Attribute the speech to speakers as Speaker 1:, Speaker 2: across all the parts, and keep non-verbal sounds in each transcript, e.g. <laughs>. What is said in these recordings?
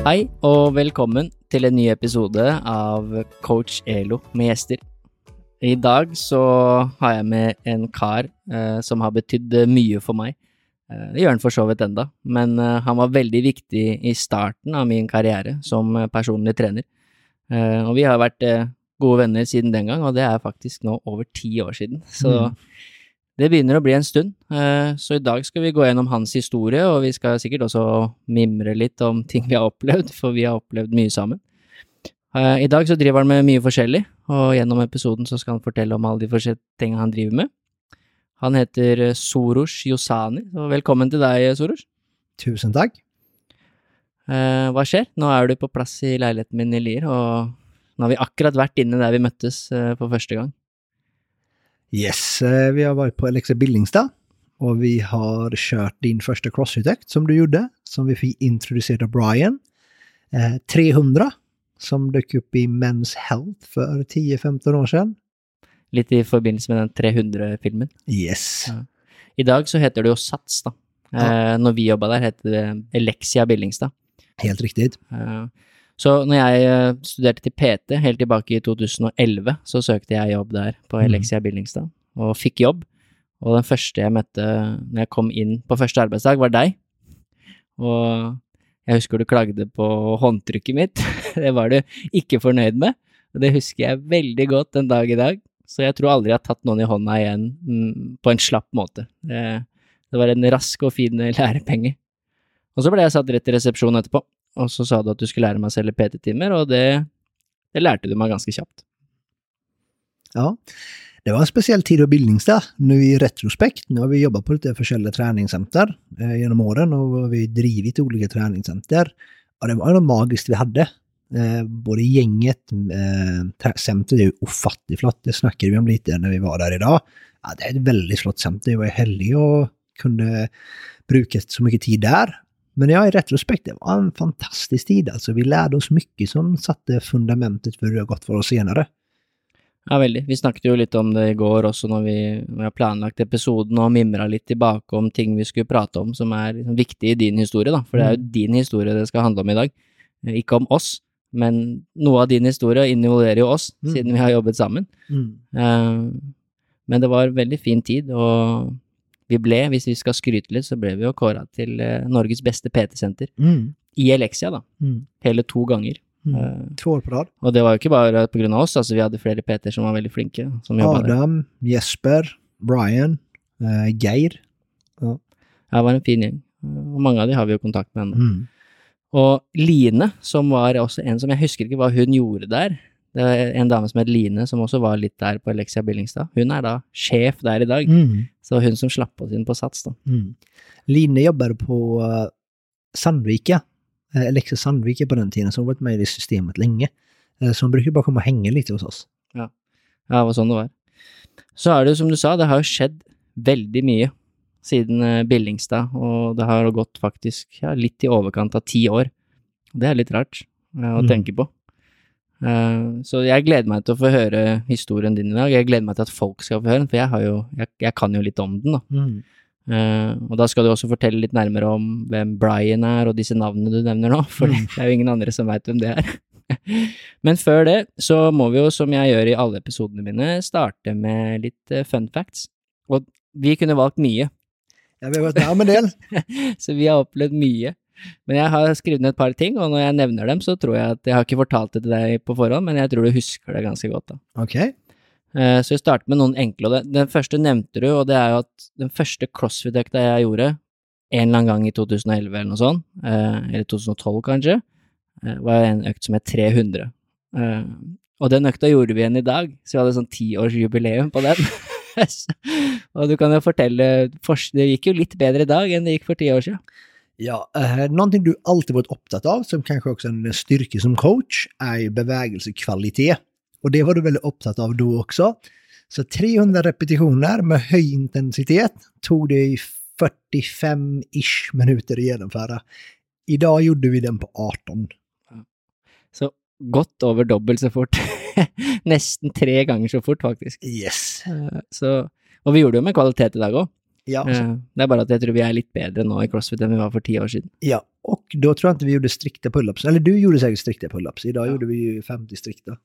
Speaker 1: Hei og velkommen til en ny episode av Coach Elo med gjester. I dag så har jeg med en kar eh, som har betydd mye for meg. Eh, det gjør han for så vidt enda, men eh, han var veldig viktig i starten av min karriere som eh, personlig trener. Eh, og vi har vært eh, gode venner siden den gang, og det er faktisk nå over ti år siden. Så
Speaker 2: Mm
Speaker 1: det begynner å bli en stund. Eh, så i dag skal vi gå gjennom hans historie, og vi skal sikkert også mimre litt om ting vi har opplevd, for vi har opplevd mye sammen. Eh, I dag så driver han med mye forskjellig, og gjennom episoden så skal han fortelle om alle de forskjellige tingene han driver med. Han heter eh, Soros Yosani, så velkommen til deg, Soros.
Speaker 2: Tusen takk.
Speaker 1: Hva skjer? Nå er du på plass i leiligheten min i Lier, og nå har vi akkurat vært inne der vi møttes for første gang.
Speaker 2: Yes, eh, vi har varit på Alexa Billingstad och vi har kört din första crossfit-ökt som du gjorde, som vi fick introducerad av Brian. Eh, 300, som dök upp i Men's Health för 10-15 år sedan.
Speaker 1: Litt i forbindelse med den 300-filmen.
Speaker 2: Yes.
Speaker 1: Ja. I dag så heter det jo Sats, da. Eh, når vi jobba der, het det Elexia Billingstad.
Speaker 2: Helt riktigt.
Speaker 1: Eh, så når jeg eh, studerte til PT helt tilbake i 2011, så søkte jeg jobb der på. Elexia Billingstad, og fikk jobb. Og den første jeg møtte når jeg kom inn på første arbeidsdag, var deg. Og jeg husker du klagde på håndtrykket mitt. <laughs> det var du ikke fornøyd med. Og det husker jeg veldig godt den dag i dag. Så jeg tror aldri jeg har tatt noen i hånda igjen mm, på en slapp måte. Det, det var en rask og fin lærepenge. Og så ble jeg satt rett i resepsjonen etterpå, og så sa du at du skulle lære meg å selge PT-timer, og det, det lærte du meg ganske kjapt.
Speaker 2: Ja. Det var en speciell tid av Billingstad. Nu i retrospekt, nu har vi jobbat på lite forskjellige träningscenter eh, genom åren och vi har drivit olika träningscenter. Og det var något magiskt vi hade. Eh, både gänget, eh, centret är ju ofattligt flott, det snackade vi om lite när vi var där idag. Ja, det är ett väldigt flott center, jag var ju heldig och kunde bruka så mycket tid där. Men ja, i retrospekt, det var en fantastisk tid alltså. Vi lärde oss mycket som satte fundamentet för hur det har gått för oss senare.
Speaker 1: Ja, veldig. Vi snakket jo litt om det i går også når vi, når vi har planlagt episoden og mimra litt tilbake om ting vi skulle prate om som er liksom viktig i din historie, da. For det er jo din historie det skal handle om i dag. Eh, Ikke om oss, men noe av din historie involverer jo oss,
Speaker 2: Mm.
Speaker 1: siden vi har jobbet sammen. Eh, Men det var en veldig fin tid, og vi ble, hvis vi skal skryte litt, så ble vi jo kåra til eh, Norges beste PT-senter.
Speaker 2: Mm.
Speaker 1: I Elexia, da.
Speaker 2: Mm.
Speaker 1: Hele to ganger.
Speaker 2: Mm.
Speaker 1: Eh,
Speaker 2: Två år på rad.
Speaker 1: Og det var jo ikke bare på grunn av oss, altså vi hadde flere PT-er som var veldig flinke, som.
Speaker 2: Adam, Jesper, Brian, eh, Geir.
Speaker 1: Ja, det var en fin gjeng. Og mange av de har vi jo kontakt med ennå.
Speaker 2: Mm.
Speaker 1: Og Line, som var også en som Jeg husker ikke hva hun gjorde der. Det er en dame som het Line, som også var litt der på Alexia Billingstad. Hun er da sjef der i dag.
Speaker 2: Mm.
Speaker 1: Så var hun som slapp oss inn på Sats, da.
Speaker 2: Mm. Line jobbade på uh, Sandvika, uh, Alexa Sandvika på den tiden, som har varit med i systemet länge. Eh, så hon brukar bara komma och hänga lite hos oss.
Speaker 1: Ja, det var sånn det var. Så er det jo som du sa, det har jo skjedd veldig mye siden eh, Billingstad, og det har gått faktisk ja, litt i overkant av ti år. Det er litt rart eh, å
Speaker 2: Mm.
Speaker 1: tenke på. Eh, så jeg gleder meg til å få høre historien din i dag. Jeg gleder meg til at folk skal få høre den, for jeg, har jo, jeg, jeg kan jo litt om den, da.
Speaker 2: Mm.
Speaker 1: Eh, og da skal du også fortelle litt nærmere om hvem Brian er, og disse navnene du nevner nå, <laughs> for
Speaker 2: Mm.
Speaker 1: det er jo ingen andre som veit hvem det er. <laughs> Men før det så må vi jo, som jeg gjør i alle episodene mine, starte med litt eh, fun facts. Og vi kunne valgt mye,
Speaker 2: Ja, vi har varit med om en del. <laughs>
Speaker 1: så vi har opplevd mye. Men jeg har skrevet ned et par ting, og når jeg nevner dem, så tror jeg at jeg har ikke fortalt det til deg på forhånd, men jeg tror du husker det ganske godt, da.
Speaker 2: Okej.
Speaker 1: Eh, Så vi starter med noen enkle, og den første nevnte du, og det er jo at den første crossfit-økta jeg gjorde, en eller annen gang i 2011 eller noe sånt, eh, eller 2012 kanskje, eh, var en økt som het 300. Eh, Og den økta gjorde vi igjen i dag, så vi hadde sånn tiårsjubileum på den. <laughs> og du kan jo fortelle, det gikk jo litt bedre i dag enn det gikk for ti år siden.
Speaker 2: Ja, eh, någonting du alltid varit upptatt av, som kanske också är en styrka som coach, är ju bevägelsekvalitet. Och det var du väldigt upptatt av då också. Så 300 repetitioner med hög intensitet tog det i 45-ish minuter att genomföra. Idag gjorde vi den på 18.
Speaker 1: Så godt over dobbelt så fort. <laughs> Nesten tre ganger så fort, faktisk.
Speaker 2: Yes.
Speaker 1: Eh, Så, og vi gjorde det med kvalitet i dag òg.
Speaker 2: Ja, så-
Speaker 1: Det er bare at jeg tror vi er litt bedre nå i CrossFit enn vi var for ti år siden.
Speaker 2: ja, och då tror jag inte vi gjorde strikta pull-ups. Eller du gjorde säkert strikta pull-ups. Idag
Speaker 1: Ja.
Speaker 2: gjorde vi ju 50 strikta.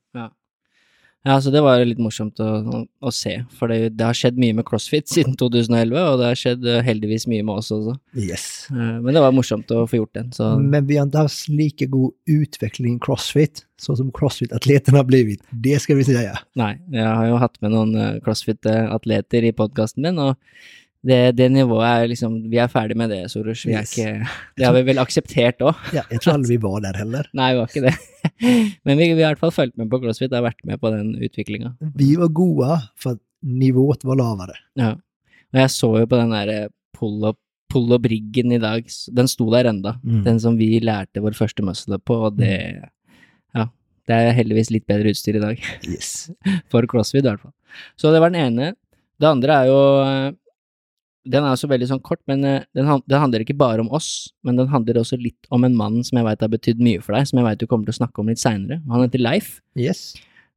Speaker 1: Ja, så det var litt morsomt å, å, se, for det, det har skjedd mye med CrossFit siden 2011, og det har skjedd eh, heldigvis mye med oss også.
Speaker 2: Yes.
Speaker 1: Eh, Men det var morsomt å få gjort den, så
Speaker 2: Men vi har inte haft lika god utveckling i crossfit, så som crossfit-atleterna har blivit. Det ska vi säga.
Speaker 1: nei. Jeg har jo hatt med noen eh, CrossFit-atleter i podkasten min, og det, det nivået er liksom Vi er ferdig med det, Soros. Vi
Speaker 2: Yes.
Speaker 1: ikke Det har vi vel akseptert òg.
Speaker 2: Ja, jag tror aldrig vi <laughs> var där heller.
Speaker 1: Nei, vi var ikke det. <laughs> Men vi, vi har i hvert fall fulgt med på CrossFit, har vært med på den utviklinga.
Speaker 2: Vi var goda för att nivået var lavare.
Speaker 1: Ja. Og jeg så jo på den der pull-up pull-up-riggen i dag, s- den sto der enda.
Speaker 2: Mm.
Speaker 1: Den som vi lærte vår første muscle på, og det Ja. Det er heldigvis litt bedre utstyr i dag.
Speaker 2: Yes. <laughs>
Speaker 1: For CrossFit, i hvert fall. Så det var den ene. Det andre er jo eh, Den er også veldig sånn kort, men eh, den, den handler ikke bare om oss, men den handler også litt om en mann som jeg veit har betydd mye for deg, som jeg veit du kommer til å snakke om litt seinere. Han heter Leif.
Speaker 2: Yes.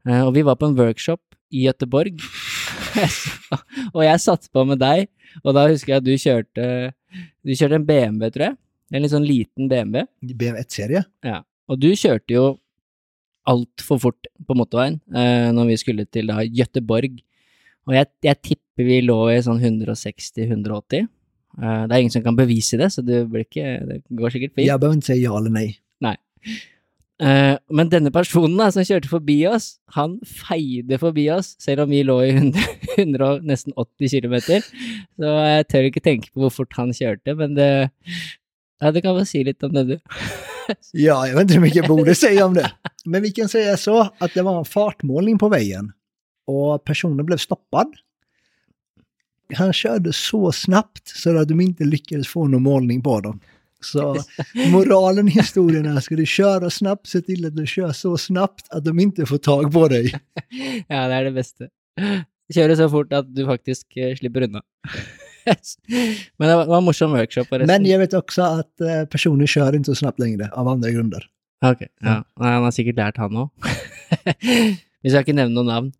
Speaker 1: Eh, og vi var på en workshop i Göteborg, <laughs> og jeg satt på med deg, og da husker jeg at du kjørte Du kjørte en BMW, tror jeg. En litt sånn liten BMW.
Speaker 2: BM1-serie.
Speaker 1: Ja. Og du kjørte jo altfor fort på motorveien eh, når vi skulle til da Göteborg. Og jeg, jeg tipper vi lå i sånn 160-180. Eh, det er ingen som kan bevise det, så det, ikke, det går sikkert fint.
Speaker 2: Jag behöver inte säga ja eller nej.
Speaker 1: Eh, men denne personen da, som kjørte forbi oss, han feide forbi oss, selv om vi lå i 100, 100 <laughs> og nesten 80 km. Så jeg tør ikke tenke på hvor fort han kjørte, men det Ja, du kan vel si litt om det, du. <laughs>
Speaker 2: Ja, jag vet hur mycket jag borde säga om det. Men vi kan säga så att det var en fartmålning på vägen och personen blev stoppad. Han körde så snabbt så att de inte lyckades få någon målning på dem. Så <laughs> moralen i historien är, ska du köra snabbt, se till att du kör så snabbt att de inte får tag på dig. <laughs>
Speaker 1: Ja, det er det beste. Kjøre så fort at du faktisk eh, slipper unna. <laughs> men det var, en morsom workshop.
Speaker 2: Men jag vet också att eh, personer kör inte så snabbt längre av andra grunder.
Speaker 1: Ok, ja. Nei, Han har sikkert lært, han òg. Vi skal ikke nevne noen navn.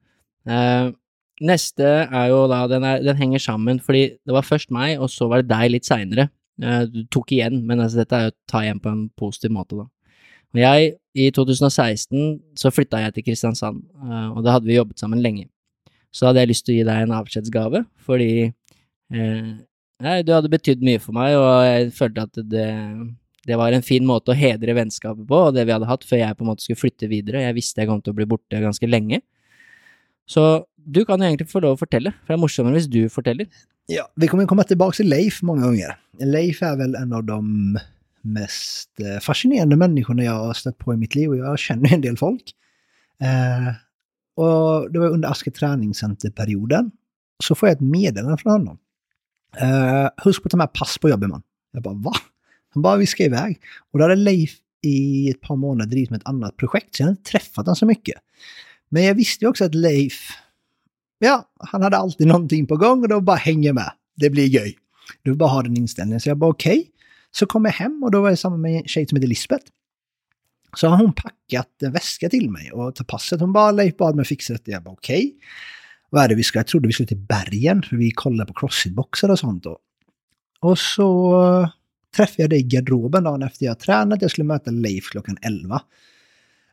Speaker 1: Neste er jo da den, er, den henger sammen, fordi det var først meg, og så var det deg litt seinere. Eh, du tok igjen, men altså, dette er jo å ta igjen på en positiv måte, da. Og jeg, i 2016, så flytta jeg til Kristiansand, eh, og da hadde vi jobbet sammen lenge. Så hadde jeg lyst til å gi deg en avskjedsgave, fordi eh, nei, du hadde betydd mye for meg, og jeg følte at det det var en fin måte å hedre vennskapet på, og det vi hadde hatt før jeg på en måte skulle flytte videre. Jeg visste jeg kom til å bli borte ganske lenge. Så du kan egentligen egentlig få lov å fortelle, for det er morsommere hvis du forteller.
Speaker 2: Ja, vi kommer komma tillbaka till Leif många gånger. Leif är väl en av de mest eh, fascinerande människorna jag har stött på i mitt liv och jag känner en del folk. Eh, och det var under Aske träningscenterperioden. Så får jag ett meddelande från honom. Eh, husk på att ta med pass på jobbet man. Jag bara va? Han bara vi ska iväg. Och då hade Leif i ett par månader drivit med ett annat projekt så jag hade inte träffat honom så mycket. Men jag visste ju också att Leif ja, han hade alltid någonting på gång och då bara hänger med. Det blir göj. Du bara har den inställningen. Så jag bara okej. Så kom jag hem och då var jag samman med en tjej som heter Lisbeth. Så har hon packat en väska till mig och tar passet. Hon bara Leif bad mig fixa det. Jag bara okej. Vad är det vi ska? Jag trodde vi skulle till bergen för vi kollade på crossfitboxar och sånt då. Och så eh, träffade jag dig i garderoben dagen efter jag tränat. Jag skulle möta Leif klockan 11.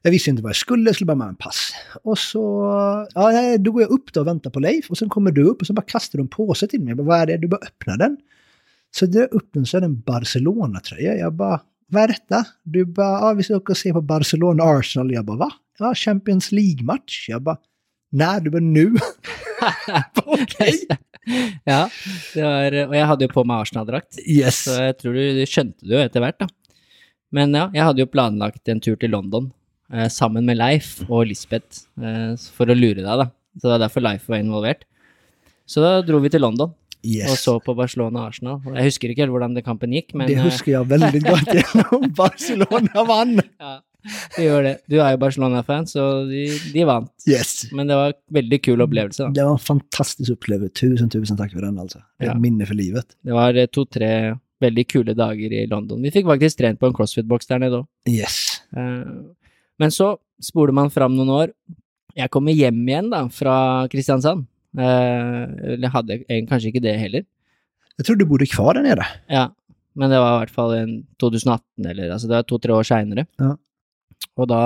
Speaker 2: Jag visste inte vad jag skulle, jag skulle bara med en pass. Och så, ja, nej, då går jag upp då och väntar på Leif och sen kommer du upp och så bara kastar du en påse till mig. Jag bara, vad är det? Du bara öppnar den. Så drar jag upp den så är det en Barcelona-tröja. Jag bara, vad är detta? Du bara, ja, vi ska åka och se på Barcelona-Arsenal. Jag bara, va? Ja, Champions League-match. Jag bara, när? Du bara, nu? <laughs> <laughs> Okej.
Speaker 1: ja, det var, og jeg hadde jo på meg Arsenal-drakt,
Speaker 2: Yes.
Speaker 1: så jeg tror du, du det jo etter hvert, da. Men ja, jeg hadde jo planlagt en tur til London sammen med Leif og Lisbeth eh, for å lure deg, da. Så det var derfor Leif var involvert. Så da dro vi til London og
Speaker 2: Yes.
Speaker 1: så på Barcelona-Arsenal. Jeg husker ikke helt hvordan den kampen gikk, men
Speaker 2: det
Speaker 1: eh,
Speaker 2: husker <laughs> jag väldigt gott genom Barcelona vann. <laughs>
Speaker 1: ja, de gjør det. Du er jo Barcelona-fan, så de, de vant.
Speaker 2: Yes.
Speaker 1: Men det var en veldig kul opplevelse. da.
Speaker 2: Det var en fantastisk upplevelse. Tusen, tusen tack för den. Det är
Speaker 1: Ja.
Speaker 2: minne för livet.
Speaker 1: Det var eh, to-tre veldig kule dager i London. Vi fikk faktisk trent på en crossfit-boks der nede òg.
Speaker 2: Yes.
Speaker 1: Men så spoler man fram noen år. Jeg kommer hjem igjen da, fra Kristiansand. Eh, Eller jeg hadde egentlig kanskje ikke det heller.
Speaker 2: Jag tror du bodde kvar där nere.
Speaker 1: Ja, men det var i hvert fall en 2018, eller altså det var to-tre år seinere.
Speaker 2: Ja.
Speaker 1: Og da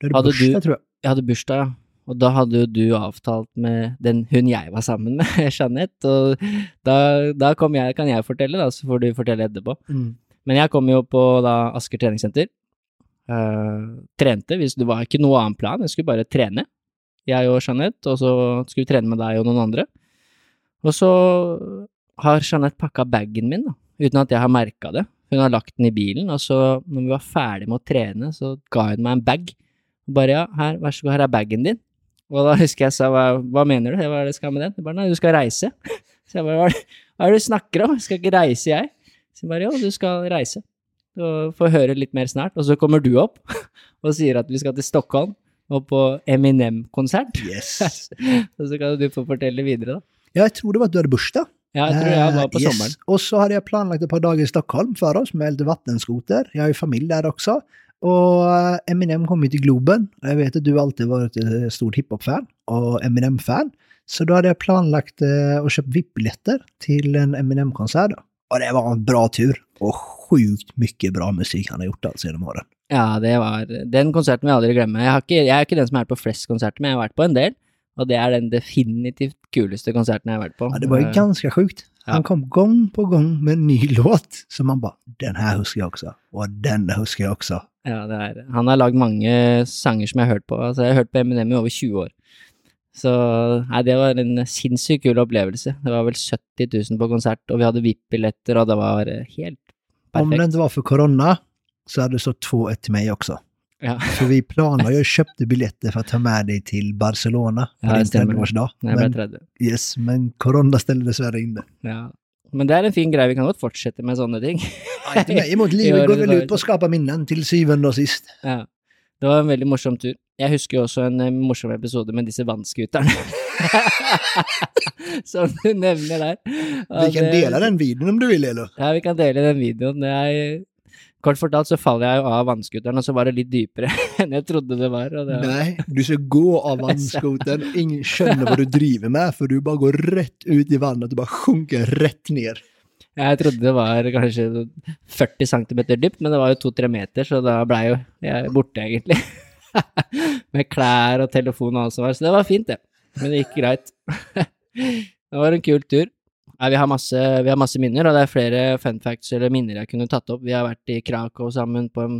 Speaker 2: hade
Speaker 1: Hade
Speaker 2: bursdag,
Speaker 1: du-
Speaker 2: tror jag.
Speaker 1: Jeg hadde bursdag, ja. Og da hadde jo du avtalt med den hun jeg var sammen med, <laughs> Jeanette, og da, da kom jeg, kan jeg fortelle, da, så får du fortelle etterpå.
Speaker 2: Mm.
Speaker 1: Men jeg kom jo på da Asker treningssenter. Uh, trente, hvis det var ikke noe annen plan, jeg skulle bare trene. Jeg og Jeanette, og så skulle vi trene med deg og noen andre. Og så har Jeanette pakka bagen min, da, uten at jeg har merka det. Hun har lagt den i bilen, og så, når vi var ferdig med å trene, så ga hun meg en bag. Og bare ja, her, vær så god, her er bagen din. Og da husker jeg sa hva, hva mener du, hva er det jeg skal med den? Jeg bare nei, du skal reise. <laughs> Så jeg bare hva er det, hva er det du snakker om, jeg skal ikke reise jeg. Så jeg bare jo, du skal reise. Og få høre litt mer snart. Og så kommer du opp <laughs> og sier at vi skal til Stockholm og på Eminem-konsert.
Speaker 2: Yes. <laughs>
Speaker 1: Og så kan du få fortelle videre, da.
Speaker 2: Jag tror det var att du hade bursdag.
Speaker 1: Ja, jeg tror jeg var på
Speaker 2: Eh, yes.
Speaker 1: sommeren.
Speaker 2: Och så hade jag planlagt ett par dagar i Stockholm för oss med lite vattenskoter. Jag har ju familj där också. Och eh, Eminem kom ju till Globen. Jag vet att du alltid varit ett stort hiphop-fan och Eminem-fan. Så då hade jag planlagt eh, och köpt VIP-biljetter till en Eminem-konsert. då. Och det var en bra tur. Och sjukt mycket bra musik han har gjort alltså genom åren.
Speaker 1: Ja, det var Den konserten vil jeg aldri glemme. Jeg, har ikke, jeg er ikke den som vært på flest konserter, men jeg har vært på en del. Og det er den definitivt kuleste konserten jeg har vært på.
Speaker 2: Ja, det var ju
Speaker 1: Eh,
Speaker 2: ganska sjukt. Han
Speaker 1: ja.
Speaker 2: kom gång på gång med en ny <laughs> låt. Så man bara, den här huskar jag också. Och den huskar jag också.
Speaker 1: Ja, det er Han har lagd mange sanger som jeg har hørt på. Altså, jeg har hørt på Eminem i over 20 år. Så nei, det var en sinnssykt kul opplevelse. Det var vel 70 000 på konsert, og vi hadde VIP-billetter, og det var eh, helt
Speaker 2: Om det
Speaker 1: perfekt.
Speaker 2: inte var för corona så hade det stått 2-1 till mig också.
Speaker 1: Ja,
Speaker 2: För vi planade ju och köpte biljetter för att ta med dig till Barcelona på
Speaker 1: Ja,
Speaker 2: din
Speaker 1: stämmer.
Speaker 2: 30-årsdag.
Speaker 1: når jeg ble
Speaker 2: Men,
Speaker 1: 30.
Speaker 2: yes, men corona ställde dessvärre in det.
Speaker 1: Ja. Men det er en fin greie. Vi kan godt fortsette med sånne ting.
Speaker 2: Ja, inte mig emot, <laughs> livet går väl ut på att skapa minnen till syvende och sist.
Speaker 1: Ja. Det var en veldig morsom tur. Jeg husker jo også en eh, morsom episode med disse vannskuterne. <laughs> Som du nevner der. Ja,
Speaker 2: Vi kan
Speaker 1: det-
Speaker 2: dela den videon om du vill, Elo.
Speaker 1: Ja, vi kan dele den videoen. Det er, kort fortalt så faller jeg jo av vannskuteren, og så var det litt dypere <laughs> enn jeg trodde det var. Det var
Speaker 2: Nej, du ska gå av <laughs> vannskoten. Ingen känner vad du driver med, för du bara går rätt ut i vattnet och bara sjunker rätt ner.
Speaker 1: Jeg trodde det var kanskje 40 cm dypt, men det var jo to-tre meter, så da blei jo jeg borte, egentlig. <laughs> Med klær og telefon og alt som var, så det var fint, det. Men det gikk greit. <laughs> det var en kul tur. Nei, vi, har masse, vi har masse minner, og det er flere fun facts eller minner jeg kunne tatt opp. Vi har vært i Krakow sammen på en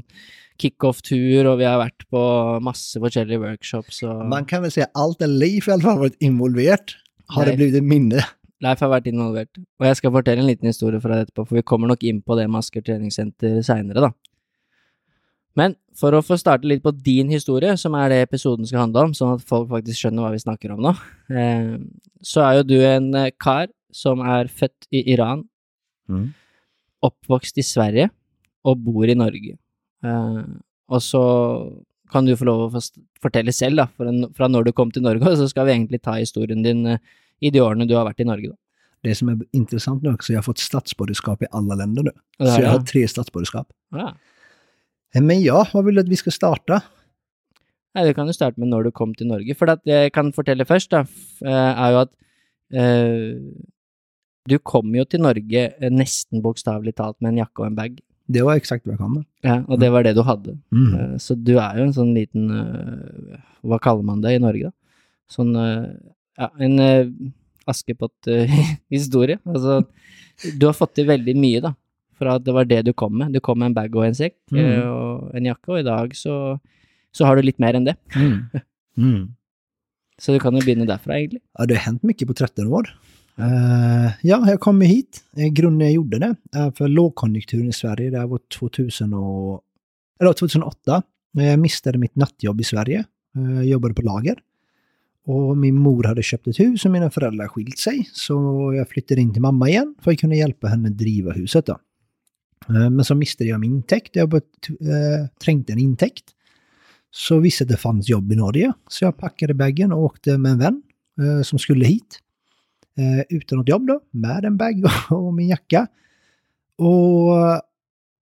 Speaker 1: kickoff-tur, og vi har vært på masse forskjellige workshops. Og...
Speaker 2: Man kan väl säga allt där Leif i alla fall varit involverat har det
Speaker 1: Nej.
Speaker 2: blivit ett minne.
Speaker 1: Leif har vært involvert. Og jeg skal fortelle en liten historie fra det etterpå, for vi kommer nok inn på det med Asker treningssenter seinere, da. Men for å få starte litt på din historie, som er det episoden skal handle om, sånn at folk faktisk skjønner hva vi snakker om nå, eh, så er jo du en eh, kar som er født i Iran, oppvokst i Sverige og bor i Norge. Eh, og så kan du få lov å fortelle selv, da, fra når du kom til Norge, og <laughs> så skal vi egentlig ta historien din i de årene du har vært i Norge, da.
Speaker 2: Det som är intressant nu också, jag har fått statsborgerskap i alla länder nu.
Speaker 1: Och det
Speaker 2: Så jag
Speaker 1: ja.
Speaker 2: har tre statsborgerskap.
Speaker 1: Ja.
Speaker 2: Men ja, vad vill du att vi ska starta?
Speaker 1: Nei, du kan jo starte med når du kom til Norge. At det jeg kan fortelle først, da, f- eh, er jo at eh, du kom jo til Norge eh, nesten bokstavelig talt med en jakke og en bag.
Speaker 2: Det var exakt vad jag kom med.
Speaker 1: Ja, og det var det du hadde.
Speaker 2: Mm.
Speaker 1: Eh, så du er jo en sånn liten eh, Hva kaller man det i Norge, da? Eh, Ja, en uh, Askepott-historie. <laughs> altså, du har fått til veldig mye, da. For at det var det du kom med. Du kom med en bag og en sekk
Speaker 2: Mm.
Speaker 1: eh, og en jakke, og i dag så, så har du litt mer enn det.
Speaker 2: Mm. <laughs> Mm.
Speaker 1: Så du kan jo begynne derfra, egentlig.
Speaker 2: Ja, det har hänt mycket på 13 år. Eh, ja, jag kom hit. Uh, grunden jag gjorde det är för lågkonjunkturen i Sverige. Det var 2000 och, eller 2008. Jag mistade mitt nattjobb i Sverige. Eh, Jag jobbade på lager. Och min mor hade köpt ett hus och mina föräldrar skilt sig. Så jag flyttade in till mamma igen för att kunna hjälpa henne driva huset. Då. Eh, men så miste jag min intäkt. Jag eh, trängde en intäkt. Så visste att det fanns jobb i Norge. Så jag packade bagen och åkte med en vän eh, som skulle hit. Utan något jobb då, med en bag <laughs> och min jacka. Och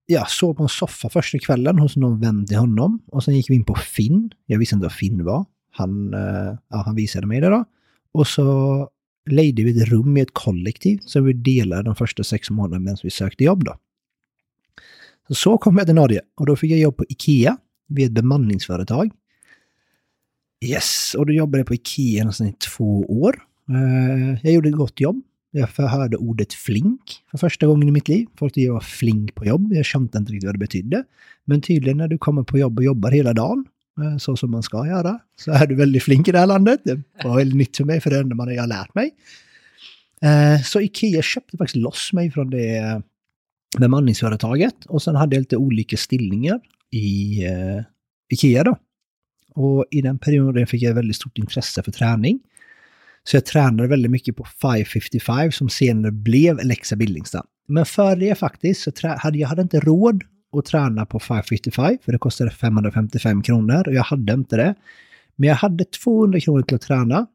Speaker 2: jag sov på en soffa första kvällen hos någon vän till honom. Och sen gick vi in på Finn. Jag visste inte vad Finn var. Han, eh, ja, han visade mig det då. Och så lejde vi ett rum i ett kollektiv som vi delade de första sex månaderna medan vi sökte jobb då. Så, så kom jag till Norge och då fick jag jobb på Ikea vid ett bemanningsföretag. Yes, och då jobbade jag på Ikea nästan i två år. Eh, jag gjorde ett gott jobb. Jag förhörde ordet flink för första gången i mitt liv. Folk tyckte jag var flink på jobb. Jag kände inte riktigt vad det betydde. Men tydligen när du kommer på jobb och jobbar hela dagen, Eh, så som man ska göra, så är du väldigt flink i det här landet. Det var väldigt nytt för mig, för det är det enda man har lärt mig. Eh, så Ikea köpte faktiskt loss mig från det eh, bemanningsföretaget och sen hade jag lite olika stillningar i Ikea då. Och i den perioden fick jag väldigt stort intresse för träning. Så jag tränade väldigt mycket på 555 som senare blev Alexa Billingstad. Men för det faktiskt så hade jag hade inte råd och träna på 555 för det kostade 555 kronor och jag hade inte det. Men jag hade 200 kronor till att träna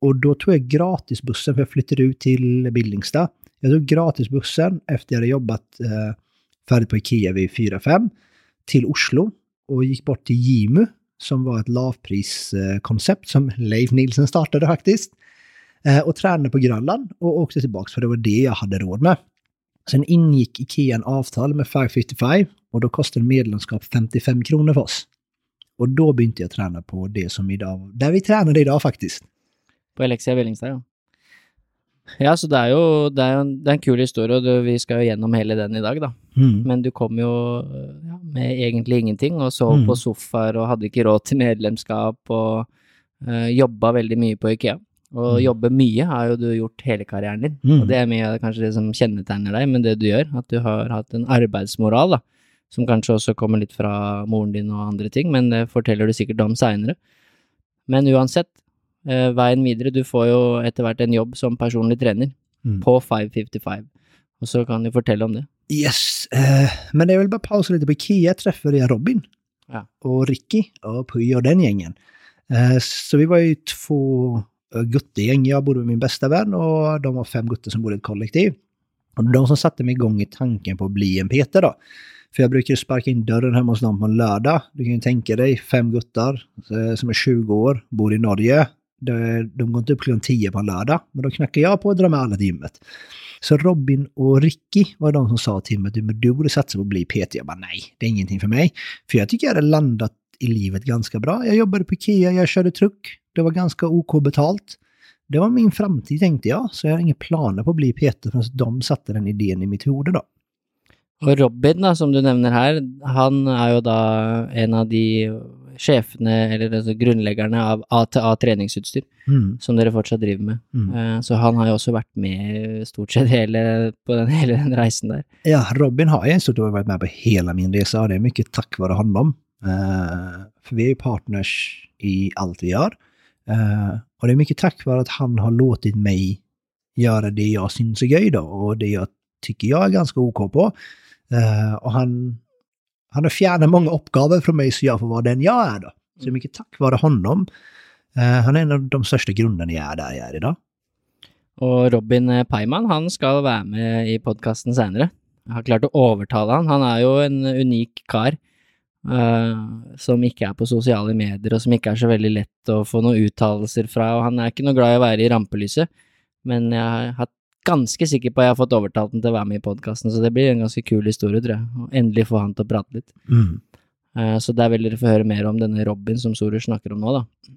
Speaker 2: och då tog jag gratisbussen för jag flyttade ut till Billingstad. Jag tog gratisbussen efter jag hade jobbat eh, färdigt på Ikea vid 4-5 till Oslo och gick bort till Jimu som var ett lavpriskoncept eh, som Leif Nilsen startade faktiskt. Eh, och tränade på Grönland och åkte tillbaka för det var det jag hade råd med. Sen ingick Ikea en avtal med 555 och då kostade medlemskap 55 kronor för oss. Och då började jag träna på det som idag, där vi tränade idag faktiskt.
Speaker 1: På Alexia Billingstad, ja. Ja, så det er jo det jo en, det er en kul historie, og du, vi skal jo gjennom hele den i dag, da.
Speaker 2: Mm.
Speaker 1: Men du kom ja, med egentlig ingenting, og sov
Speaker 2: Mm.
Speaker 1: på sofaer og hadde ikke råd til medlemskap, og uh, jobba veldig mye på Ikea. Og
Speaker 2: Mm.
Speaker 1: jobbe mye har jo du gjort hele karrieren din,
Speaker 2: Mm.
Speaker 1: og det er mye av kanskje det som kjennetegner deg med det du gjør, at du har hatt en arbeidsmoral, da, som kanskje også kommer litt fra moren din og andre ting, men det forteller du sikkert om seinere. Men uansett, eh, veien videre, du får jo etter hvert en jobb som personlig trener
Speaker 2: Mm.
Speaker 1: på 555, og så kan du fortelle om det.
Speaker 2: Yes, eh, men jag vill bara pausa lite på Ikea träffade jag Robin
Speaker 1: Ja.
Speaker 2: och Ricky och Puy och den gängen. Eh, så vi var ju två Eh, guttegäng. Jag bodde med min bästa vän och de var fem gutter som bodde i ett kollektiv. Och de som satte mig igång i tanken på att bli en Peter då. För jag brukar ju sparka in dörren hemma hos dem på en lördag. Du kan ju tänka dig fem guttar eh, som är 20 år, bor i Norge. De, de går inte upp klockan 10 på en lördag. Men då knackar jag på och drar med alla till gymmet. Så Robin och Ricky var de som sa till mig att du borde satsa på att bli PT. Jag bara nej, det är ingenting för mig. För jag tycker jag hade landat i livet ganska bra. Jag jobbade på Ikea, jag körde truck. Det var ganska OK betalt. Det var min framtid tänkte jag, så jag har inga planer på att bli PT förrän de satte den idén i mitt huvud då.
Speaker 1: Og Robin, som du nevner her, han er jo da en av de sjefene, eller altså grunnleggerne av ATA treningsutstyr,
Speaker 2: Mm.
Speaker 1: som dere fortsatt driver med.
Speaker 2: Mm.
Speaker 1: Eh, Så han har jo også vært med stort sett hele, på den, hele den reisen der.
Speaker 2: Ja, Robin har jag stort sett varit med på hela min resa och det är mycket tack vare honom. Eh, för vi är ju partners i allt vi gör. Eh, och det är mycket tack vare att han har låtit mig göra det jag syns är göj då och det jag tycker jag är ganska OK på. Eh, och han, han har fjärnat många uppgaver från mig så jag får vara den jag är då. Så är mycket tack vare honom. Eh, han är en av de största grundarna jag är där jag är idag.
Speaker 1: Og Robin Peiman, han skal være med i podkasten seinere. Jeg har klart å overtale han. Han er jo en unik kar. Eh, som ikke er på sosiale medier, og som ikke er så veldig lett å få noen uttalelser fra. Og han er ikke noe glad i å være i rampelyset, men jeg hatt ganske sikker på at jeg har fått overtalt han til å være med i podkasten, så det blir en ganske kul historie, tror jeg. Å endelig få han til å prate litt.
Speaker 2: Mm.
Speaker 1: Eh, Så der vil dere få høre mer om denne Robin som Sorus snakker om nå, da.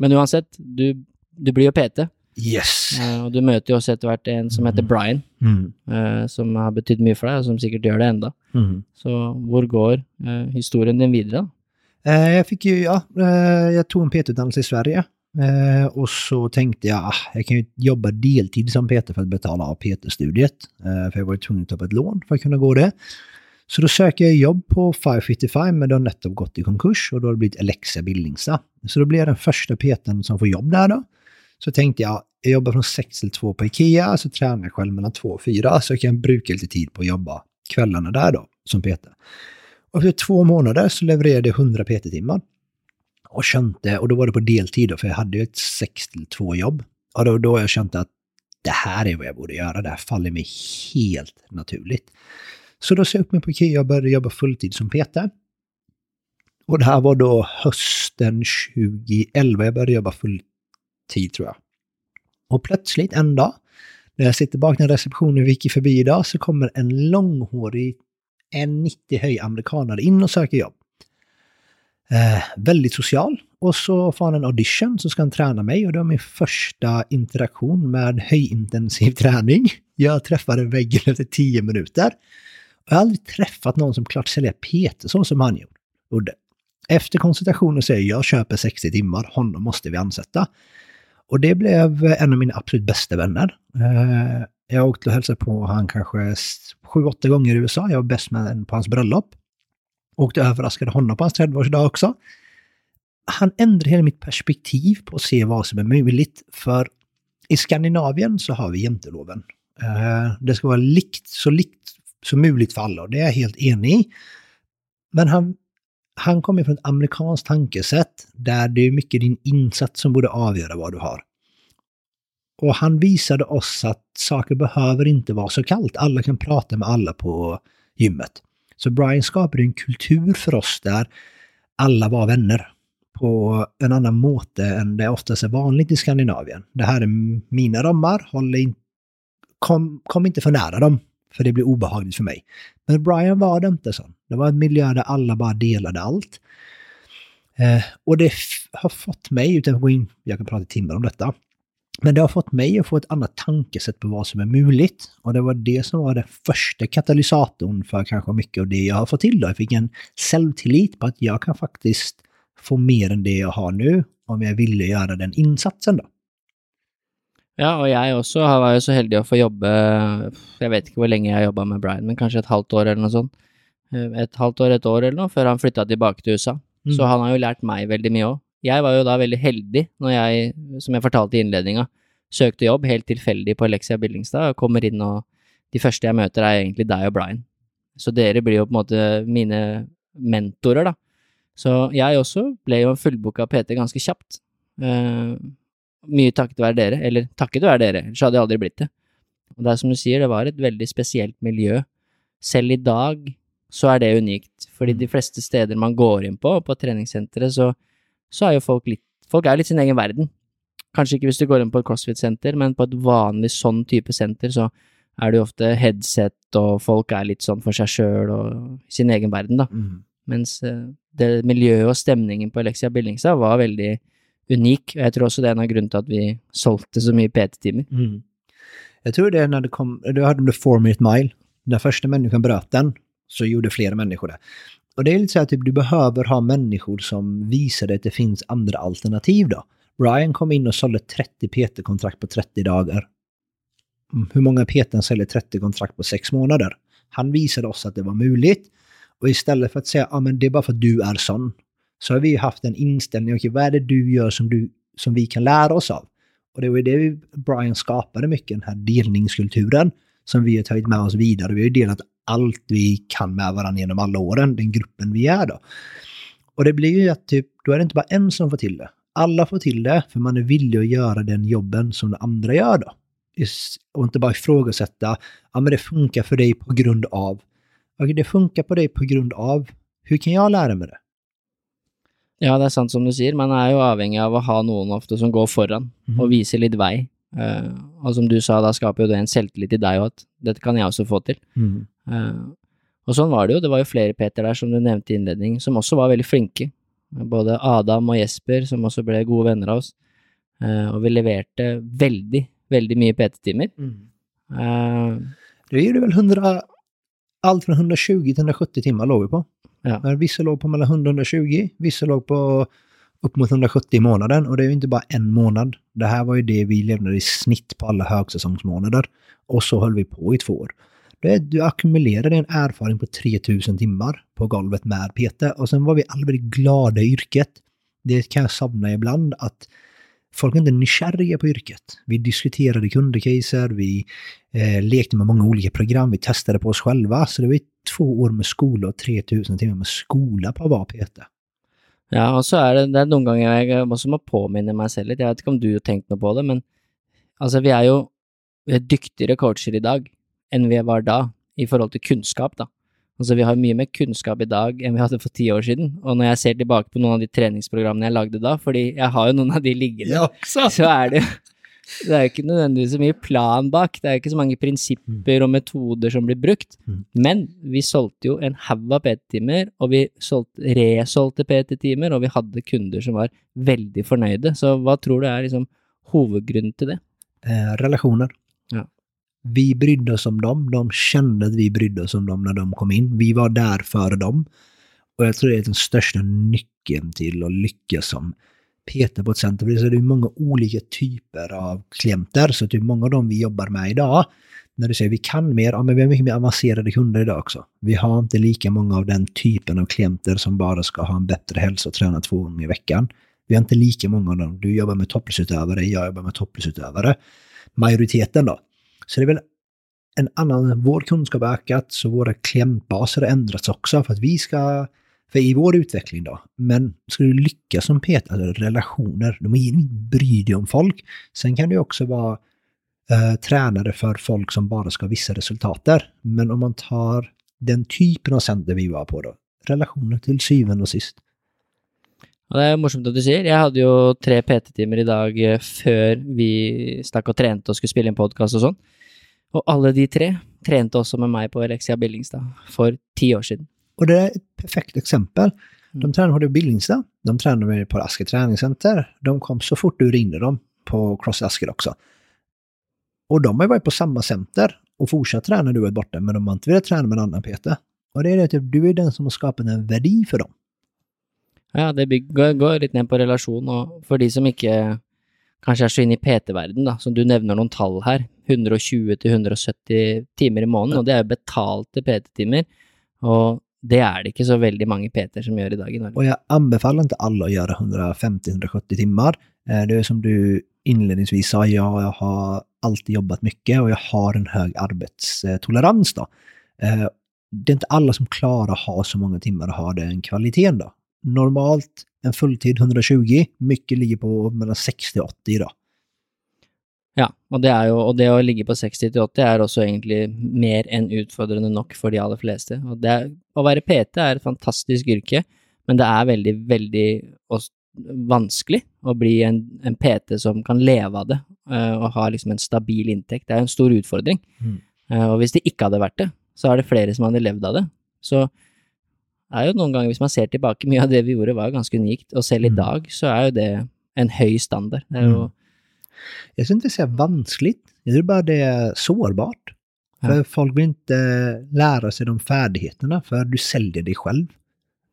Speaker 1: Men uansett, du, du blir jo PT,
Speaker 2: Yes!
Speaker 1: eh, og du møter jo også etter hvert en som heter Brian,
Speaker 2: Mm.
Speaker 1: eh, som har betydd mye for deg, og som sikkert gjør det enda.
Speaker 2: Mm.
Speaker 1: Så hvor går eh, historien din videre,
Speaker 2: Jag fick ju, ja, jag tog en PT-utdannelse i Sverige. Och så tänkte jag, ah, jag kan ju jobba deltid som PT för att betala av PT-studiet. För jag var ju tvungen att ta upp ett lån för att kunna gå det. Så då söker jag jobb på 555 men det har nettopp gått i konkurs och då har det blivit Alexia Billingstad. Så då blir jag den första peten som får jobb där då. Så tänkte jag, jag jobbar från 6 till 2 på Ikea, så tränar jag själv mellan 2 och 4, så jag kan bruka lite tid på att jobba kvällarna där då, som PT. Och efter två månader så levererade jag 100 PT-timmar. Och kände, och då var det på deltid då, för jag hade ju ett 6 till 2 jobb. Och då, då jag kände att det här är vad jag borde göra, det här faller mig helt naturligt. Så då sa jag upp mig på Ikea och började jobba fulltid som PT. Och det här var då hösten 2011 jag började jobba tid tror jag. Och plötsligt en dag, när jag sitter bakom receptionen vi gick förbi idag, så kommer en långhårig, en 90 höj amerikanare in och söker jobb. Eh, väldigt social. Och så får han en audition så ska han träna mig och det var min första interaktion med höjintensiv <laughs> träning. Jag träffade väggen <laughs> efter 10 minuter. Jag har aldrig träffat någon som klart säljer Peterson som han gjorde. Efter konsultationen säger jag, jag köper 60 timmar, honom måste vi ansätta. Och det blev en av mina absolut bästa vänner. Eh, jag åkte och hälsade på han kanske sju, åtta gånger i USA. Jag var bäst med på hans bröllop. Åkte och överraskade honom på hans 30-årsdag också. Han ändrade hela mitt perspektiv på att se vad som är möjligt. För i Skandinavien så har vi jänteloven. Eh, det ska vara likt, så likt som möjligt för alla och det är jag helt enig i. Men han, han kommer från ett amerikanskt tankesätt där det är mycket din insats som borde avgöra vad du har. Och han visade oss att saker behöver inte vara så kallt. Alla kan prata med alla på gymmet. Så Brian skapade en kultur för oss där alla var vänner på en annan måte än det oftast är vanligt i Skandinavien. Det här är mina ramar, håll in, kom, kom inte för nära dem, för det blir obehagligt för mig. Men Brian var det inte så. Det var en miljö där alla bara delade allt. Eh, och det har fått mig, utan att gå in, jag kan prata i timmar om detta, men det har fått mig att få ett annat tankesätt på vad som är möjligt. Och det var det som var den första katalysatorn för kanske mycket av det jag har fått till. Då. Jag fick en självtillit på att jag kan faktiskt få mer än det jag har nu om jag ville göra den insatsen. då.
Speaker 1: Ja, og jeg også var jo så heldig å få jobbe Jeg vet ikke hvor lenge jeg jobba med Brian, men kanskje et halvt år eller noe sånt. Eh, et halvt år, et år eller noe, før han flytta tilbake til USA. Mm. Så han har jo lært meg veldig mye òg. Jeg var jo da veldig heldig når jeg, som jeg fortalte i innledninga, søkte jobb helt tilfeldig på Alexia Billingstad og kommer inn og de første jeg møter er egentlig deg og Brian. Så dere blir jo på en måte mine mentorer, da. Så jeg også ble jo en fullbooka PT ganske kjapt. Mye takket være dere, eller takket være dere, ellers hadde jeg aldri blitt det. Og det er som du sier, det var et veldig spesielt miljø. Selv i dag så er det unikt, fordi de fleste steder man går inn på, på treningssenteret, så, så er jo folk litt Folk er litt sin egen verden. Kanskje ikke hvis du går inn på et CrossFit-senter, men på et vanlig sånn type senter, så er det jo ofte headset, og folk er litt sånn for seg sjøl og sin egen verden, da. Mm. Mens eh, det miljøet og stemningen på Alexia Billingstad var veldig unik, og jeg tror også det er en av grunnene til at vi solgte så mye PT-timer.
Speaker 2: Mm. Jag tror det är när det kom, du hadde the four minute mile, när första människan bröt den, så gjorde flere människor det. Och det är lite så att typ, du behöver ha människor som visar dig att det finns andra alternativ då. Brian kom in och sålde 30 PT-kontrakt på 30 dagar. Hur många PT säljer 30 kontrakt på 6 månader? Han visade oss att det var möjligt. Och istället för att säga att ah, det är bara för att du är sån, så har vi haft en inställning, okej, okay, vad är det du gör som, du, som vi kan lära oss av? Och det var det Brian skapade mycket, den här delningskulturen som vi har tagit med oss vidare. Vi har ju delat allt vi kan med varandra genom alla åren, den gruppen vi är då. Och det blir ju att typ, då är det inte bara en som får till det. Alla får till det, för man är villig att göra den jobben som de andra gör då. Och inte bara ifrågasätta, ja men det funkar för dig på grund av. Okej, det funkar på dig på grund av. Hur kan jag lära mig det?
Speaker 1: Ja, det er sant som du sier. Man er jo avhengig av å ha noen ofte som går foran mm. og viser litt vei. Uh, og som du sa, da skaper jo det en selvtillit i deg òg, at dette kan jeg også få til. Mm. Uh, og sånn var det jo. Det var jo flere Peter der, som du nevnte i innledning, som også var veldig flinke. Både Adam og Jesper, som også ble gode venner av oss. Uh, og vi leverte veldig, veldig mye PT-timer. Mm.
Speaker 2: det gjorde vel 100, alt fra 120 til 170 timer lå vi på. Ja. Vissa låg på mellan 100 och 120, vissa låg på upp mot 170 i månaden. Och det är ju inte bara en månad. Det här var ju det vi levde i snitt på alla högsäsongsmånader. Och så höll vi på i två år. Det är, du ackumulerade en erfarenhet på 3000 timmar på golvet med Peter och sen var vi alla väldigt glada i yrket. Det kan jag savna ibland att folk är inte nykärriga på yrket. Vi diskuterade kundcaser, vi eh, lekte med många olika program, vi testade på oss själva. Så det var två år med skola och 3000 timmar med skola på att vara PT.
Speaker 1: Ja, og så er det, det er noen ganger jeg også må påminne meg selv litt, jeg vet ikke om du har tenkt noe på det, men altså vi er jo vi er dyktigere coacher i dag enn vi var da, i forhold til kunnskap, da. Altså vi har mye mer kunnskap i dag enn vi hadde for ti år siden, og når jeg ser tilbake på noen av de treningsprogrammene jeg lagde da, fordi jeg har jo noen av de liggende,
Speaker 2: Ja,
Speaker 1: så er det <laughs> det er ikke nødvendigvis så mye plan bak, det er ikke så mange prinsipper og metoder som blir brukt,
Speaker 2: Mm.
Speaker 1: men vi solgte jo en haug av PT-timer, og vi solgte, resolgte PT-timer, og vi hadde kunder som var veldig fornøyde, så hva tror du er liksom hovedgrunnen til det?
Speaker 2: Eh, relationer.
Speaker 1: Ja.
Speaker 2: Vi brydde oss om dem, de kände att vi brydde oss om dem när de kom in. Vi var där för dem. Och jag tror det är den största nyckeln till att lyckas som peta på ett center. Det är många olika typer av klienter, så det är många av dem vi jobbar med idag. När du säger vi kan mer, ja men vi har mycket mer avancerade kunder idag också. Vi har inte lika många av den typen av klienter som bara ska ha en bättre hälsa och träna två gånger i veckan. Vi har inte lika många av dem. Du jobbar med toppidrottsutövare, jag jobbar med toppidrottsutövare. Majoriteten då. Så det är väl en annan, vår kunskap har ökat, så våra klientbaser har ändrats också för att vi ska, för i vår utveckling då, men ska du lyckas som PT, alltså relationer, du måste bry dig om folk. Sen kan du också vara eh, tränare för folk som bara ska ha vissa resultater. Men om man tar den typen av center vi var på då, relationer till syvende och sist.
Speaker 1: Ja, det är morsomt att du säger. Jag hade ju tre PT-timmar idag eh, för vi stack och tränade och skulle spela en podcast och sånt. Och alla de tre tränade också med mig på Elexia Billingstad för tio år sedan.
Speaker 2: Och det är ett perfekt exempel. De
Speaker 1: Mm.
Speaker 2: tränar på Billingstad, de tränar med på Asker träningscenter. De kom så fort du ringde dem på Cross Asker också. Och de har ju varit på samma center och fortsatt träna när du varit borta, men de har inte velat träna med en annan PT. Och det är det att du är den som har skapat en värde för dem.
Speaker 1: Ja, det bygg- går, går litt ned på relasjon, og for de som ikke kanskje er så inne i PT-verden, da, som du nevner noen tall her, 120-170 timer i måneden, og det er jo betalte PT-timer, og det är det inte så väldigt många Peter som gör i dag i Norge.
Speaker 2: Och jag anbefaller inte alla att göra 150-170 timmar. Eh, det är som du inledningsvis sa, jag har alltid jobbat mycket och jag har en hög arbetstolerans då. Eh, det är inte alla som klarar att ha så många timmar och ha den kvaliteten då. Normalt en fulltid 120, mycket ligger på mellan 60 och 80 idag.
Speaker 1: Ja, og det, er jo, og det å ligge på 60-80 er også egentlig mer enn utfordrende nok for de aller fleste. Og det å være PT er et fantastisk yrke, men det er veldig, veldig vanskelig å bli en, en PT som kan leve av det, eh, og ha liksom en stabil inntekt. Det er en stor utfordring.
Speaker 2: Mm.
Speaker 1: Eh, og hvis det ikke hadde vært det, så er det flere som hadde levd av det. Så er jo noen ganger, hvis man ser tilbake, mye av det vi gjorde var ganske unikt, og selv i
Speaker 2: Mm.
Speaker 1: dag så er jo det en høy standard. Det er jo
Speaker 2: Mm. Jag skulle inte säga vanskligt, jag tror bara det är sårbart.
Speaker 1: Ja.
Speaker 2: För folk vill inte lära sig de färdigheterna, för du säljer dig själv.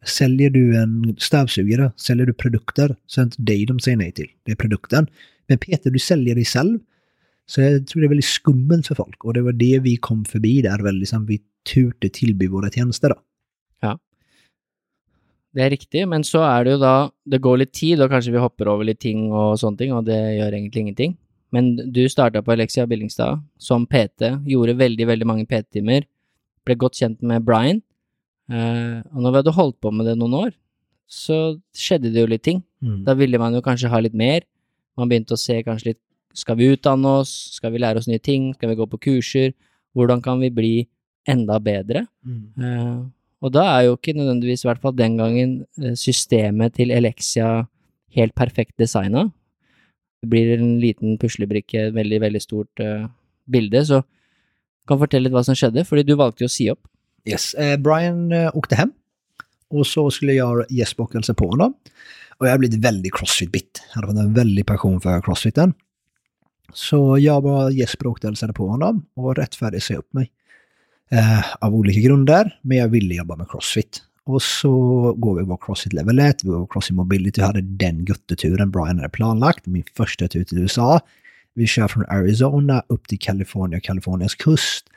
Speaker 2: Säljer du en stövsugare, säljer du produkter, så är det inte dig de säger nej till, det är produkten. Men Peter, du säljer dig själv. Så jag tror det är väldigt skummelt för folk, och det var det vi kom förbi där, väl liksom vi turte tillby våra tjänster då.
Speaker 1: Det er riktig, men så er det jo da Det går litt tid, og kanskje vi hopper over litt ting og sånne ting, og det gjør egentlig ingenting. Men du starta på Alexia Billingstad som PT, gjorde veldig, veldig mange PT-timer, ble godt kjent med Brian, eh, og når vi hadde holdt på med det noen år, så skjedde det jo litt ting.
Speaker 2: Mm.
Speaker 1: Da ville man jo kanskje ha litt mer. Man begynte å se kanskje litt Skal vi utdanne oss? Skal vi lære oss nye ting? Skal vi gå på kurser? Hvordan kan vi bli enda bedre?
Speaker 2: Mm.
Speaker 1: Og da er jo ikke nødvendigvis, i hvert fall den gangen, eh, systemet til Elexia helt perfekt designa. Det blir en liten puslebrikke, et veldig, veldig stort uh, bilde, så kan fortelle litt hva som skjedde, fordi du valgte jo å si opp.
Speaker 2: Yes, eh, Brian eh, åkte hem och så skulle jag och Jesper åka och hälsa på honom. Och jag hade blivit väldigt crossfit-bit. Jag hade fått en väldig passion för crossfiten. Så jag och Jesper åkte och hälsade på honom och rättfärdigt sa upp mig. Eh, av olika grunder, men jag ville jobba med crossfit. Och så går vi på crossfit level 1, vi går crossfit mobility, jag hade den gutteturen Brian hade planlagt, min första tur till USA. Vi kör från Arizona upp till Kalifornien, Kaliforniens kust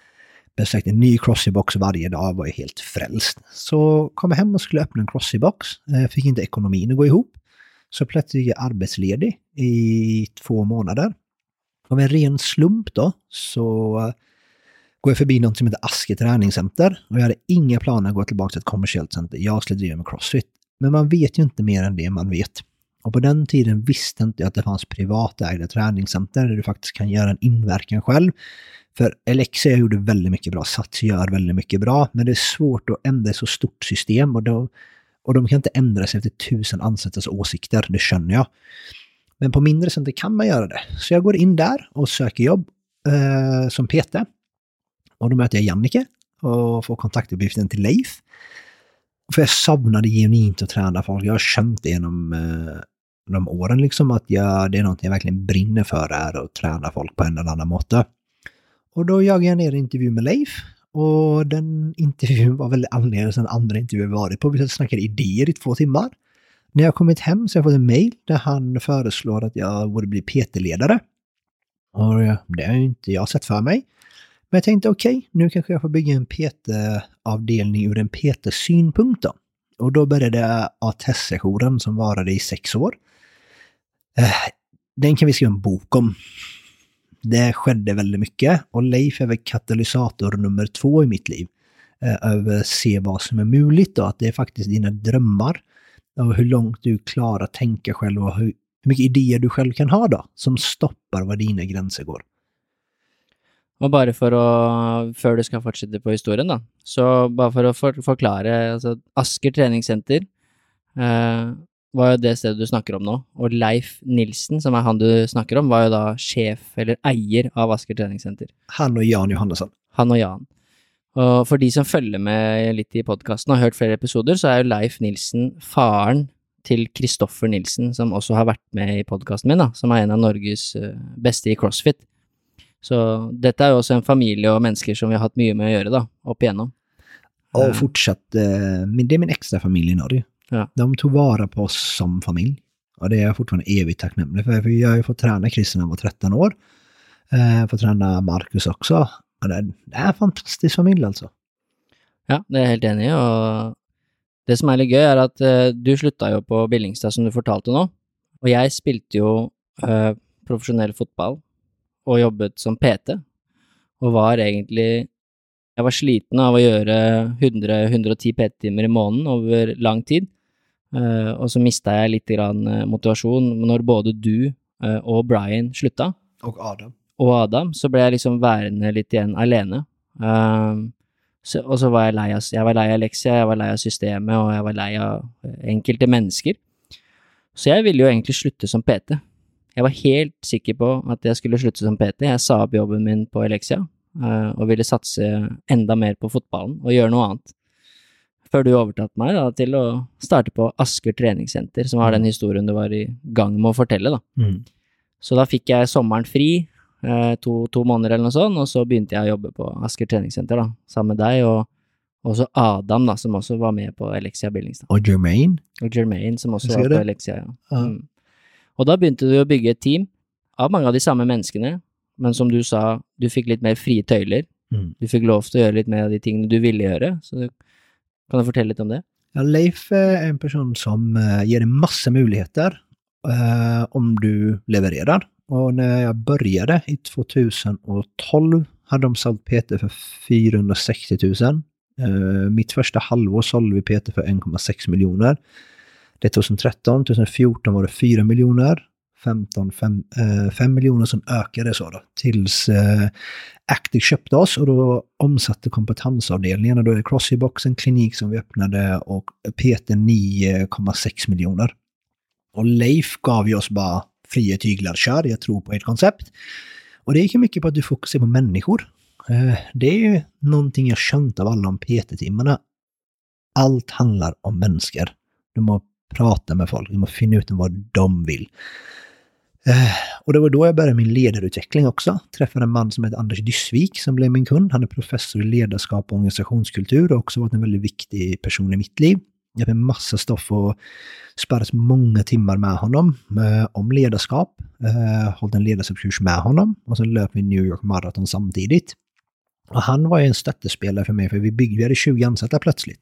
Speaker 2: Besökte en ny Crossfit-box varje dag, var ju helt frälst. Så kom jag hem och skulle öppna en Crossfit-box, Eh, Fick inte ekonomin att gå ihop. Så plötsligt är jag arbetsledig i två månader. Av en ren slump då så går jag förbi något som heter Aske träningscenter och jag hade inga planer att gå tillbaka till ett kommersiellt center. Jag skulle driva med Crossfit. Men man vet ju inte mer än det man vet. Och på den tiden visste inte jag att det fanns privatägda träningscenter där du faktiskt kan göra en inverkan själv. För Alexia gjorde väldigt mycket bra, Sats gör väldigt mycket bra, men det är svårt att ändra ett så stort system och, då, och de kan inte ändra sig efter tusen anställdas åsikter, det känner jag. Men på mindre center kan man göra det. Så jag går in där och söker jobb eh, som PT. Och då möter jag Jannike och får kontaktuppgiften till Leif. För jag saknade genuint att träna folk. Jag har känt eh, liksom, det genom de åren liksom att jag, det är något jag verkligen brinner för är att träna folk på en eller annan måte. Och då jagade jag ner en intervju med Leif och den intervjun var väl annorlunda än andra intervjuer vi varit på. Vi snackade idéer i två timmar. När jag kommit hem så har jag fått en mail där han föreslår att jag borde bli PT-ledare. Och det har ju inte jag sett för mig. Men jag tänkte okej, okay, nu kanske jag får bygga en PT-avdelning ur en PT-synpunkt då. Och då började ATS-sessionen som varade i sex år. Eh, den kan vi skriva en bok om. Det skedde väldigt mycket och Leif är väl katalysator nummer två i mitt liv. Eh, över att se vad som är möjligt och att det är faktiskt dina drömmar och hur långt du klarar att tänka själv och hur mycket idéer du själv kan ha då, som stoppar var dina gränser går.
Speaker 1: Og bare for å, før du skal fortsette på historien, da, så bare for å for, forklare altså, Asker treningssenter eh, var jo det stedet du snakker om nå, og Leif Nilsen, som er han du snakker om, var jo da sjef, eller eier, av Asker treningssenter.
Speaker 2: Han og Jan Johannesson.
Speaker 1: Han og Jan. Og for de som følger med litt i podkasten og har hørt flere episoder, så er jo Leif Nilsen faren til Kristoffer Nilsen, som også har vært med i podkasten min, da, som er en av Norges eh, beste i crossfit. Så dette er jo også en familie og mennesker som vi har hatt mye med å gjøre, da, opp igjennom.
Speaker 2: Och eh. fortsatt, eh, det är min extra familj i Norge.
Speaker 1: Ja.
Speaker 2: De tog vara på oss som familj. Och det är jag fortfarande evigt tacknämlig för. Jag har ju fått träna Christian när han var 13 år. Eh, fått träna Marcus också. Och det, är en fantastisk familj alltså.
Speaker 1: Ja, det er jeg helt enig i, og det som er litt gøy, er at uh, du slutta jo på Billingstad, som du fortalte nå, og jeg spilte jo uh, profesjonell fotball og jobbet som PT, og var egentlig Jeg var sliten av å gjøre 100-110 PT-timer i måneden over lang tid, uh, og så mista jeg litt grann motivasjon når både du uh, og Brian slutta.
Speaker 2: Och Adam.
Speaker 1: Og Adam, så ble jeg liksom værende litt igjen alene. Så, og så var jeg lei av Jeg var lei av lekser, jeg var lei av systemet, og jeg var lei av enkelte mennesker. Så jeg ville jo egentlig slutte som PT. Jeg var helt sikker på at jeg skulle slutte som PT. Jeg sa opp jobben min på Elexia uh, og ville satse enda mer på fotballen og gjøre noe annet. Før du overtatte meg da, til å starte på Asker treningssenter, som var den historien du var i gang med å fortelle. da.
Speaker 2: Mm.
Speaker 1: Så da fikk jeg sommeren fri, uh, to, to, måneder eller noe sånt, og så begynte jeg å jobbe på Asker treningssenter da, sammen med deg. og også Adam, da, som også var med på Elexia Billingstad.
Speaker 2: Och Jermaine.
Speaker 1: Og Jermaine, som også var på. Elexia. Ja. Mm. Og da begynte du å bygge et team av mange av de samme menneskene, men som du sa, du fikk litt mer frie tøyler.
Speaker 2: Mm.
Speaker 1: Du fikk lov til å gjøre litt mer av de tingene du ville gjøre. Så du, kan du fortelle litt om det?
Speaker 2: Ja, Leif är en person som eh, ger dig massa möjligheter eh, om du levererar. Och när jag började i 2012 hade de sålt PT för 460 000. Eh, mitt första halvår sålde vi PT för 1,6 miljoner. Det är 2013, 2014 var det 4 miljoner. 15, 5, eh, 5 miljoner som ökade så då. Tills eh, Actic köpte oss och då omsatte kompetensavdelningen och då är det Crossy-box, en klinik som vi öppnade och PT 9,6 miljoner. Och Leif gav ju oss bara fria tyglar, kör, jag tror på ert koncept. Och det gick ju mycket på att du fokuserar på människor. Eh, det är ju någonting jag känt av alla de PT-timmarna. Allt handlar om människor. Du måste prata med folk, du finna ut vad de vill. Eh, och det var då jag började min ledarutveckling också. Träffade en man som heter Anders Dyssvik som blev min kund. Han är professor i ledarskap och organisationskultur och också varit en väldigt viktig person i mitt liv. Jag fick massa stoff och sparrat många timmar med honom eh, om ledarskap. Eh, hållit en ledarskapskurs med honom och sen löp vi New York Marathon samtidigt. Och han var ju en stöttespelare för mig, för vi byggde, vi hade 20 anställda plötsligt.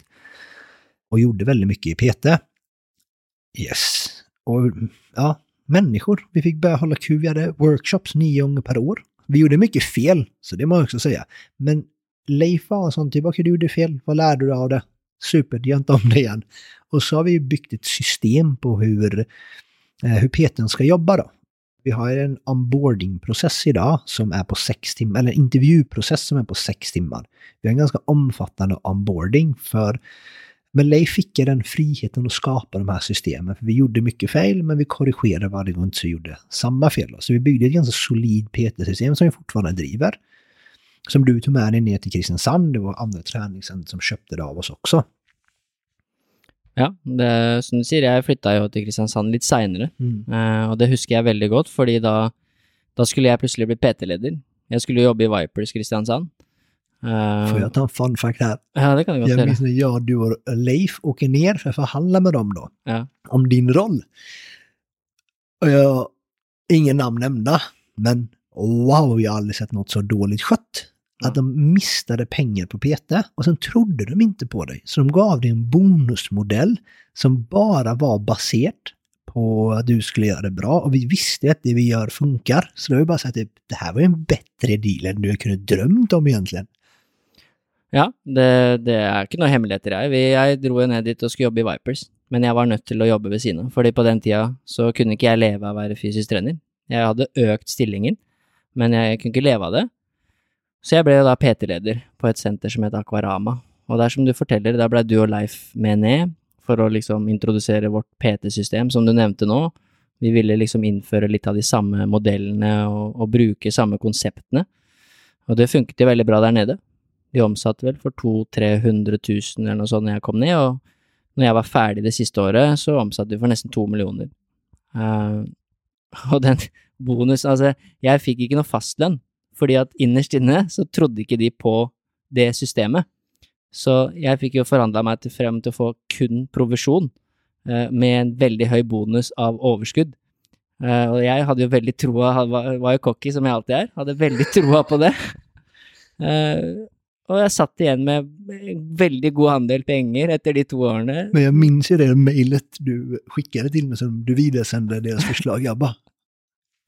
Speaker 2: Och gjorde väldigt mycket i PT. Yes. Och ja, människor. Vi fick börja hålla kul. Vi hade workshops nio gånger per år. Vi gjorde mycket fel, så det må jag också säga. Men Leif var en sån typ, okej du gjorde fel, vad lärde du av det? Super, gör inte om det igen. Och så har vi byggt ett system på hur, eh, hur peten ska jobba då. Vi har en onboarding process idag som är på sex timmar, eller en intervjuprocess som är på sex timmar. Vi har en ganska omfattande onboarding för men Leif fick den friheten att skapa de här systemen. För vi gjorde mycket fel, men vi korrigerade varje gång vi gjorde samma fel. Så vi byggde ett ganska solid PT-system som vi fortfarande driver. Som du tog med dig ner till Kristiansand. Det var andra träningscenter som köpte det av oss också.
Speaker 1: Ja, det, som du sier, jeg flytta jo til Kristiansand litt seinere,
Speaker 2: Mm.
Speaker 1: eh, og det husker jeg veldig godt, fordi da, da skulle jeg plutselig bli PT-leder. Jeg skulle jobbe i Vipers Kristiansand. Eh,
Speaker 2: Får jag ta en fun fact här?
Speaker 1: Ja, det kan du
Speaker 2: Jag minns när jag, du och Leif åker ner för att förhandla med dem då.
Speaker 1: Ja.
Speaker 2: Om din roll. Och jag, ingen namn nämnda, men wow, jag har aldrig sett något så dåligt skött. Att de mistade pengar på PT och sen trodde de inte på dig. Så de gav dig en bonusmodell som bara var baserat på att du skulle göra det bra. Och vi visste att det vi gör funkar. Så det var ju bara så att det, det här var en bättre deal än du kunde drömt om egentligen.
Speaker 1: Ja, det, det er ikke noe hemmeligheter her. Jeg dro ned dit og skulle jobbe i Vipers, men jeg var nødt til å jobbe ved siden av, fordi på den tida så kunne ikke jeg leve av å være fysisk trener. Jeg hadde økt stillingen, men jeg kunne ikke leve av det. Så jeg ble da PT-leder på et senter som het Akvarama. Og der som du forteller, der blei du og Leif med ned for å liksom introdusere vårt PT-system, som du nevnte nå. Vi ville liksom innføre litt av de samme modellene og, og bruke samme konseptene. Og det funket jo veldig bra der nede. De omsatte vel for 200 000-300 000 eller noe sånt når jeg kom ned, og når jeg var ferdig det siste året, så omsatte vi for nesten to millioner. Uh, og den bonusen altså, jeg fikk ikke noe fastlønn, fordi at innerst inne så trodde ikke de på det systemet. Så jeg fikk jo forhandla meg til frem til å få kun provisjon, uh, med en veldig høy bonus av overskudd. Uh, og jeg hadde jo veldig troa, var, var jo cocky som jeg alltid er, hadde veldig troa på det. Uh, <laughs> og jeg satt igjen med en veldig god andel penger etter de to årene.
Speaker 2: Men jag minns ju det mejlet du skickade till mig som du vidaresände deras förslag. Jag bara,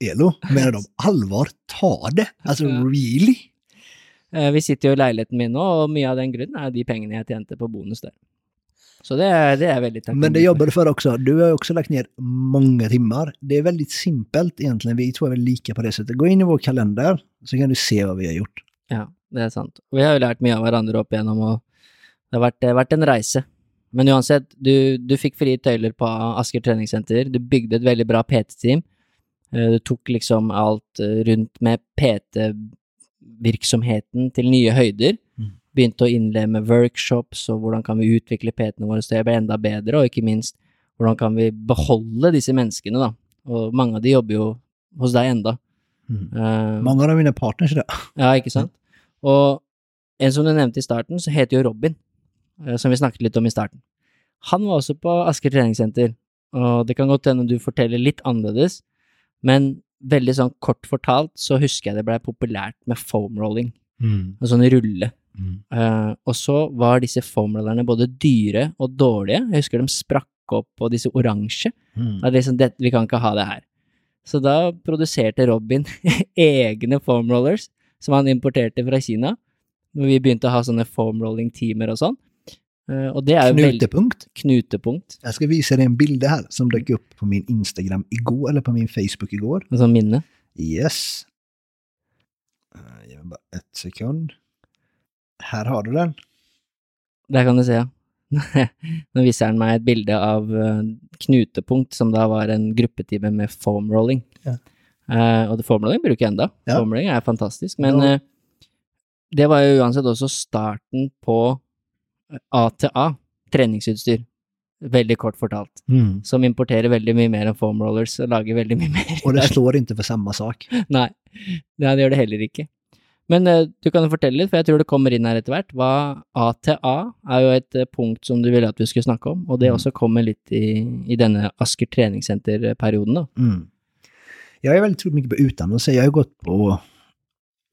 Speaker 2: Elo, menar de allvar? Ta det! Alltså
Speaker 1: Ja.
Speaker 2: really?
Speaker 1: Eh, Vi sitter jo i leiligheten min nå, og mye av den grunnen er de pengene jeg tjente på bonus der. Så det er, det er jeg veldig
Speaker 2: Men det jobbar du för också. Du har också lagt ner många timmar. Det är väldigt simpelt egentligen. Vi två är väl lika på det sättet. Gå in i vår kalender så kan du se vad vi har gjort.
Speaker 1: Ja, det er sant. Vi har jo lært mye av hverandre opp igjennom, og det har vært, det har vært en reise. Men uansett, du, du fikk frie tøyler på Asker treningssenter, du bygde et veldig bra PT-team. Eh, Du tok liksom alt eh, rundt med PT-virksomheten til nye høyder.
Speaker 2: Mm.
Speaker 1: Begynte å innlemme workshops, og hvordan kan vi utvikle PT-ene våre så det blir enda bedre, og ikke minst, hvordan kan vi beholde disse menneskene, da. Og mange av de jobber jo hos deg enda. Eh,
Speaker 2: Många av mina partners idag.
Speaker 1: ja, ikke sant? Og en som du nevnte i starten, så heter jo Robin, eh, som vi snakket litt om i starten. Han var også på Asker treningssenter, og det kan godt hende du forteller litt annerledes, men veldig sånn kort fortalt så husker jeg det blei populært med foamrolling,
Speaker 2: Mm.
Speaker 1: en sånn rulle. Eh, og så var disse foamrollerne både dyre og dårlige, jeg husker de sprakk opp på disse oransje,
Speaker 2: Mm.
Speaker 1: det liksom, det, vi kan ikke ha det her. Så da produserte Robin <laughs> egne foamrollers, som han importerte fra Kina, når vi begynte å ha sånne foamrolling-teamer og sånn. Eh, og det veldig
Speaker 2: Knutepunkt.
Speaker 1: knutepunkt,
Speaker 2: Jag ska visa dig en bild här som dök upp på min Instagram igår, eller på min Facebook igår.
Speaker 1: en sånn minne.
Speaker 2: Yes. Eh, Ge mig bara ett sekund. Här har du den.
Speaker 1: Der kan du se, ja. <laughs> Nå viser han meg et bilde av eh, Knutepunkt, som da var en gruppetime med foamrolling.
Speaker 2: Ja.
Speaker 1: Eh, og det foamrolling bruker jeg enda.
Speaker 2: Ja.
Speaker 1: Foamrolling er fantastisk, men
Speaker 2: Ja.
Speaker 1: eh, det var jo uansett også starten på ATA, treningsutstyr. Veldig kort fortalt. Som importerer veldig mye mer enn foamrollers og lager veldig mye mer.
Speaker 2: Och det <laughs> står inte för samma sak.
Speaker 1: Nei, det gjør det heller ikke. Men eh, du kan fortelle litt, for jeg tror det kommer inn her etter hvert. Hva ATA er jo et eh, punkt som du ville at vi skulle snakke om, og det
Speaker 2: Mm.
Speaker 1: også kommer litt i, i denne Asker treningssenter-perioden, da.
Speaker 2: Mm. Jag är väldigt mycket på utannonser. Jag har gått på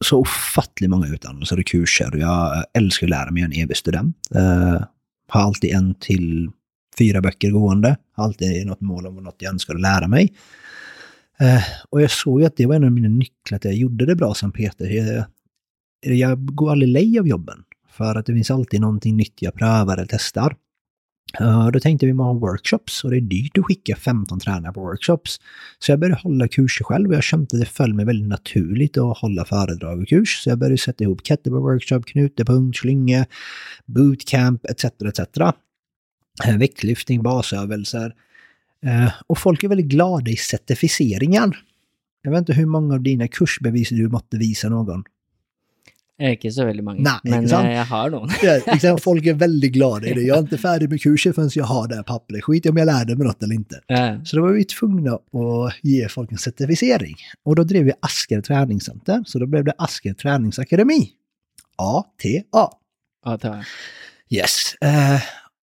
Speaker 2: så ofattligt många utannonser och kurser. Jag älskar att lära mig, jag är en evig student. Uh, har alltid en till fyra böcker gående. Alltid något mål om något jag önskar lära mig. Uh, och jag såg ju att det var en av mina nycklar till att jag gjorde det bra som Peter. Jag, jag går aldrig lej av jobben. För att det finns alltid någonting nytt jag prövar eller testar. Eh, då tänkte vi ha workshops och det är dyrt att skicka 15 tränare på workshops. Så jag började hålla kurser själv och jag kände att det föll mig väldigt naturligt att hålla föredrag och kurs. Så jag började sätta ihop kettlebell workshop, knutepunkt, slinge, bootcamp etc. etc. Uh, basövelser. Och folk är väldigt glada i certifieringar. Jag vet inte hur många av dina kursbevis du måste visa någon.
Speaker 1: Ikke så veldig mange,
Speaker 2: Nei,
Speaker 1: men eh, jeg har noen. <laughs>
Speaker 2: Ja, folk är väldigt glada i det. Jag är inte <laughs> färdig med kursen förrän jag har det här pappret. Skit om jag lärde mig något eller inte.
Speaker 1: Ja.
Speaker 2: Så då var vi tvungna att ge folk en certifiering. Och då drev vi Asker Träningscenter, så då blev det Asker Träningsakademi. ATA.
Speaker 1: Jeg.
Speaker 2: Yes. Eh,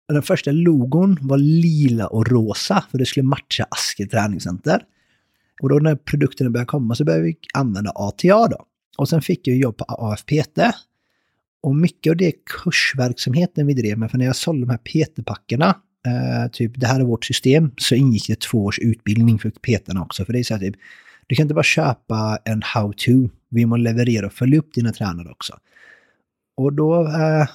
Speaker 2: den första logon var lila och rosa, för det skulle matcha Asker Träningscenter. Och då när produkterna började komma så började vi använda ATA då. Och sen fick jag jobb på AFPT. Och mycket av det kursverksamheten vi drev med, för när jag sålde de här PT-packerna, eh, typ det här är vårt system, så ingick det två års utbildning för PT-arna också. För det är så här typ, du kan inte bara köpa en how-to, vi måste leverera och följa upp dina tränare också. Och då eh,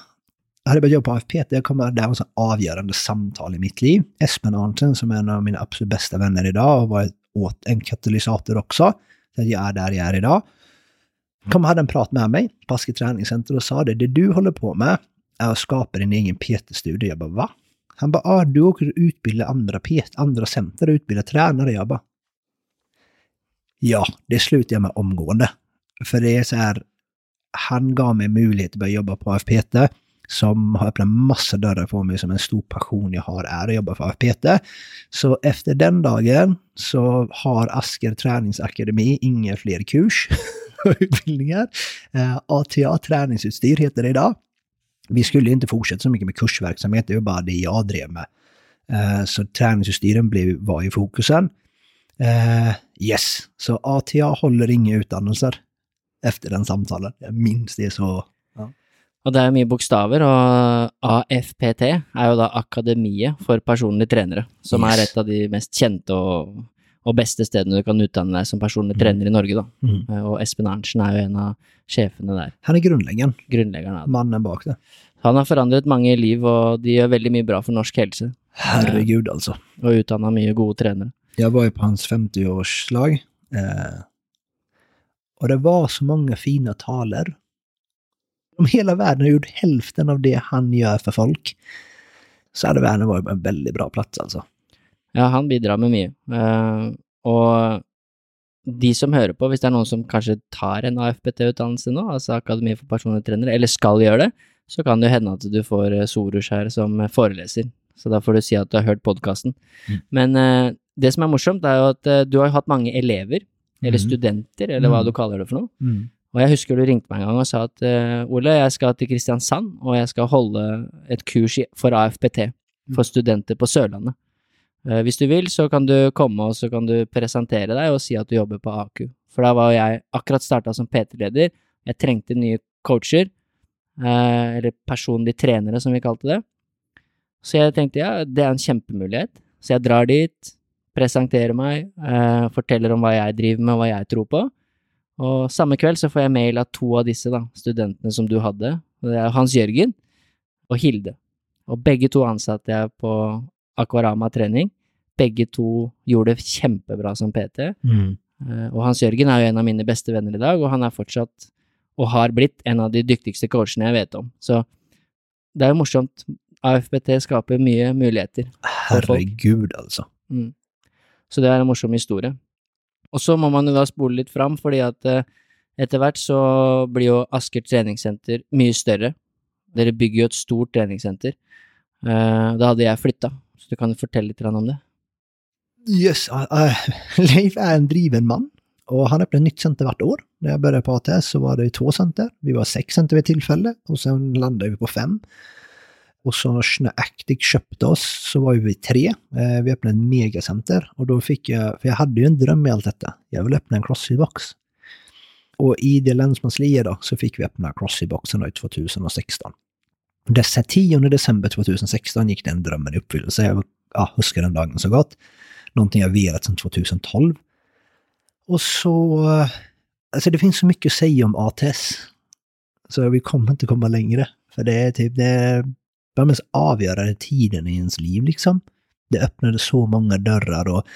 Speaker 2: hade jag börjat jobba på AFPT, jag kommer, det här var så avgörande samtal i mitt liv. Espen Arntzen som är en av mina absolut bästa vänner idag och varit åt en katalysator också. Så att jag är där jag är idag kom och hade en prat med mig på Aske träningscenter och sa det, det du håller på med är att skapa din egen PT-studio. Jag bara, va? Han bara, ah, du åker och utbildar andra, PT, andra center och utbildar tränare. Jag bara, ja, det slutar jag med omgående. För det är så här, han gav mig möjlighet att börja jobba på AFPT som har öppnat massa dörrar för mig som en stor passion jag har är att jobba för AFPT. Så efter den dagen så har Asker Träningsakademi inga fler kurs <laughs> utbildningar. Eh, ATA Träningsutstyr heter det idag. Vi skulle inte fortsätta så mycket med kursverksamhet, det var bara det jag drev med. Eh, så träningsutstyren blev, var i fokusen. Eh, yes, så ATA håller inga utannonser efter den samtalen. Jag minns det så
Speaker 1: Og det er mye bokstaver, og AFPT er jo da Akademiet for personlige trenere, som
Speaker 2: Yes.
Speaker 1: er et av de mest kjente og, og beste stedene du kan utdanne deg som personlig trener i Norge, da.
Speaker 2: Mm.
Speaker 1: Eh, Og Espen Arntzen er jo en av sjefene der,
Speaker 2: Han är grundläggaren,
Speaker 1: grunnleggeren av det.
Speaker 2: mannen bak det.
Speaker 1: Han har forandret mange liv, og de gjør veldig mye bra for norsk helse,
Speaker 2: Herregud alltså.
Speaker 1: og utdanna mye gode trenere.
Speaker 2: Jag var ju på hans 50-årslag. Eh, och det var så många fina taler. Om hela världen har gjort hälften av det han gör för folk, så hade världen varit en väldigt bra plats alltså.
Speaker 1: Ja, han bidrar med mye. Eh, og de som hører på, hvis det er noen som kanskje tar en AFPT-utdannelse nå, altså Akademi for personlige trenere, eller skal gjøre det, så kan det jo hende at du får eh, Sorush her som eh, foreleser. Så da får du si at du har hørt podkasten.
Speaker 2: Mm.
Speaker 1: Men eh, det som er morsomt, er jo at eh, du har jo hatt mange elever, eller
Speaker 2: Mhm.
Speaker 1: studenter, eller hva
Speaker 2: Mm.
Speaker 1: du kaller det for noe. Og jeg husker du ringte meg en gang og sa at eh, Ole, jeg skal til Kristiansand, og jeg skal holde et kurs i, for AFPT for studenter på Sørlandet. Uh, hvis du vil, så kan du komme og så kan du presentere deg og si at du jobber på AKU. For da var jeg akkurat starta som PT-leder, jeg trengte nye coacher, uh, eller personlige trenere som vi kalte det. Så jeg tenkte ja, det er en kjempemulighet. Så jeg drar dit, presenterer meg, uh, forteller om hva jeg driver med og hva jeg tror på. Og samme kveld så får jeg mail av to av disse da, studentene som du hadde. Det er Hans Jørgen og Hilde. Og begge to ansatte jeg på Aquarama trening. Begge to gjorde det kjempebra som PT. Eh, Og Hans Jørgen er jo en av mine beste venner i dag, og han er fortsatt, og har blitt, en av de dyktigste coachene jeg vet om. Så det er jo morsomt. AFPT skaper mye muligheter.
Speaker 2: Herregud alltså.
Speaker 1: Mm. Så det er en morsom historie. Og så må man jo da spole litt fram, fordi at eh, etter hvert så blir jo Asker treningssenter mye større. Dere bygger jo et stort treningssenter. Eh, da hadde jeg flytta, så du kan fortelle litt om det?
Speaker 2: Yes, uh, <laughs> Leif är en driven man. Och han öppnar nytt center vart år. När jag började på ATS så var det två center. Vi var sex center vid tillfälle och sen landade vi på fem. Och så när Actic köpte oss så var vi tre. Eh, vi öppnade ett megacenter och då fick jag, för jag hade ju en dröm i allt detta. Jag ville öppna en crossfitbox. Och i det länsmansliet då så fick vi öppna crossfitboxen 2016. Och dessa 10 december 2016 gick den drömmen i uppfyllelse. Jag ja, huskar den dagen så gott. Någonting jag velat sedan 2012. Och så... Alltså det finns så mycket att säga om ATS. Så vi kommer inte komma längre. För det är typ det är den mest avgörande tiden i ens liv liksom. Det öppnade så många dörrar och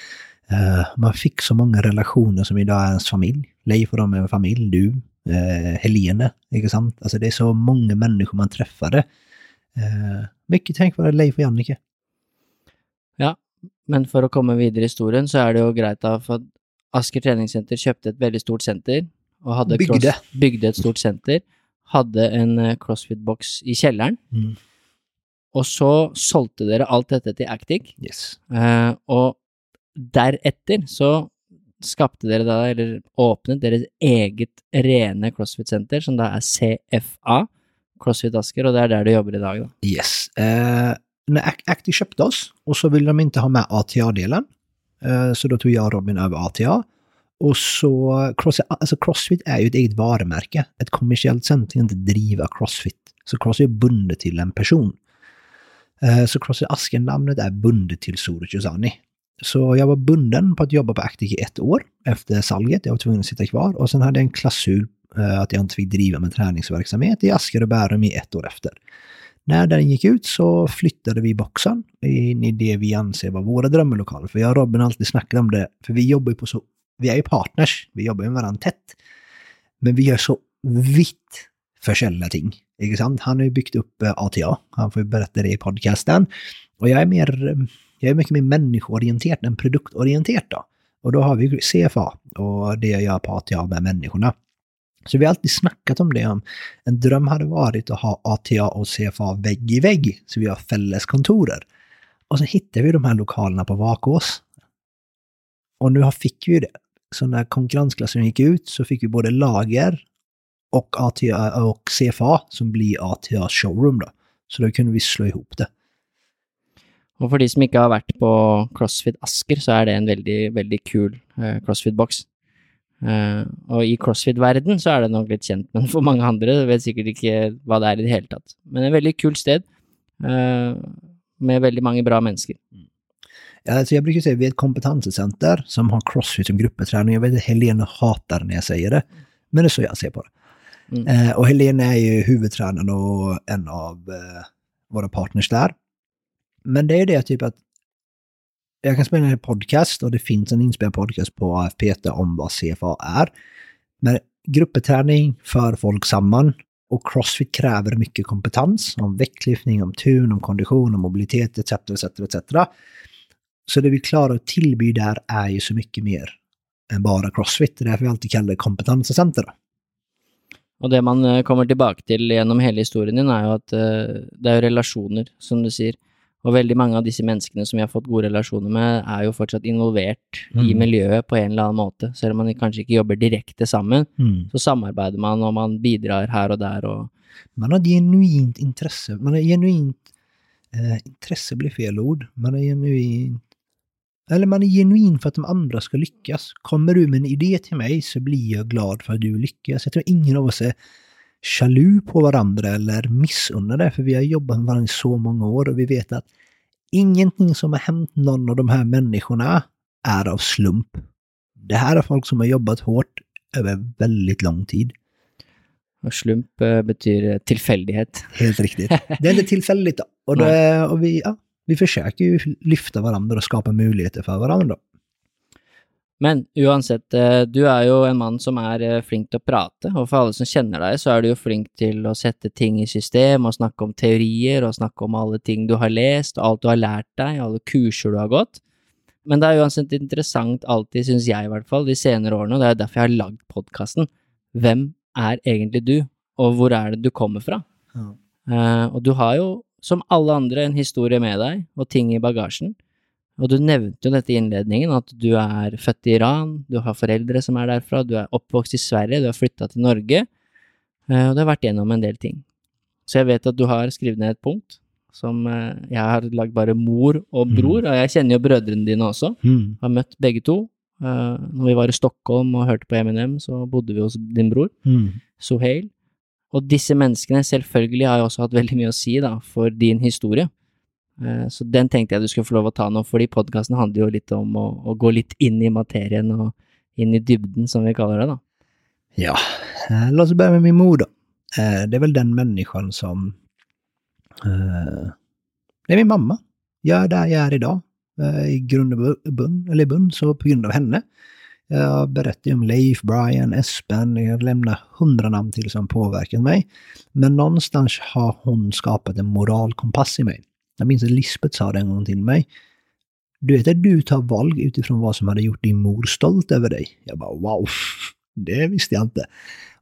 Speaker 2: uh, man fick så många relationer som idag är ens familj. Leif och de är en familj, du, uh, Helene, inte sant? Alltså det är så många människor man träffade Uh, mycket tack vare Leif och Jannike.
Speaker 1: Ja, men för att komma vidare i historien så är det ju grejt för Asker treningssenter köpte ett väldigt stort center och hade
Speaker 2: Byggde.
Speaker 1: Cross, byggde ett stort center, hade en eh, crossfit-box i källaren
Speaker 2: Mm.
Speaker 1: och så sålde dere allt detta till Actic
Speaker 2: Yes.
Speaker 1: eh, och därefter så skapte dere da, eller åpnet deres eget rene crossfit-senter, som da er CFA, CrossFit Asker, och det är där du jobbar idag då.
Speaker 2: Yes. Eh, när Acti köpte oss och så ville de inte ha med ATA-delen. Eh, så då tog jag och Robin över ATA. Och så, Crossfit, alltså Crossfit är ju ett eget varumärke. Ett kommersiellt center kan inte driva Crossfit. Så Crossfit är bundet till en person. Eh, så Crossfit Asken-namnet är bundet till Soro Chuzani. Så jag var bunden på att jobba på Actic i ett år efter salget. Jag var tvungen att sitta kvar. Och sen hade jag en klausul Eh, att jag inte fick driva med träningsverksamhet i Asker och Bärum i ett år efter. När den gick ut så flyttade vi boxen in i det vi anser var våra drömlokaler. För jag och Robin har alltid snackat om det, för vi jobbar ju på så, vi är ju partners, vi jobbar ju med varandra tätt. Men vi gör så vitt försäljda ting. Inte sant? Han har ju byggt upp eh, ATA, han får ju berätta det i podcasten. Och jag är mer, jag är mycket mer människoorienterad än produktorienterad då. Och då har vi CFA och det jag gör på ATA med människorna. Så vi har alltid snackat om det. Om en dröm hade varit att ha ATA och CFA vägg i vägg, så vi har fälleskontorer. Och så hittade vi de här lokalerna på Vakås. Och nu fick vi ju det. Så när konkurrensklassen gick ut så fick vi både lager och ATA och CFA som blir ATA showroom då. Så då kunde vi slå ihop det.
Speaker 1: Och för de som inte har varit på CrossFit Asker så är det en väldigt, väldigt kul eh, CrossFit-box. Eh, och i CrossFit-världen så är det nog lite känt, men för många andra vet säkert inte vad det är i det hela tatt. Men en väldigt kul sted eh, med väldigt många bra människor.
Speaker 2: Alltså jag brukar säga att vi är ett kompetenscenter som har crossfit som gruppträning. Jag vet att Helene hatar när jag säger det, men det är så jag ser på det.
Speaker 1: Mm.
Speaker 2: Eh, och Helene är ju huvudtränaren och en av eh, våra partners där. Men det är det typ att jag kan spela in en podcast och det finns en inspelad podcast på AFPT om vad CFA är. Men gruppträning för folk samman och crossfit kräver mycket kompetens om väcklyftning, om tun, om kondition, om mobilitet etc. etc, etc. Så det vi klarar att tillby där är ju så mycket mer än bara crossfit. Det är därför vi alltid kallar det kompetenscenter.
Speaker 1: Och det man eh, kommer tillbaka till genom hela historien din är ju att eh, det är relationer, som du säger. Och väldigt många av dessa människorna som jag har fått goda relationer med är ju fortsatt involverat i
Speaker 2: Mm.
Speaker 1: miljöet på en eller annan måte. Så om man kanske inte jobbar direkt tillsammans
Speaker 2: Mm.
Speaker 1: så samarbetar man och man bidrar här och där. Och,
Speaker 2: Man har genuint intresse. Man har genuint... Eh, intresse blir fel ord. Man har genuint... Eller man är genuin för att de andra ska lyckas. Kommer du med en idé till mig så blir jag glad för att du lyckas. Jag tror ingen av oss är jalu på varandra eller missunnar det, för vi har jobbat med varandra i så många år och vi vet att ingenting som har hänt någon av de här människorna är av slump. Det här är folk som har jobbat hårt över väldigt lång tid.
Speaker 1: och slump eh, betyder tillfällighet.
Speaker 2: Helt riktigt. Det är inte tillfälligt. då. Och, det, och vi, ja, vi försöker ju lyfta varandra och skapa möjligheter för varandra.
Speaker 1: Men uansett, eh, du är ju en man som är eh, flink till att prata och för alla som känner dig så är du ju flink till att sätta ting i system och snacka om teorier och snacka om alla ting du har läst och allt du har lärt dig, alla kurser du har gått. Men det är uansett intressant alltid, syns jag i alla fall, de senare åren och det är därför jag har lagt podcasten. Vem är egentligen du? Och var är det du kommer från?
Speaker 2: Ja.
Speaker 1: Eh, och du har ju, som alla andra, en historia med dig och ting i bagagen. Och du nevnte jo dette i innledningen, at du er født i Iran, du har foreldre som er derfra, du er oppvokst i Sverige, du har flytta til Norge, eh, og du har vært gjennom en del ting. Så jeg vet at du har skrevet ned et punkt som eh, Jeg har lagd bare mor og bror, og jeg kjenner jo brødrene dine også.
Speaker 2: Mm.
Speaker 1: Har møtt begge to, Uh, når vi var i Stockholm og hørte på Eminem, så bodde vi hos din bror,
Speaker 2: Mm.
Speaker 1: Sohail. Og disse menneskene selvfølgelig har jo også hatt veldig mye å si da, for din historie. Eh, så den tänkte jag att du skulle få lov att ta nu, för podcasten handlar ju lite om att, att, gå lite in i materien och in i dybden, som vi kallar det, Då.
Speaker 2: Ja, eh, låt oss börja med min mor då. Eh, det är väl den människan som... Det är min mamma. Jag är där jag är idag. I grund och bund, eller i så på grund av henne. Jag berättar ju om Leif, Brian, Espen, jag lämnar hundra namn till som påverkat mig. Men någonstans har hon skapat en moralkompass i mig. Jag minns att Lisbeth sa det en gång till mig. Du vet att du tar val utifrån vad som hade gjort din mor stolt över dig. Jag bara wow, det visste jag inte.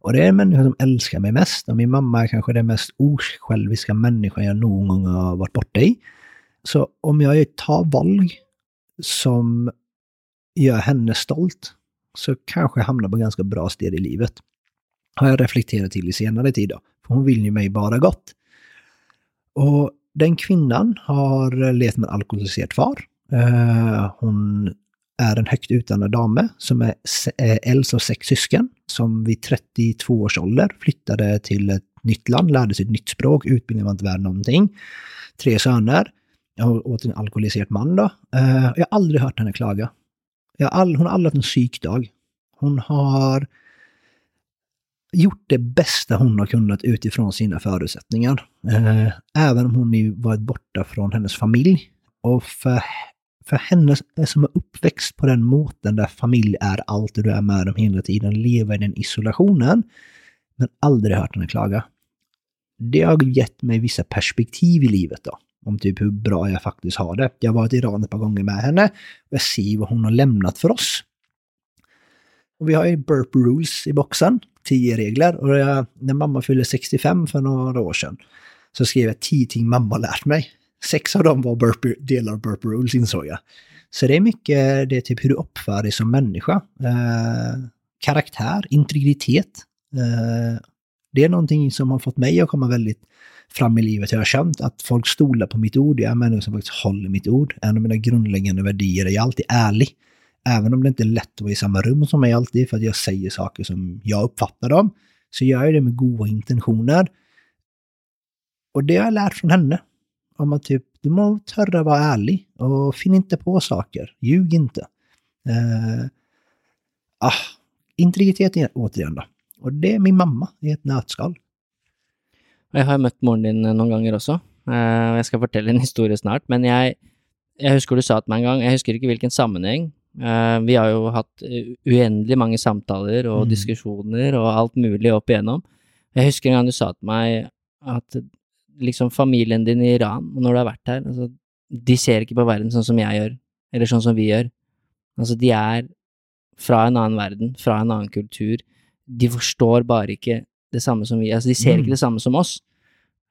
Speaker 2: Och det är en människa som älskar mig mest. Och min mamma är kanske den mest osjälviska människan jag någon gång har varit borta i. Så om jag tar val som gör henne stolt så kanske jag hamnar på ganska bra steg i livet. Har jag reflekterat till i senare tid då. För hon vill ju mig bara gott. Och den kvinnan har levt med en alkoholiserad far. Eh, hon är en högt utdannad dame som är eh, äldst av sex syskon som vid 32 års ålder flyttade till ett nytt land, lärde sig ett nytt språk, utbildningen var inte värd någonting. Tre söner, och åt en alkoholiserad man då. Eh, jag har aldrig hört henne klaga. Jag har all, hon har aldrig haft en psykdag. Hon har gjort det bästa hon har kunnat utifrån sina förutsättningar. Eh, även om hon ju varit borta från hennes familj. Och för, för henne som är uppväxt på den måten där familj är allt och du är med dem hela tiden, lever i den isolationen, men aldrig hört henne klaga. Det har gett mig vissa perspektiv i livet då. Om typ hur bra jag faktiskt har det. Jag har varit i Iran ett par gånger med henne och jag ser vad hon har lämnat för oss. Och vi har ju burp rules i boxen, 10 regler. Och jag, när mamma fyllde 65 för några år sedan så skrev jag 10 ting mamma lärt mig. Sex av dem var burpee, delar av burp rules insåg jag. Så det är mycket, det är typ hur du uppför dig som människa. Eh, karaktär, integritet. Eh, det är någonting som har fått mig att komma väldigt fram i livet. Jag har känt att folk stolar på mitt ord. Jag är en människa som faktiskt håller mitt ord. En av mina grundläggande värderingar är jag är alltid ärlig. Även om det inte är lätt att vara i samma rum som mig alltid för att jag säger saker som jag uppfattar dem. Så gör jag det med goda intentioner. Och det har jag lärt från henne. Om att typ, du måste törra vara ärlig och finn inte på saker. Ljug inte. Eh, ah, integritet återigen då. Och det är min mamma i ett nötskal.
Speaker 1: Jag har mött moren din eh, några gånger också. eh, ska berätta en historia snart, men jag, jag huskar du sa att mig en gång, jag huskar inte vilken sammanhang, vi har jo hatt eh, uendelig mange samtaler og
Speaker 2: Mm.
Speaker 1: diskusjoner og alt mulig opp igjennom. Jeg husker en gang du sa til meg at liksom familien din i Iran, når du har vært her, altså, de ser ikke på verden sånn som jeg gjør, eller sånn som vi gjør. Altså, de er fra en annen verden, fra en annen kultur. De forstår bare ikke det samme som vi. Altså, de ser
Speaker 2: Mm.
Speaker 1: ikke det samme som oss.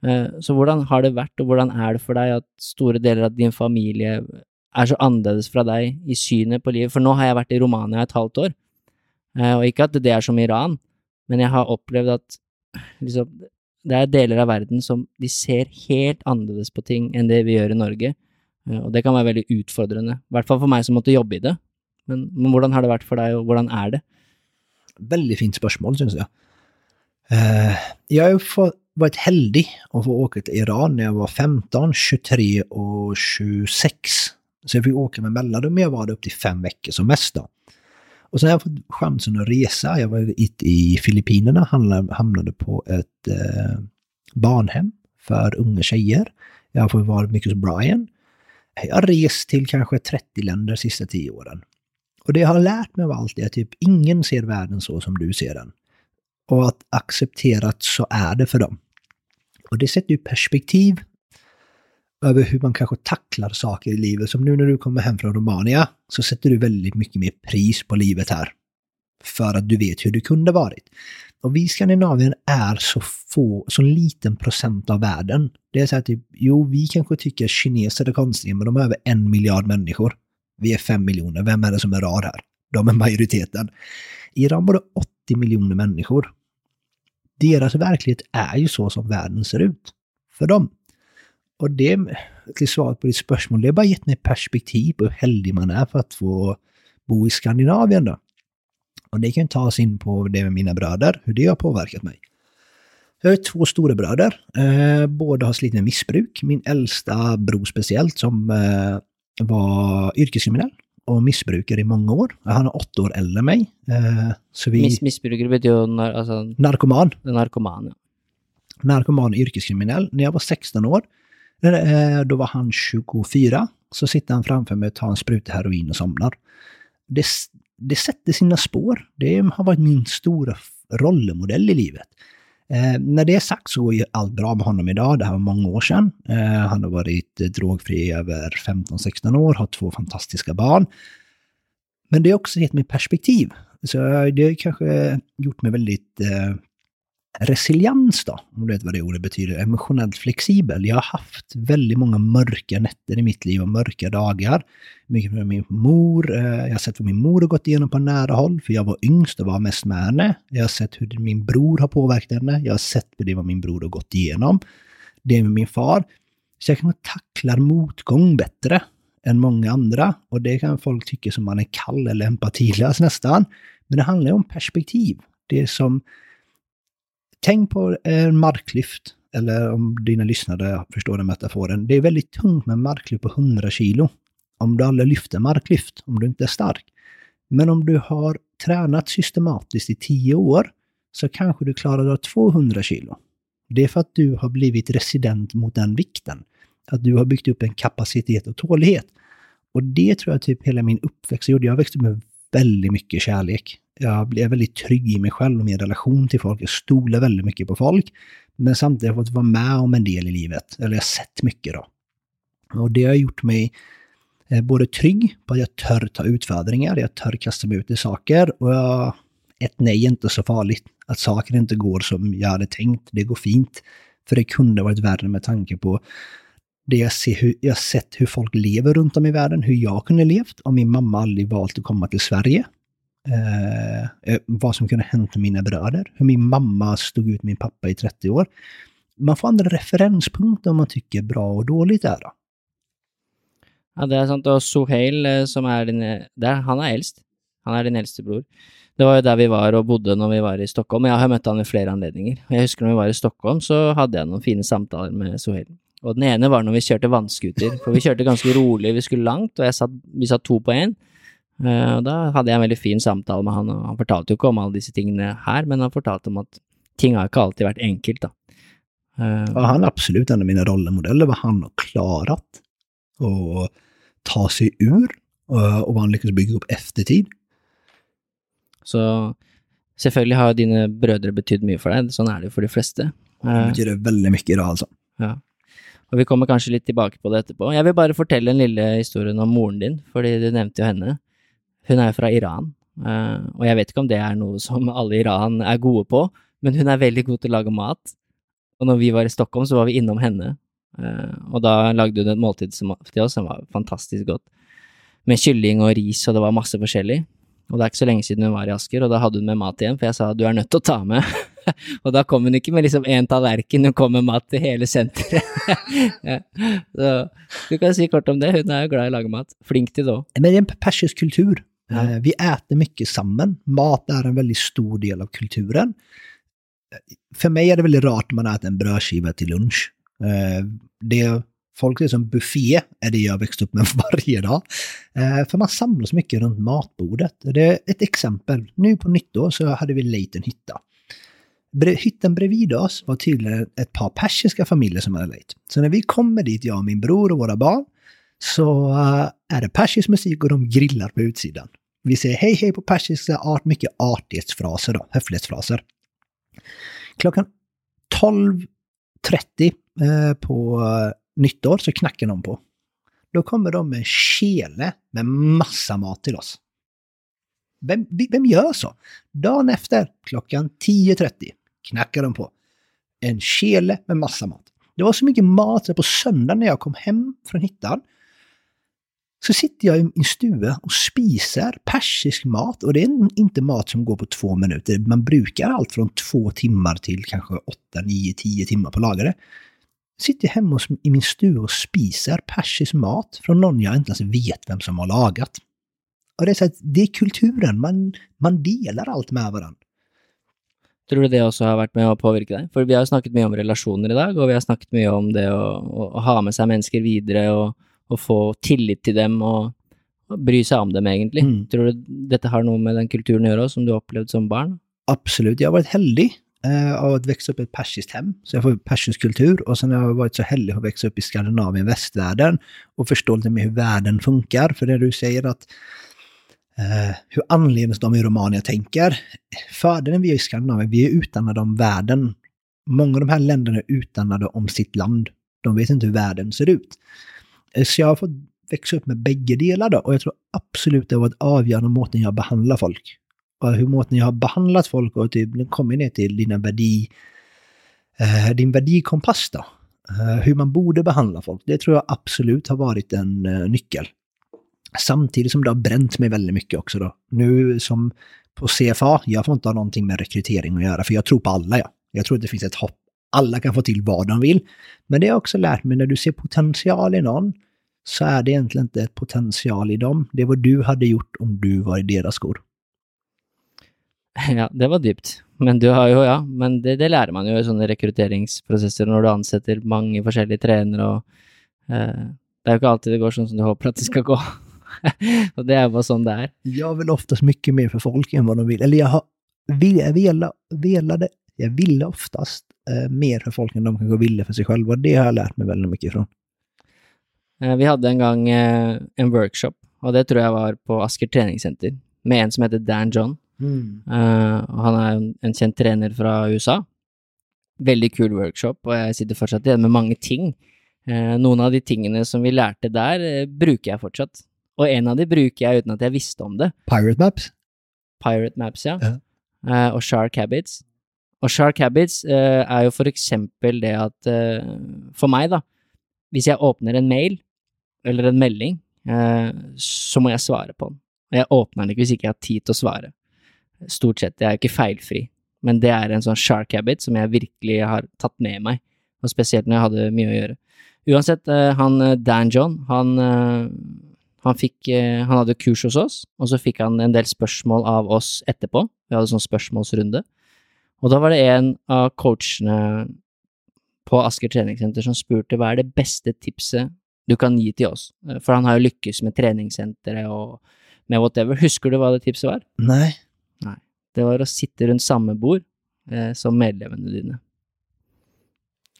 Speaker 1: Eh, Så hvordan har det vært, og hvordan er det for deg at store deler av din familie er så annerledes fra deg i synet på livet? For nå har jeg vært i Romania et halvt år, eh, og ikke at det er som Iran, men jeg har opplevd at liksom, det er deler av verden som de ser helt annerledes på ting enn det vi gjør i Norge, eh, og det kan være veldig utfordrende. I hvert fall for meg som måtte jobbe i det. Men, men hvordan har det vært for deg, og hvordan er det?
Speaker 2: Väldigt fint spørsmål, syns jag. Eh, jag har ju fått, heldig å få åka till Iran när jag var 15, 23 och 26. Så jag fick åka med mellanrum, jag var där upp till fem veckor som mest då. Och sen har jag fått chansen att resa. Jag var i, i Filippinerna, hamnade, hamnade på ett eh, barnhem för unga tjejer. Jag har fått vara mycket hos Brian. Jag har rest till kanske 30 länder de sista 10 åren. Och det jag har lärt mig av allt är att typ ingen ser världen så som du ser den. Och att acceptera att så är det för dem. Och det sätter ju perspektiv över hur man kanske tacklar saker i livet. Som nu när du kommer hem från Romania så sätter du väldigt mycket mer pris på livet här. För att du vet hur det kunde varit. Och vi i Skandinavien är så få, så liten procent av världen. Det är så här typ, jo vi kanske tycker kineser är konstiga men de är över en miljard människor. Vi är fem miljoner, vem är det som är rar här? De är majoriteten. I Iran bor det 80 miljoner människor. Deras verklighet är ju så som världen ser ut. För dem. Och det, till svar på ditt spörsmål, det har bara gett mig perspektiv på hur heldig man är för att få bo i Skandinavien då. Och det kan ta oss in på det med mina bröder, hur det har påverkat mig. Jag har två stora bröder. Eh, båda har slitit med missbruk. Min äldsta bror speciellt som eh, var yrkeskriminell och missbrukare i många år. Han är åtta år äldre än mig. Eh, så vi...
Speaker 1: Miss, missbrukare betyder nar, alltså,
Speaker 2: Narkoman.
Speaker 1: narkoman. Ja.
Speaker 2: Narkoman och yrkeskriminell. När jag var 16 år, Eh, då var han 24. Så sitter han framför mig och tar en spruta heroin och somnar. Det, det sätter sina spår. Det har varit min stora rollmodell i livet. Eh, när det är sagt så går ju allt bra med honom idag. Det här var många år sedan. Eh, han har varit eh, drogfri i över 15-16 år, har två fantastiska barn. Men det har också gett mig perspektiv. Så eh, det har kanske gjort mig väldigt eh, resiliens då, om du vet vad det ordet betyder, emotionellt flexibel. Jag har haft väldigt många mörka nätter i mitt liv och mörka dagar. Mycket med min mor, eh, jag har sett vad min mor har gått igenom på nära håll, för jag var yngst och var mest med henne. Jag har sett hur min bror har påverkat henne, jag har sett det vad min bror har gått igenom. Det med min far. Så jag kanske tackla motgång bättre än många andra. Och det kan folk tycka som man är kall eller empatilös nästan. Men det handlar ju om perspektiv. Det är som Tänk på en marklyft, eller om dina lyssnare förstår den metaforen. Det är väldigt tungt med marklyft på 100 kilo. Om du aldrig lyfter marklyft, om du inte är stark. Men om du har tränat systematiskt i 10 år, så kanske du klarar av 200 kilo. Det är för att du har blivit resident mot den vikten. Att du har byggt upp en kapacitet och tålighet. Och det tror jag typ hela min uppväxt gjorde. Jag växte upp med väldigt mycket kärlek jag blev väldigt trygg i mig själv och min relation till folk. Jag stolar väldigt mycket på folk. Men samtidigt har jag fått vara med om en del i livet. Eller jag har sett mycket då. Och det har gjort mig eh, både trygg på att jag tör ta utfödringar, jag tör kasta mig ut i saker och jag, ett nej är inte så farligt. Att saker inte går som jag hade tänkt, det går fint. För det kunde varit värre med tanke på det jag ser, hur, jag har sett hur folk lever runt om i världen, hur jag kunde levt om min mamma aldrig valt att komma till Sverige. Eh, eh, vad som kunde hänt med mina bröder. Hur min mamma stod ut med min pappa i 30 år. Man får andra referenspunkter om man tycker bra och dåligt är. Då.
Speaker 1: Ja, det är sant. Och Sohail, eh, som är din, eh, där, han är äldst. Han är din äldste bror. Det var ju där vi var och bodde när vi var i Stockholm. Jag har mött honom i flera anledningar. Jag minns när vi var i Stockholm så hade jag några fina samtal med Sohail. Och den ena var när vi körde vannskuter. För vi körde ganska roligt, vi skulle långt och jag satt, vi satt två på en. Uh, og da hadde jeg en veldig fin samtale med han, og han fortalte jo ikke om alle disse tingene her, men han fortalte om at ting har ikke alltid vært enkelt, da.
Speaker 2: Uh, ja, han är absolut en av mina rollemodeller, vad han har klarat att ta sig ur och, och vad han lyckas bygga upp eftertid.
Speaker 1: Så selvfølgelig har dine brødre betydd mye for deg, sånn er det jo for de fleste.
Speaker 2: Det betyder veldig mye idag alltså.
Speaker 1: Ja. Og vi kommer kanskje litt tilbake på det etterpå. Jeg vil bare fortelle en lille historien om moren din, fordi du nevnte jo henne. Hun er fra Iran, uh, og jeg vet ikke om det er noe som alle i Iran er gode på, men hun er veldig god til å lage mat. Og når vi var i Stockholm, så var vi innom henne, uh, og da lagde hun et måltid til oss som var fantastisk godt. Med kylling og ris, og det var masse forskjellig. Og det er ikke så lenge siden hun var i Asker, og da hadde hun med mat igjen, for jeg sa du er nødt til å ta med. <laughs> og da kom hun ikke med liksom én tallerken, hun kom med mat til hele senteret. <laughs> ja. Så du kan si kort om det, hun er jo glad i å lage mat. Flink til det òg.
Speaker 2: Men det är en persisk kultur. Eh, vi äter mycket samman. Mat är en väldigt stor del av kulturen. För mig är det väldigt rart när man äter en brödskiva till lunch. Eh, det, folk är som buffé, är det jag växt upp med <laughs> varje dag. Eh, för man samlas mycket runt matbordet. Det är ett exempel. Nu på nyttår så hade vi lejt en hytta. Hytten bredvid oss var tydligen ett par persiska familjer som hade lejt. Så när vi kommer dit, jag och min bror och våra barn, så är det persisk musik och de grillar på utsidan. Vi säger hej hej på persiska art, mycket artighetsfraser då, höflighetsfraser. Klockan 12.30 eh, på eh, nyttår så knackar de på. Då kommer de med en kele med massa mat till oss. Vem, vem gör så? Dagen efter, klockan 10.30, knackar de på. En kele med massa mat. Det var så mycket mat så på söndagen när jag kom hem från hittan så sitter jag i en stue och spisar persisk mat och det är inte mat som går på två minuter. Man brukar allt från två timmar till kanske åtta, nio, tio timmar på lagare. Sitter jag hemma i min stue och spisar persisk mat från någon jag inte ens vet vem som har lagat. Och det är, så att det är kulturen, man, man delar allt med varandra.
Speaker 1: Tror du det också har varit med och påverkat dig? För vi har ju snackat mycket om relationer idag, och vi har snackat mycket om det och å, ha med sig människor vidare och og, få tillit til dem og, bry seg om dem, egentlig.
Speaker 2: Mm.
Speaker 1: Tror du dette har noe med den kulturen å gjøre som du har opplevd som barn?
Speaker 2: Absolut, jag har varit heldig eh, av att växa upp i ett persiskt hem. Så jag får persisk kultur och sen har jag varit så heldig att växa upp i Skandinavien, västvärlden och förstå lite mer hur världen funkar. För det du säger att eh, hur annorledes de i Romania tänker. Fördelen vi är i Skandinavien, vi är utannade om världen. Många av de här länderna är utannade om sitt land. De vet inte hur världen ser ut. Eh, så jag har fått växa upp med bägge delar då och jag tror absolut det har varit avgörande måten jag behandlar folk. Och hur måten jag har behandlat folk och typ, nu kommer ner till dina värdi, eh, din värdikompass då. Eh, hur man borde behandla folk, det tror jag absolut har varit en eh, nyckel. Samtidigt som det har bränt mig väldigt mycket också då. Nu som på CFA, jag får inte ha någonting med rekrytering att göra, för jag tror på alla jag. Jag tror att det finns ett hopp. Alla kan få till vad de vill. Men det har jag också lärt mig, när du ser potential i någon, så är det egentligen inte ett potential i dem. Det är vad du hade gjort om du var i deras skor. <laughs>
Speaker 1: Ja, det var dypt. Men du har jo, ja, men det, det lærer man jo i sånne rekrutteringsprosesser når du ansetter mange forskjellige trenere og eh, Det er jo ikke alltid det går som du håper at det skal gå. <laughs> og det jo bare sånn det er.
Speaker 2: Jag vill oftast mycket mer för folk än vad de vill. Eller jag har vill, jag vela, velade, jag ville oftast eh, mer för folk än de kanske ville för sig själva. Det har jag lärt mig väldigt mycket ifrån.
Speaker 1: Eh, Vi hadde en gang eh, en workshop, og det tror jeg var på Asker treningssenter, med en som heter Dan John. Eh, og han jo en- en kjent trener fra USA. Veldig kul workshop, og jeg sitter fortsatt igjen med mange ting. Eh, noen av de tingene som vi lærte der, eh, bruker jeg fortsatt. Og en av de bruker jeg uten at jeg visste om det.
Speaker 2: Pirate Maps?
Speaker 1: Pirate Maps, ja. Eh, og Shark Habits. Og Shark Habits eh, er jo for eksempel det at eh, For meg, da, hvis jeg åpner en mail eller en melding, eh, så må jeg svare på den. Og jeg åpner den ikke hvis ikke jeg har tid til å svare. Stort sett. Jeg er jo ikke feilfri. Men det er en sånn shark habit som jeg virkelig har tatt med meg, og spesielt når jeg hadde mye å gjøre. Uansett, eh, han eh, Dan John, han, eh, han fikk Han hadde kurs hos oss, og så fikk han en del spørsmål av oss etterpå. Vi hadde sånn spørsmålsrunde. Og da var det en av coachene på Asker treningssenter som spurte hva er det beste tipset du kan gi til oss? Eh, For han har jo lykkes med treningssenteret og med whatever. Husker du hva det tipset var?
Speaker 2: Nej.
Speaker 1: Det var å sitte rundt samme bord eh, som medlemmene dine.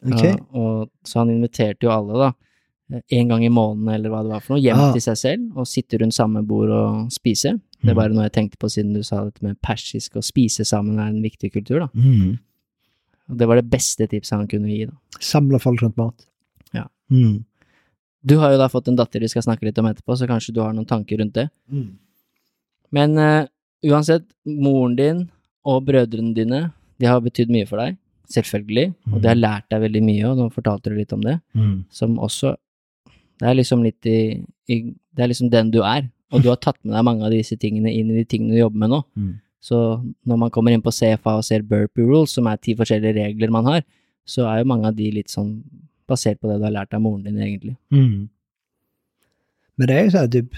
Speaker 2: Okej.
Speaker 1: Ja, og, så han inviterte jo alle, da, eh, en gang i måneden eller hva det var for noe, hjem
Speaker 2: Ah.
Speaker 1: til seg selv, og sitte rundt samme bord og spise. Det er
Speaker 2: Mm.
Speaker 1: bare noe jeg tenkte på siden du sa dette med persisk, og spise sammen er en viktig kultur, da.
Speaker 2: Mm.
Speaker 1: Og det var det beste tipset han kunne gi, da.
Speaker 2: Samla folk runt mat.
Speaker 1: Ja.
Speaker 2: Mm.
Speaker 1: Du har jo da fått en datter vi skal snakke litt om etterpå, så kanskje du har noen tanker rundt det. Men eh, uansett, moren din og brødrene dine, de har betydd mye for deg, selvfølgelig, og de har lært deg veldig mye, og nå fortalte du litt om det.
Speaker 2: Mm.
Speaker 1: som også Det er liksom litt i, i Det er liksom den du er, og du har tatt med deg mange av disse tingene inn i de tingene du jobber med nå.
Speaker 2: Mm.
Speaker 1: Så når man kommer inn på CFA og ser burpee rules, som er ti forskjellige regler man har, så er jo mange av de litt sånn basert på det du har lært av moren din, egentlig.
Speaker 2: Mm. Men det är ju så här typ,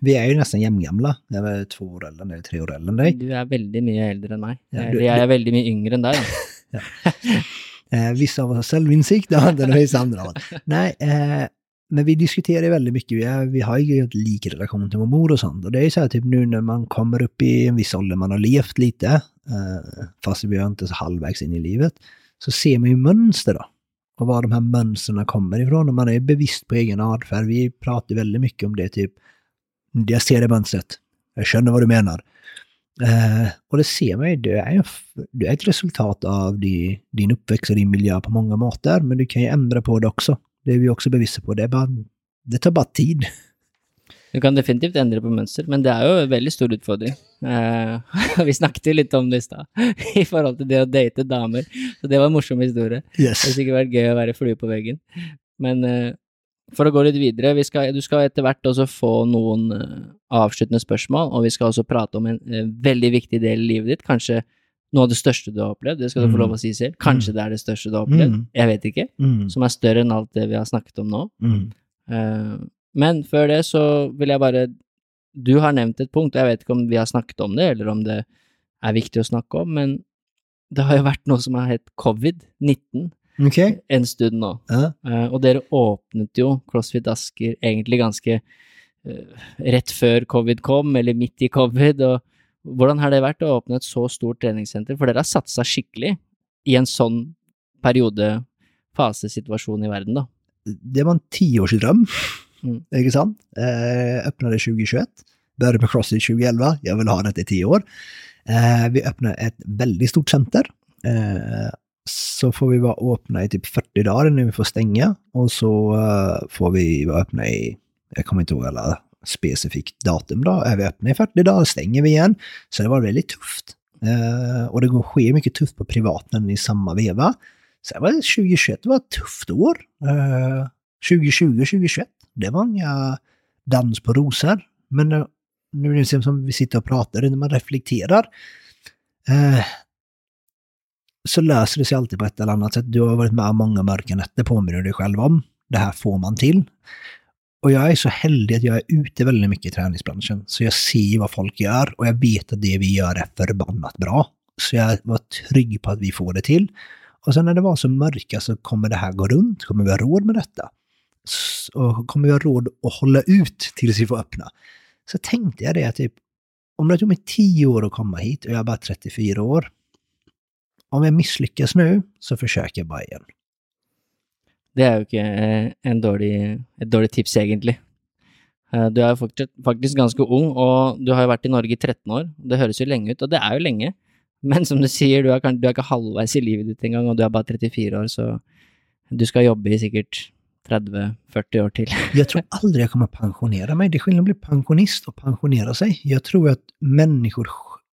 Speaker 2: vi är ju nästan jämngamla. Jag är väl två år äldre än dig, tre år äldre än dig.
Speaker 1: Du er veldig mye eldre enn meg.
Speaker 2: Ja,
Speaker 1: Eller
Speaker 2: du-
Speaker 1: jeg er veldig mye yngre enn deg, da. <laughs>
Speaker 2: Eh, vissa av oss har självinsikt, det har inte vissa andra. Nej, eh, men vi diskuterar ju väldigt mycket. Vi, är, vi har ju en lik relation till vår mor och sånt. Och det är ju så här typ nu när man kommer upp i en viss ålder, man har levt lite, eh, fast vi är inte så halvvägs in i livet, så ser man ju mönster då. Och var de här mönstren kommer ifrån. Och man är bevisst på egen adfärd. Vi pratar väldigt mycket om det, typ, jag ser det mönstret. Jag känner vad du menar. Eh, och det ser man ju, det är, ju det är ett resultat av di, din uppväxt och din miljö på många måter, men du kan ju ändra på det också. Det är vi också bevisste på. Det, är bara, det tar bara tid.
Speaker 1: Du kan definitivt endre på mønster, men det er jo en veldig stor utfordring. Eh, <laughs> vi snakket jo litt om det i stad, <laughs> i forhold til det å date damer. Så det var en morsom historie. Det har sikkert vært gøy å være flue på veggen. Men eh, for å gå litt videre, vi skal, du skal etter hvert også få noen eh, avsluttende spørsmål, og vi skal også prate om en eh, veldig viktig del i livet ditt, kanskje noe av det største du har opplevd, det skal du få
Speaker 2: Mm.
Speaker 1: lov å si selv. Kanskje det er det største du har opplevd,
Speaker 2: Mm.
Speaker 1: jeg vet ikke,
Speaker 2: Mm.
Speaker 1: som er større enn alt det vi har snakket om nå.
Speaker 2: Mm.
Speaker 1: Eh, men før det så vil jeg bare du har nevnt et punkt, og jeg vet ikke om vi har snakket om det, eller om det er viktig å snakke om, men det har jo vært noe som har hett covid-19
Speaker 2: Ok.
Speaker 1: en stund nå.
Speaker 2: Ja.
Speaker 1: Eh, og dere åpnet jo CrossFit Asker egentlig ganske eh, rett før covid kom, eller midt i covid. og Hvordan har det vært å åpne et så stort treningssenter? For dere har satsa skikkelig i en sånn periode, fasesituasjon i verden, da.
Speaker 2: Det var en tioårsdröm,
Speaker 1: Mm.
Speaker 2: inte sant? Eh, öppnade 2021, började med CrossFit 2011, jag vill ha det i tio år. Eh, vi öppnade ett väldigt stort center. Eh, så får vi vara öppna i typ 40 dagar innan vi får stänga och så eh, får vi vara öppna i, jag kommer inte ihåg alla specifikt datum då, är vi öppna i 40 dagar stänger vi igen. Så det var väldigt tufft. Eh, och det går sker mycket tufft på privaten i samma veva. Sen var det 2021 det var ett tufft år. Eh, 2020, 2021, det var inga dans på rosor. Men nu, nu är det som vi sitter och pratar, när man reflekterar, eh, så löser det sig alltid på ett eller annat sätt. Du har varit med många mörka nätter, påminner du dig själv om. Det här får man till. Och jag är så heldig att jag är ute väldigt mycket i träningsbranschen, så jag ser vad folk gör och jag vet att det vi gör är förbannat bra. Så jag var trygg på att vi får det till. Och sen när det var så mörka så kommer det här gå runt, kommer vi ha råd med detta? Och kommer vi ha råd att hålla ut tills vi får öppna? Så tänkte jag det, typ, om det tog mig 10 år att komma hit och jag är bara 34 år. Om jag misslyckas nu så försöker jag bara igen.
Speaker 1: Det er jo ikke eh, en dårlig, et dårlig tips, egentlig. Eh, du er jo fortsatt, faktisk ganske ung, og du har jo vært i Norge i 13 år. Det høres jo lenge ut, og det er jo lenge. Men som du sier, du er, du er ikke halvveis i livet ditt engang, og du er bare 34 år, så du skal jobbe i sikkert 30-40 år till. <laughs>
Speaker 2: Jag tror aldrig jag kommer pensionera mig. Det är skillnad att bli pensionist och pensionera sig. Jag tror att människor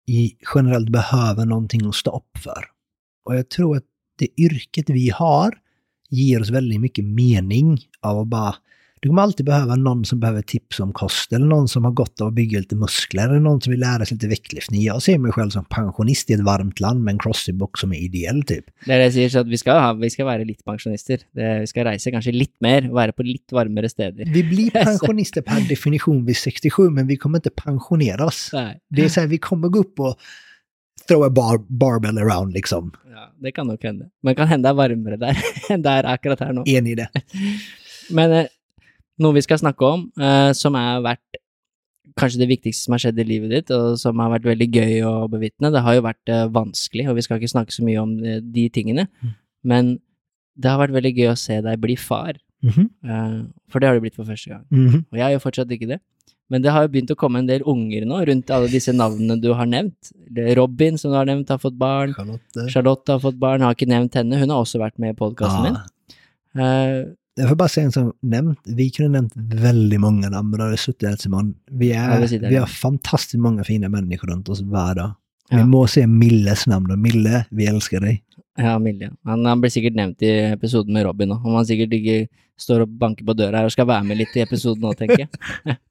Speaker 2: i generellt behöver någonting att stå upp för. Och jag tror att det yrket vi har ger oss väldigt mycket mening av att bara... Du kommer alltid behöva någon som behöver tips om kost, eller någon som har gått av att bygga lite muskler, eller någon som vill lära sig lite vektlyftning. Jag ser mig själv som pensionist i ett varmt land med en crossfit-box som är ideell, typ.
Speaker 1: Det er det jeg sier, så at vi skal, ha, vi skal være litt pensjonister. Det, vi skal reise kanskje litt mer, være på litt varmere steder.
Speaker 2: Vi blir <laughs> pensionister per definition vid 67, men vi kommer inte pensionera oss.
Speaker 1: Nei.
Speaker 2: Det är så här, vi kommer gå upp och throw a bar barbell around liksom.
Speaker 1: Ja, det kan nok hende. Men kan varmere der enn det er akkurat her nå.
Speaker 2: Är ni det?
Speaker 1: Men eh, noe vi skal snakke om, eh, som er vært kanskje det viktigste som har skjedd i livet ditt, og som har vært veldig gøy å bevitne, det har jo vært eh, vanskelig, og vi skal ikke snakke så mye om eh, de tingene,
Speaker 2: Mm.
Speaker 1: men det har vært veldig gøy å se deg bli far,
Speaker 2: Mhm,
Speaker 1: eh, for det har du blitt for første gang.
Speaker 2: mhm.
Speaker 1: Og jeg er jo fortsatt ikke det. Men det har jo begynt å komme en del unger nå rundt alle disse navnene du har nevnt. Robin, som du har nevnt, har fått barn.
Speaker 2: Charlotte.
Speaker 1: Charlotte har fått barn, har ikke nevnt henne. Hun har også vært med i podkasten min.
Speaker 2: Ja.
Speaker 1: Eh,
Speaker 2: Jag får bara säga en som nämnt, vi kunde nämnt väldigt många namn, men det hade suttit här Simon. Vi,
Speaker 1: Ja,
Speaker 2: är,
Speaker 1: sitter
Speaker 2: vi har fantastiskt många fina människor runt oss varje dag. Vi
Speaker 1: Ja.
Speaker 2: må se Milles namn och Mille, vi älskar dig.
Speaker 1: Ja, Milje. Han, han blir sikkert nevnt i episoden med Robin. Om han sikkert ikke står og banker på døra her og skal være med litt i episoden nå, tenker jeg. <laughs>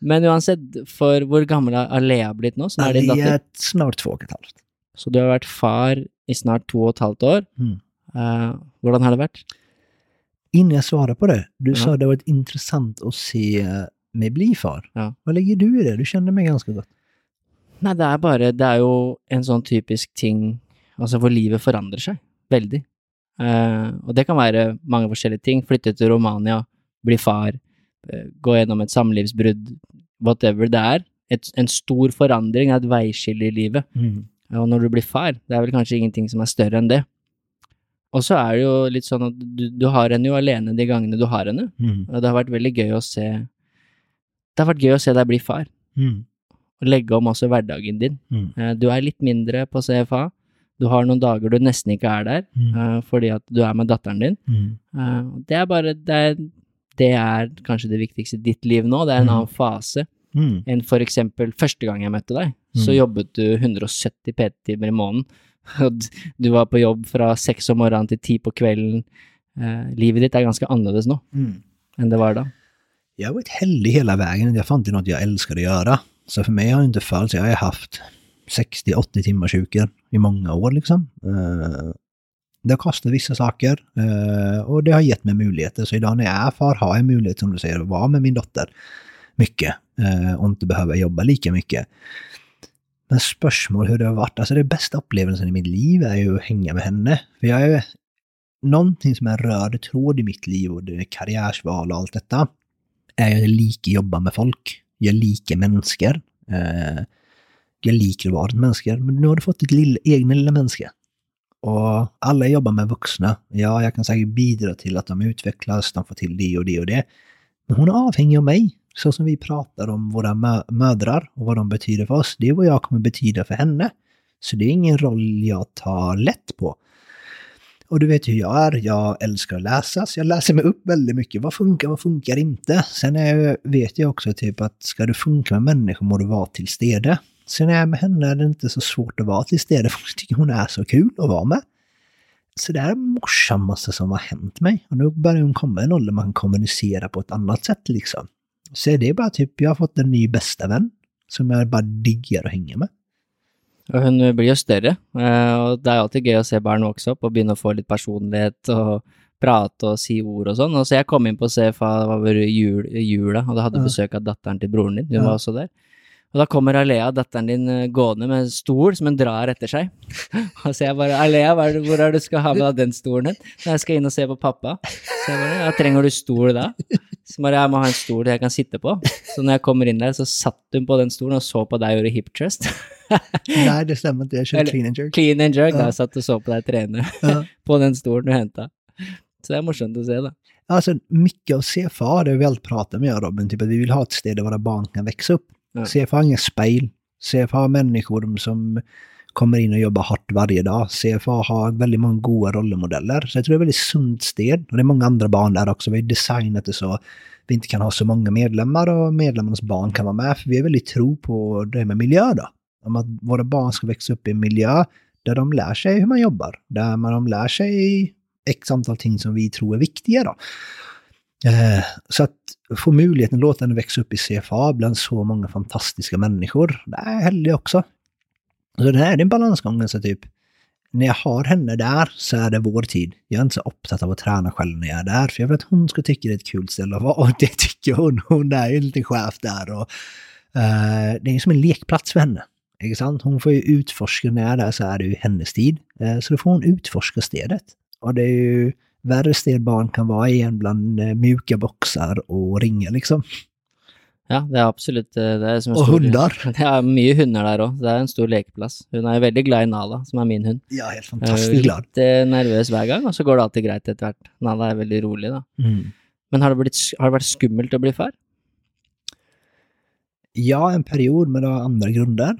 Speaker 1: Men uansett, for hvor gammel har Alea blitt nå, er
Speaker 2: Vi
Speaker 1: datter?
Speaker 2: är snart två och ett halvt.
Speaker 1: Så du har vært far i snart to og et halvt år.
Speaker 2: Mm.
Speaker 1: Hvordan har det vært?
Speaker 2: Innan jag svarar på det, du
Speaker 1: Ja.
Speaker 2: sa det har varit intressant att se mig bli far.
Speaker 1: Ja.
Speaker 2: Vad lägger du i det? Du känner mig ganska gott.
Speaker 1: Nei, det er bare Det er jo en sånn typisk ting Altså hvor livet forandrer seg. Veldig. Eh, og det kan være mange forskjellige ting. Flytte til Romania, bli far, gå gjennom et samlivsbrudd, whatever det er. Et, en stor forandring, et veiskille i livet. Og når du blir far, det er vel kanskje ingenting som er større enn det. Og så er det jo litt sånn at du, du har henne jo alene de gangene du har henne.
Speaker 2: Mm.
Speaker 1: Og det har vært veldig gøy å se Det har vært gøy å se deg bli far,
Speaker 2: Mm.
Speaker 1: og legge om også hverdagen din.
Speaker 2: Mm.
Speaker 1: Eh, Du er litt mindre på CFA. Du har noen dager du nesten ikke er der,
Speaker 2: Mm.
Speaker 1: eh, fordi at du er med datteren din.
Speaker 2: Mm.
Speaker 1: Eh, Det er bare det er, det er kanskje det viktigste i ditt liv nå. Det er en
Speaker 2: Mm.
Speaker 1: annen fase
Speaker 2: Mm.
Speaker 1: enn for eksempel første gang jeg møtte deg. Så
Speaker 2: Mm.
Speaker 1: jobbet du 170 PT-timer i måneden. <laughs> Og du var på jobb fra seks om morgenen til ti på kvelden. Eh, Livet ditt er ganske annerledes nå
Speaker 2: Mm.
Speaker 1: enn det var da.
Speaker 2: Jag har varit heldig hela vägen. Jag fann inte något jag älskade att göra. Så för mig har det inte fallit. Jag har haft 60-80 timmars sjukor i många år liksom. Det har kostat vissa saker eh, och det har gett mig möjligheter. Så idag när jag är far har jag möjlighet, som du säger, att vara med min dotter mycket. eh, och inte behöva jobba lika mycket. Men spörsmål hur det har varit, alltså det bästa upplevelsen i mitt liv är ju att hänga med henne. För jag är någonting som är en röd tråd i mitt liv och det är karriärsval och allt detta, är att jag att jobba med folk. Jag liker människor. Eh, jag liker att vara människor, men nu har du fått ditt lilla, egna lilla människa. Och alla jobbar med vuxna. Ja, jag kan säkert bidra till att de utvecklas, de får till det och det och det. Men hon är avhängig av mig. Så som vi pratar om våra mö mödrar och vad de betyder för oss, det är vad jag kommer betyda för henne. Så det är ingen roll jag tar lätt på. Och du vet hur jag är, jag älskar att läsa, så jag läser mig upp väldigt mycket. Vad funkar, vad funkar inte? Sen är, vet jag också typ att ska du funka med människor må du vara till stede. Sen är jag med henne är det inte så svårt att vara till stede, <laughs> för jag tycker hon är så kul att vara med. Så det är morsammaste som har hänt mig. Och nu börjar hon komma i en ålder man kan kommunicera på ett annat sätt liksom. Så det är bara typ, jag har fått en ny bästa vän som jag bara diggar att hänga med.
Speaker 1: Og hun blir jo større, eh, og det er alltid gøy å se barn vokse opp og begynne å få litt personlighet og prate og si ord og sånn. Og så jeg kom inn på CFA, det var jul, jula, og da hadde
Speaker 2: Ja.
Speaker 1: besøk av datteren til broren din. Hun
Speaker 2: Ja.
Speaker 1: var også der. Og da kommer Alea, datteren din, eh, gående med en stol som hun drar etter seg. <laughs> Og så jeg bare Alea, er det, hvor er det du skal ha med deg den stolen hen? Nei, jeg skal inn og se på pappa. Så jeg bare Ja, trenger du stol da? Så bare jeg må ha en stol jeg kan sitte på. Så når jeg kommer inn der, så satt hun på den stolen og så på deg og gjorde hip trust. <laughs>
Speaker 2: Nej, det inte. Jag kör
Speaker 1: Eller-
Speaker 2: clean and jerk.
Speaker 1: Clean and jerk, da.
Speaker 2: Ja.
Speaker 1: Satt og så på deg trene
Speaker 2: Ja. <laughs>
Speaker 1: på den stolen du henta. Så det er morsomt å se, da.
Speaker 2: Alltså mycket av CFA, det har vi alltid pratat med Robin, typ att vi vill ha ett ställe där våra barn kan växa upp.
Speaker 1: Ja.
Speaker 2: CFA har ingen spejl. CFA har människor som kommer in och jobbar hårt varje dag. CFA har väldigt många goda rollmodeller. Så jag tror det är ett väldigt sunt sted. Och det är många andra barn där också. Vi har designat det så vi inte kan ha så många medlemmar och medlemmarnas barn kan vara med. För vi är väldigt tro på det med miljö då. Om att våra barn ska växa upp i en miljö där de lär sig hur man jobbar. Där man de lär sig x antal ting som vi tror är viktiga då. Eh, så att få möjligheten att låta henne växa upp i CFA bland så många fantastiska människor, det är heldigt också. Så det här är en balansgång, så typ när jag har henne där så är det vår tid. Jag är inte så upptatt av att träna själv när jag är där, för jag vill att hon ska tycka det är ett kul ställe att vara, och det tycker hon. Hon är ju lite chef där och eh, det är som en lekplats för henne. Inte sant? Hon får ju utforska, när jag är där så är det ju hennes tid. Eh, så då får hon utforska stedet. Och det är ju värre sted barn kan vara i än bland eh, mjuka boxar och ringar liksom.
Speaker 1: Ja, det er absolutt eh, det er som en
Speaker 2: Och
Speaker 1: stor,
Speaker 2: hundar. <laughs>
Speaker 1: Det er mye hunder der òg. Det er en stor lekeplass. Hun er veldig glad i Nala, som er min hund.
Speaker 2: Är helt fantastiskt glad.
Speaker 1: litt eh, nervøs hver gang, og så går det alltid greit etter hvert. Nala er veldig rolig, da.
Speaker 2: Mm.
Speaker 1: Men har det, blitt, har det vært skummelt å bli far?
Speaker 2: Ja, en period, men det har andra grunder.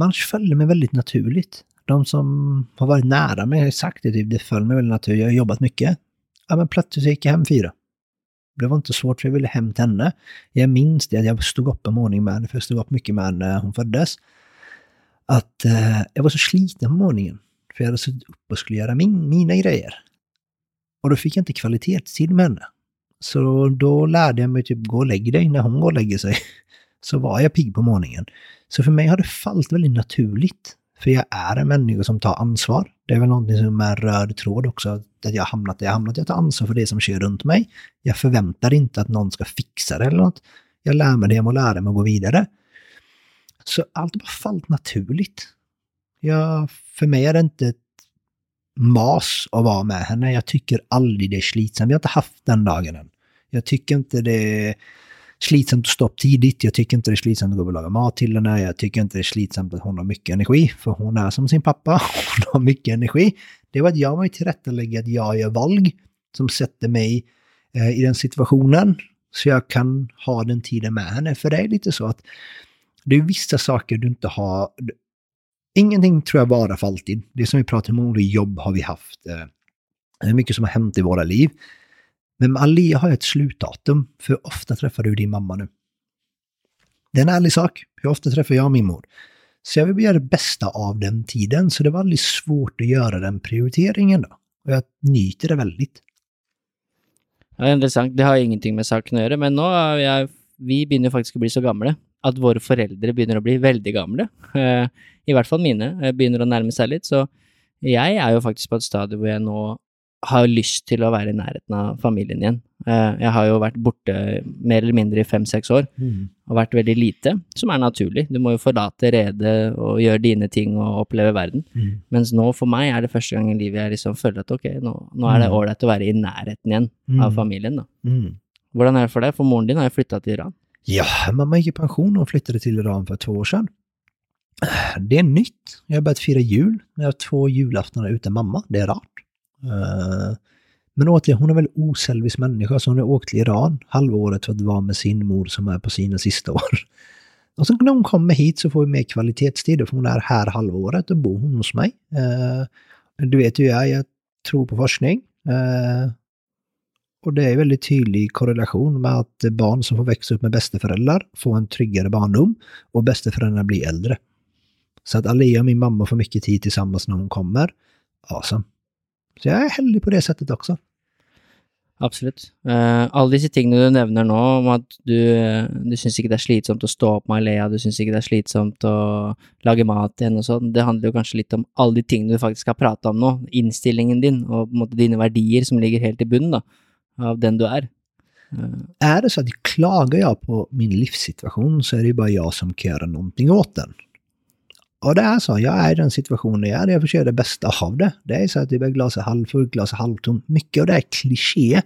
Speaker 2: Man följde mig väldigt naturligt. De som har varit nära mig har ju sagt det, typ, det föll mig väl naturligt. Jag har jobbat mycket. Ja, men plötsligt så gick jag hem fyra. Det var inte svårt för jag ville hem till henne. Jag minns det, att jag stod upp en morgon med henne, för jag stod upp mycket med henne när hon föddes. Att eh, jag var så sliten på morgonen. För jag hade suttit upp och skulle göra min, mina grejer. Och då fick jag inte kvalitetstid med henne. Så då lärde jag mig typ gå och lägg dig när hon går och lägger sig. <laughs> Så var jag pigg på morgonen. Så för mig har det fallit väldigt naturligt. För jag är en människa som tar ansvar. Det är väl någonting som är röd tråd också, att jag har hamnat där jag har hamnat. Jag tar ansvar för det som sker runt mig. Jag förväntar inte att någon ska fixa det eller något. Jag lär mig det jag må lära mig och gå vidare. Så allt har bara fallit naturligt. Jag, för mig är det inte ett mas att vara med henne. Jag tycker aldrig det är slitsamt. Jag har inte haft den dagen än. Jag tycker inte det är slitsamt att stå upp tidigt. Jag tycker inte det är slitsamt att gå och laga mat till henne. Jag tycker inte det är slitsamt att hon har mycket energi. För hon är som sin pappa. <laughs> Hon har mycket energi. Det var att jag var tillrättalägga att jag gör valg som sätter mig eh, i den situationen. Så jag kan ha den tiden med henne. För det är lite så att det är vissa saker du inte har. Ingenting tror jag varar för alltid. Det som vi pratar om, olika jobb har vi haft. eh, Det är mycket som har hänt i våra liv. Men med Alia har jag ett slutdatum, för ofta träffar du din mamma nu. Det är en ärlig sak. Hur ofta träffar jag min mor? Så jag vill göra det bästa av den tiden, så det var aldrig svårt att göra den prioriteringen då. Och jag nyter det väldigt.
Speaker 1: Ja, intressant. Det har ingenting med saken att göra, men nu är jag, vi börjar jo faktisk bli så gamla att våra föräldrar börjar bli väldigt gamla. Eh, I varje fall mina eh, börjar begynner närma nærme seg så jag är ju faktiskt på ett stadium där jag nu har lyst til å være i nærheten av familien igjen. Eh, Jeg har jo vært borte mer eller mindre i fem-seks år,
Speaker 2: Mm.
Speaker 1: og vært veldig lite, som er naturlig. Du må jo forlate redet og gjøre dine ting og oppleve verden.
Speaker 2: Mm.
Speaker 1: Mens nå, for meg, er det første gang i livet jeg liksom føler at ok, nå, nå er det ålreit å være i nærheten igjen av
Speaker 2: Mm.
Speaker 1: familien, da.
Speaker 2: Mm.
Speaker 1: Hvordan er det for deg? For moren din har jo flytta til Iran.
Speaker 2: Ja, mamma gick i pension och flyttade till Iran för två år sedan. Det är nytt. Jag har börjat fira jul. Jag har två julaftnar utan mamma. Det är rart. Eh, men återigen, hon är väl osälvisk människa, så hon har åkt till Iran halvåret för att vara med sin mor som är på sina sista år. <laughs> Och sen när hon kommer hit så får vi mer kvalitetstid, för hon är här halvåret och bor hon hos mig. Eh, du vet ju jag, jag tror på forskning. Eh, och det är väldigt tydlig korrelation med att barn som får växa upp med bästeföräldrar får en tryggare barndom och bästeföräldrarna blir äldre. Så att Alia och min mamma får mycket tid tillsammans när hon kommer. Awesome. Så jag är heldig på det sättet också.
Speaker 1: Absolutt. Eh, alle disse tingene du nevner nå, om at du, eh, du syns ikke det er slitsomt å stå opp med Alea, du syns ikke det er slitsomt å lage mat henne og sånn, det handler jo kanskje litt om alle de tingene du faktisk har prata om nå, innstillingen din og på måte dine verdier som ligger helt i bunnen da, av den du er. Eh,
Speaker 2: Är det så att klagar jag på min livssituation så är det ju bara jag som kan göra någonting åt den. Och det är så, jag är i den situationen jag är, jag försöker det bästa av det. Det är så att det är glaset halvfullt, glaset halvtomt. Mycket av det är kliché.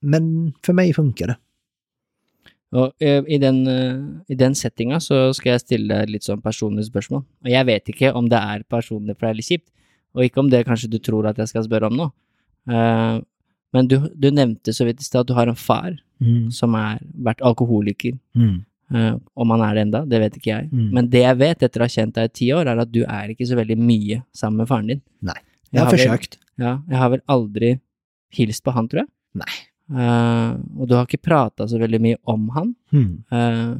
Speaker 2: Men för mig funkar det.
Speaker 1: Og eh, i den, eh, i den settinga så skal jeg stille deg litt sånn personlige spørsmål. Og jeg vet ikke om det er personlig for deg eller kjipt, og ikke om det kanskje du tror at jeg skal spørre om nå. Eh, men du, du nevnte så vidt i stad at du har en far som har vært alkoholiker.
Speaker 2: Mm.
Speaker 1: Eh, om han er det enda, det vet ikke jeg.
Speaker 2: Mm.
Speaker 1: Men det jeg vet etter å ha kjent deg i ti år, er at du er ikke så veldig mye sammen med faren din.
Speaker 2: Nej, jag har
Speaker 1: vel-
Speaker 2: försökt.
Speaker 1: Ja, jeg har vel aldri hilst på han, tror jeg.
Speaker 2: Nei.
Speaker 1: Eh, og du har ikke prata så veldig mye om han.
Speaker 2: Mm.
Speaker 1: Eh,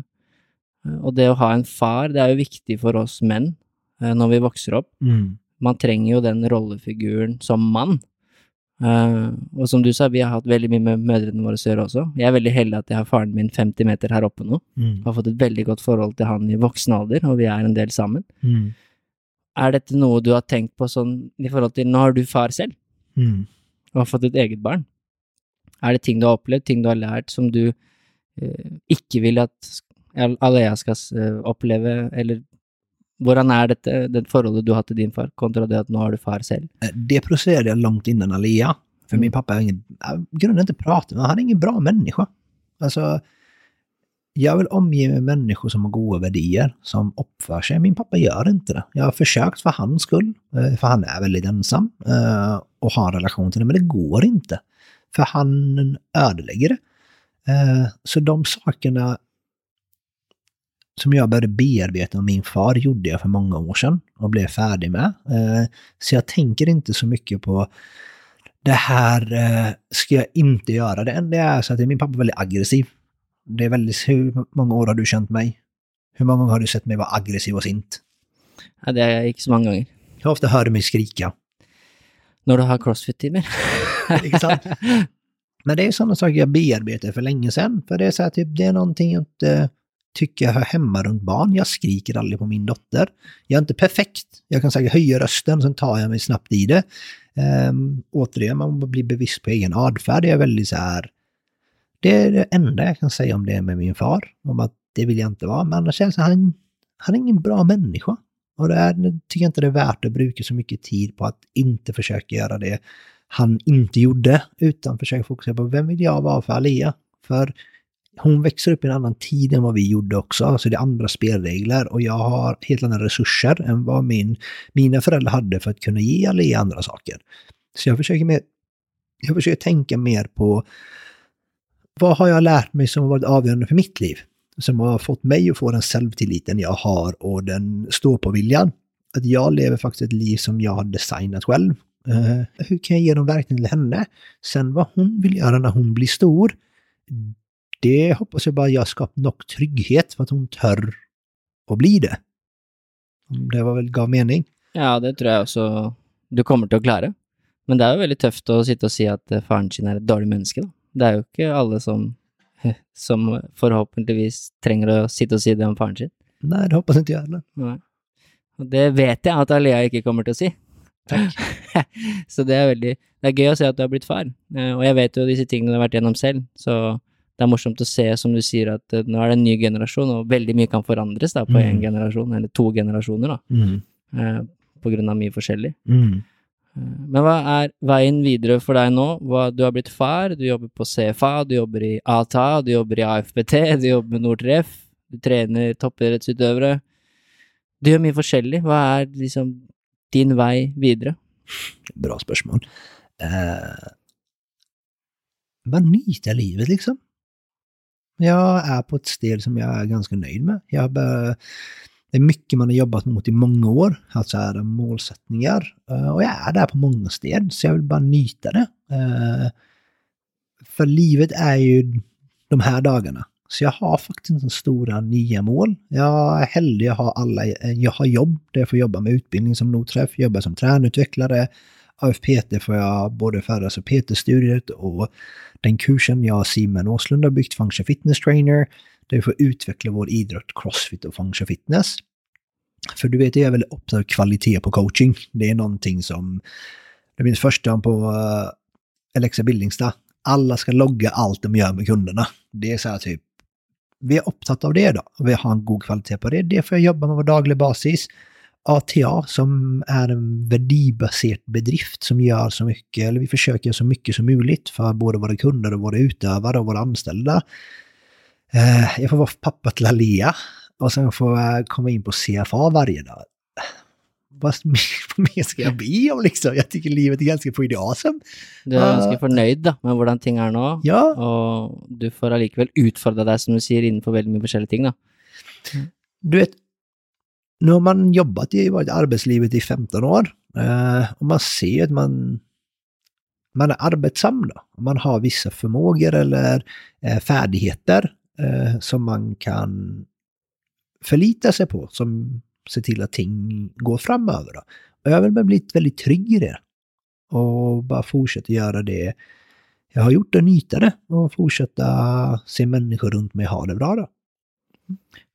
Speaker 1: og det å ha en far, det er jo viktig for oss menn når vi vokser opp.
Speaker 2: Mm.
Speaker 1: Man trenger jo den rollefiguren som mann. Eh, og som du sa, vi har hatt veldig mye med mødrene våre å gjøre også. Jeg er veldig heldig at jeg har faren min 50 meter her oppe nå.
Speaker 2: Mm.
Speaker 1: Har fått et veldig godt forhold til han i voksen alder, og vi er en del sammen.
Speaker 2: Mm.
Speaker 1: Er dette noe du har tenkt på sånn i forhold til Nå har du far selv,
Speaker 2: Mm.
Speaker 1: og har fått et eget barn. Er det ting du har opplevd, ting du har lært, som du eh, ikke vil at Alea skal eh, oppleve, eller hvordan er dette, det forholdet du har til din far, kontra det at nå har du far selv?
Speaker 2: Eh, Det processerade jag långt innan Alia. För
Speaker 1: Mm.
Speaker 2: min pappa ingen, jag grundar inte prata med, han är ingen bra människa. Alltså, jag vill omge mig med människor som har goda värderingar, som uppför sig. Min pappa gör inte det. Jag har försökt för hans skull, eh, för han är väldigt ensam eh, och har en relation till det, men det går inte. För han ödelägger det. Eh, Så de sakerna som jag började bearbeta med min far gjorde jag för många år sedan och blev färdig med. Eh, Så jag tänker inte så mycket på det här eh, ska jag inte göra. Det enda är så att min pappa är väldigt aggressiv. Det är väldigt, hur många år har du känt mig? Hur många gånger har du sett mig vara aggressiv och sint?
Speaker 1: Ja, det er ikke så mange ganger.
Speaker 2: Hur ofta hör du mig skrika?
Speaker 1: Når du har <laughs>
Speaker 2: sant? Men det är sådana saker jag bearbetade för länge sedan. För det är så här, typ, det är någonting jag inte tycker jag hör hemma runt barn. Jag skriker aldrig på min dotter. Jag är inte perfekt. Jag kan säkert höja rösten, sen tar jag mig snabbt i det. Um, återigen, man blir bevisst på egen adfärd. Det är väldigt så här... Det är det enda jag kan säga om det med min far. Om att det vill jag inte vara. Men annars är det han, han är ingen bra människa. Och det är, tycker jag inte det är värt att bruka så mycket tid på att inte försöka göra det han inte gjorde, utan försöka fokusera på vem vill jag vara för Alia? För hon växer upp i en annan tid än vad vi gjorde också, alltså det är andra spelregler och jag har helt andra resurser än vad min, mina föräldrar hade för att kunna ge Alia andra saker. Så jag försöker, mer, jag försöker tänka mer på vad har jag lärt mig som har varit avgörande för mitt liv? Som har fått mig att få den självtilliten jag har och den står på viljan. Att jag lever faktiskt ett liv som jag har designat själv. Uh, hur kan jag ge dem verkligen till henne? Sen vad hon vill göra när hon blir stor, det hoppas jag bara jag skapat nog trygghet för att hon tör att bli det. Om Det var väl gav mening.
Speaker 1: Ja, det tror jeg også du kommer til å klare. Men det er jo veldig tøft å sitte og si at eh, faren sin er et dårlig menneske, da. Det er jo ikke alle som, <laughs> som forhåpentligvis trenger å sitte og si det om faren sin.
Speaker 2: Nej, det hoppas inte jag heller.
Speaker 1: Nei. Og det vet jeg at Alea ikke kommer til å si.
Speaker 2: Tack. <laughs>
Speaker 1: så det er veldig Det er gøy å se at du har blitt far. Eh, og jeg vet jo disse tingene du har vært gjennom selv, så det er morsomt å se, som du sier, at eh, nå er det en ny generasjon, og veldig mye kan forandres da på én
Speaker 2: Mm.
Speaker 1: generasjon, eller to generasjoner, da,
Speaker 2: Mm.
Speaker 1: eh, på grunn av mye forskjellig.
Speaker 2: Mm.
Speaker 1: Eh, Men hva er veien videre for deg nå? Hva, du har blitt far, du jobber på CFA, du jobber i ATA, du jobber i AFPT, du jobber med Nordtreff, du trener toppidrettsutøvere. Du gjør mye forskjellig. Hva er liksom din vei videre?
Speaker 2: Bra spørsmål. Eh, bare nyte livet, liksom. Jag är på ett steg som jag är ganska nöjd med. Jag bör, det är mycket man har jobbat mot i många år, alltså är det målsättningar. Eh, och jag är där på många steg, så jag vill bara nyta det. Eh, för livet är ju de här dagarna. Så jag har faktiskt inte stora nya mål. Jag är heldig å ha alla, eh, jag har jobb där jag får jobba med utbildning som Noträff, jobba som trenerutviklere. AFPT får jag både för och PT-studiet och den kursen jag och Simon Åslund har byggt, Function Fitness Trainer, där vi får utveckla vår idrott, crossfit och function fitness. För du vet, jag är väldigt upptagen av kvalitet på coaching. Det är någonting som Det minns första dagen på eh, Alexa Billingstad. Alla ska logga allt de gör med kunderna. Det är så här typ vi är upptagna av det, då. Vi har en god kvalitet på det. Det får jag jobba med på daglig basis. ATA, som er en verdibasert bedrift som gjør så mye, eller vi forsøker gjøre så mye som mulig for både våre kunder og våre utøvere og våre ansatte. Eh, jeg får være pappa til Alia, og så får jeg komme inn på CFA hver dag. Hva <laughs> mer skal jeg be om, liksom? Jeg syns livet er ganske pretty awesome.
Speaker 1: Du er ganske fornøyd da, med hvordan ting er nå,
Speaker 2: Ja,
Speaker 1: og du får allikevel utfordre deg, som du sier, innenfor veldig mye forskjellige ting, da.
Speaker 2: du vet, nu har man jobbat i varit arbetslivet i 15 år, eh, man ser att man, man är arbetsam. Då. Man har vissa förmågor eller eh, eh, som man kan förlita sig på, som ser till att ting går framöver. Då. Och jag har vel väldigt trygg i det, Och bara fortsätta göra det Jag har gjort, och nyte det, och fortsätta se människor runt mig ha det bra. Då.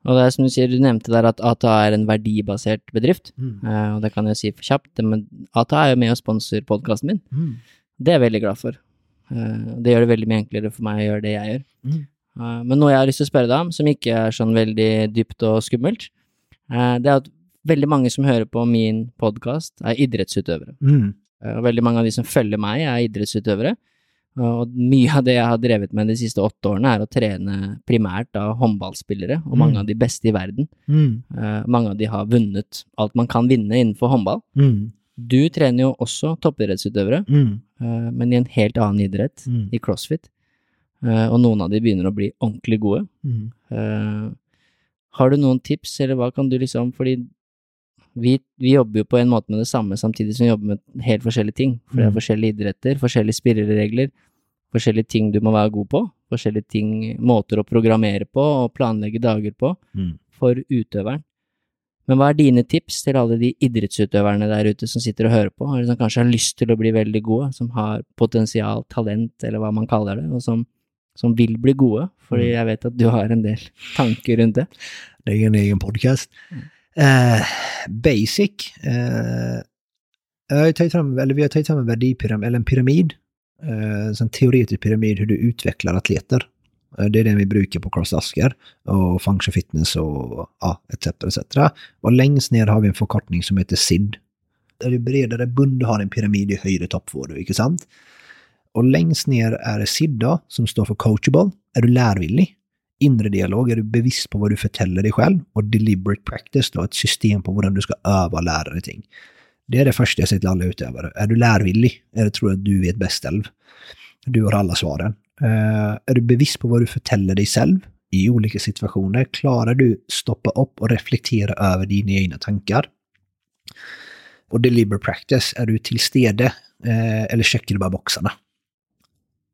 Speaker 1: Og det er som du sier, du nevnte der at ATA er en verdibasert bedrift, eh, og det kan jeg si for kjapt, men ATA er jo med og sponser podkasten min.
Speaker 2: Mm.
Speaker 1: Det er jeg veldig glad for. Eh, Det gjør det veldig mye enklere for meg å gjøre det jeg gjør.
Speaker 2: Mm.
Speaker 1: Eh, Men noe jeg har lyst til å spørre deg om, som ikke er sånn veldig dypt og skummelt, det er at veldig mange som hører på min podkast, er idrettsutøvere.
Speaker 2: Mm.
Speaker 1: Og veldig mange av de som følger meg, er idrettsutøvere. Og mye av det jeg har drevet med de siste åtte årene, er å trene primært da håndballspillere, og mange
Speaker 2: Mm.
Speaker 1: av de beste i verden.
Speaker 2: Mm.
Speaker 1: Eh, Mange av de har vunnet alt man kan vinne innenfor håndball.
Speaker 2: Mm.
Speaker 1: Du trener jo også toppidrettsutøvere, eh, men i en helt annen idrett,
Speaker 2: Mm.
Speaker 1: i crossfit. Eh, Og noen av de begynner å bli ordentlig gode.
Speaker 2: Mm.
Speaker 1: Har du noen tips, eller hva kan du liksom Fordi vi, vi jobber jo på en måte med det samme, samtidig som vi jobber med helt forskjellige ting. For det er
Speaker 2: Mm.
Speaker 1: forskjellige idretter, forskjellige spilleregler, forskjellige ting du må være god på, forskjellige ting, måter å programmere på og planlegge dager på
Speaker 2: Mm.
Speaker 1: for utøveren. Men hva er dine tips til alle de idrettsutøverne der ute som sitter og hører på, eller som kanskje har lyst til å bli veldig gode, som har potensial, talent, eller hva man kaller det, og som, som vil bli gode? Fordi
Speaker 2: Mm.
Speaker 1: jeg vet at du har en del tanker rundt det.
Speaker 2: Det er en egen podcast. Eh, basic. Eh, jag har tagit fram, eller vi har tagit fram en verdipyramid, eller en pyramid. Eh, en teoretisk pyramid hur du utvecklar atleter. Eh, det är den vi brukar på CrossAsker och Function Fitness och ja, etc. etc. Och längst ner har vi en förkortning som heter SID. Där du bredare bund har en pyramid i högre topp får du, inte sant? Och längst ner är det SID då, som står för coachable. Är du lärvillig? Inre dialog, är du bevisst på vad du förtäller dig själv och deliberate practice, då ett system på hur du ska öva och lära dig ting. Det är det första jag säger till alla utövare. Är du lärvillig? Eller tror du att du vet bäst själv? Du har alla svaren. Uh, är du bevisst på vad du förtäller dig själv i olika situationer? Klarar du stoppa upp och reflektera över dina egna tankar? Och deliberate practice, är du til stede, eh, eller checkar du bara boxarna?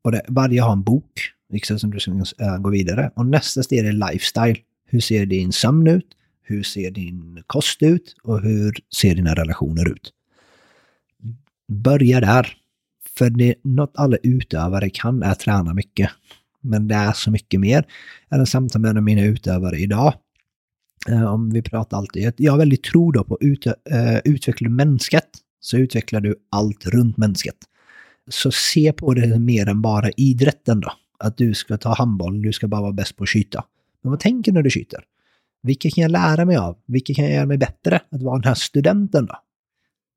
Speaker 2: Och det, varje har en bok liksom, som du ska gå vidare. Och nästa steg är lifestyle. Hur ser din sömn ut? Hur ser din kost ut? Och hur ser dina relationer ut? Börja där. För det, något alla utövare kan är träna mycket. Men det är så mycket mer. Jag har samtal med mina utövare idag. Eh, om vi pratar alltid. Jag är väldigt tro då på att ut, uh, utveckla människet så utvecklar du allt runt mänskligt. Så se på det mer än bara idrätten då. Att du ska ta handboll, du ska bara vara bäst på att skjuta. Men vad tänker du när du skjuter? Vilka kan jag lära mig av? Vilka kan jag göra mig bättre? Att vara den här studenten då?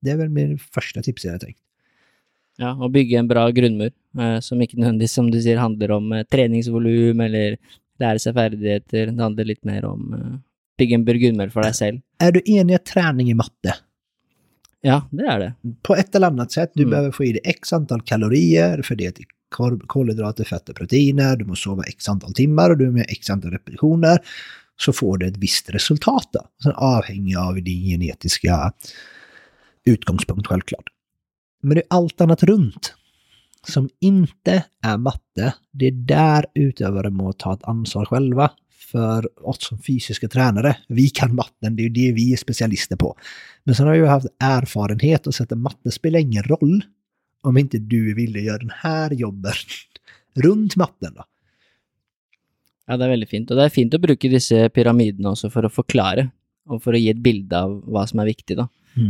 Speaker 2: Det är väl min första tips jag har tänkt.
Speaker 1: Ja, och bygga en bra grundmur, eh, som inte nödvändigtvis, som du säger, handlar om eh, träningsvolym eller lära sig färdigheter. Det handlar lite mer om eh, bygga en grundmur för dig själv.
Speaker 2: Är du enig att träning i matte?
Speaker 1: Ja, det är det.
Speaker 2: På ett eller annat sätt. Du
Speaker 1: Mm.
Speaker 2: behöver få i dig x antal kalorier för det är kol- kolhydrater, fett och proteiner. Du måste sova x antal timmar och du med x antal repetitioner. Så får du ett visst resultat då. Sen avhängig av din genetiska utgångspunkt självklart. Men det är allt annat runt som inte är matte. Det är där utövare må ta ett ansvar själva. För oss som fysiska tränare, vi kan matten, det är ju det vi är specialister på. Men sen har jag ju haft erfarenhet och sett att matte spelar ingen roll om inte du att göra den här jobben <laughs> runt matten. Då.
Speaker 1: Ja, det är väldigt fint. Och det är fint att bruka dessa pyramiderna också för att förklara och för att ge ett bild av vad som är viktigt. Då.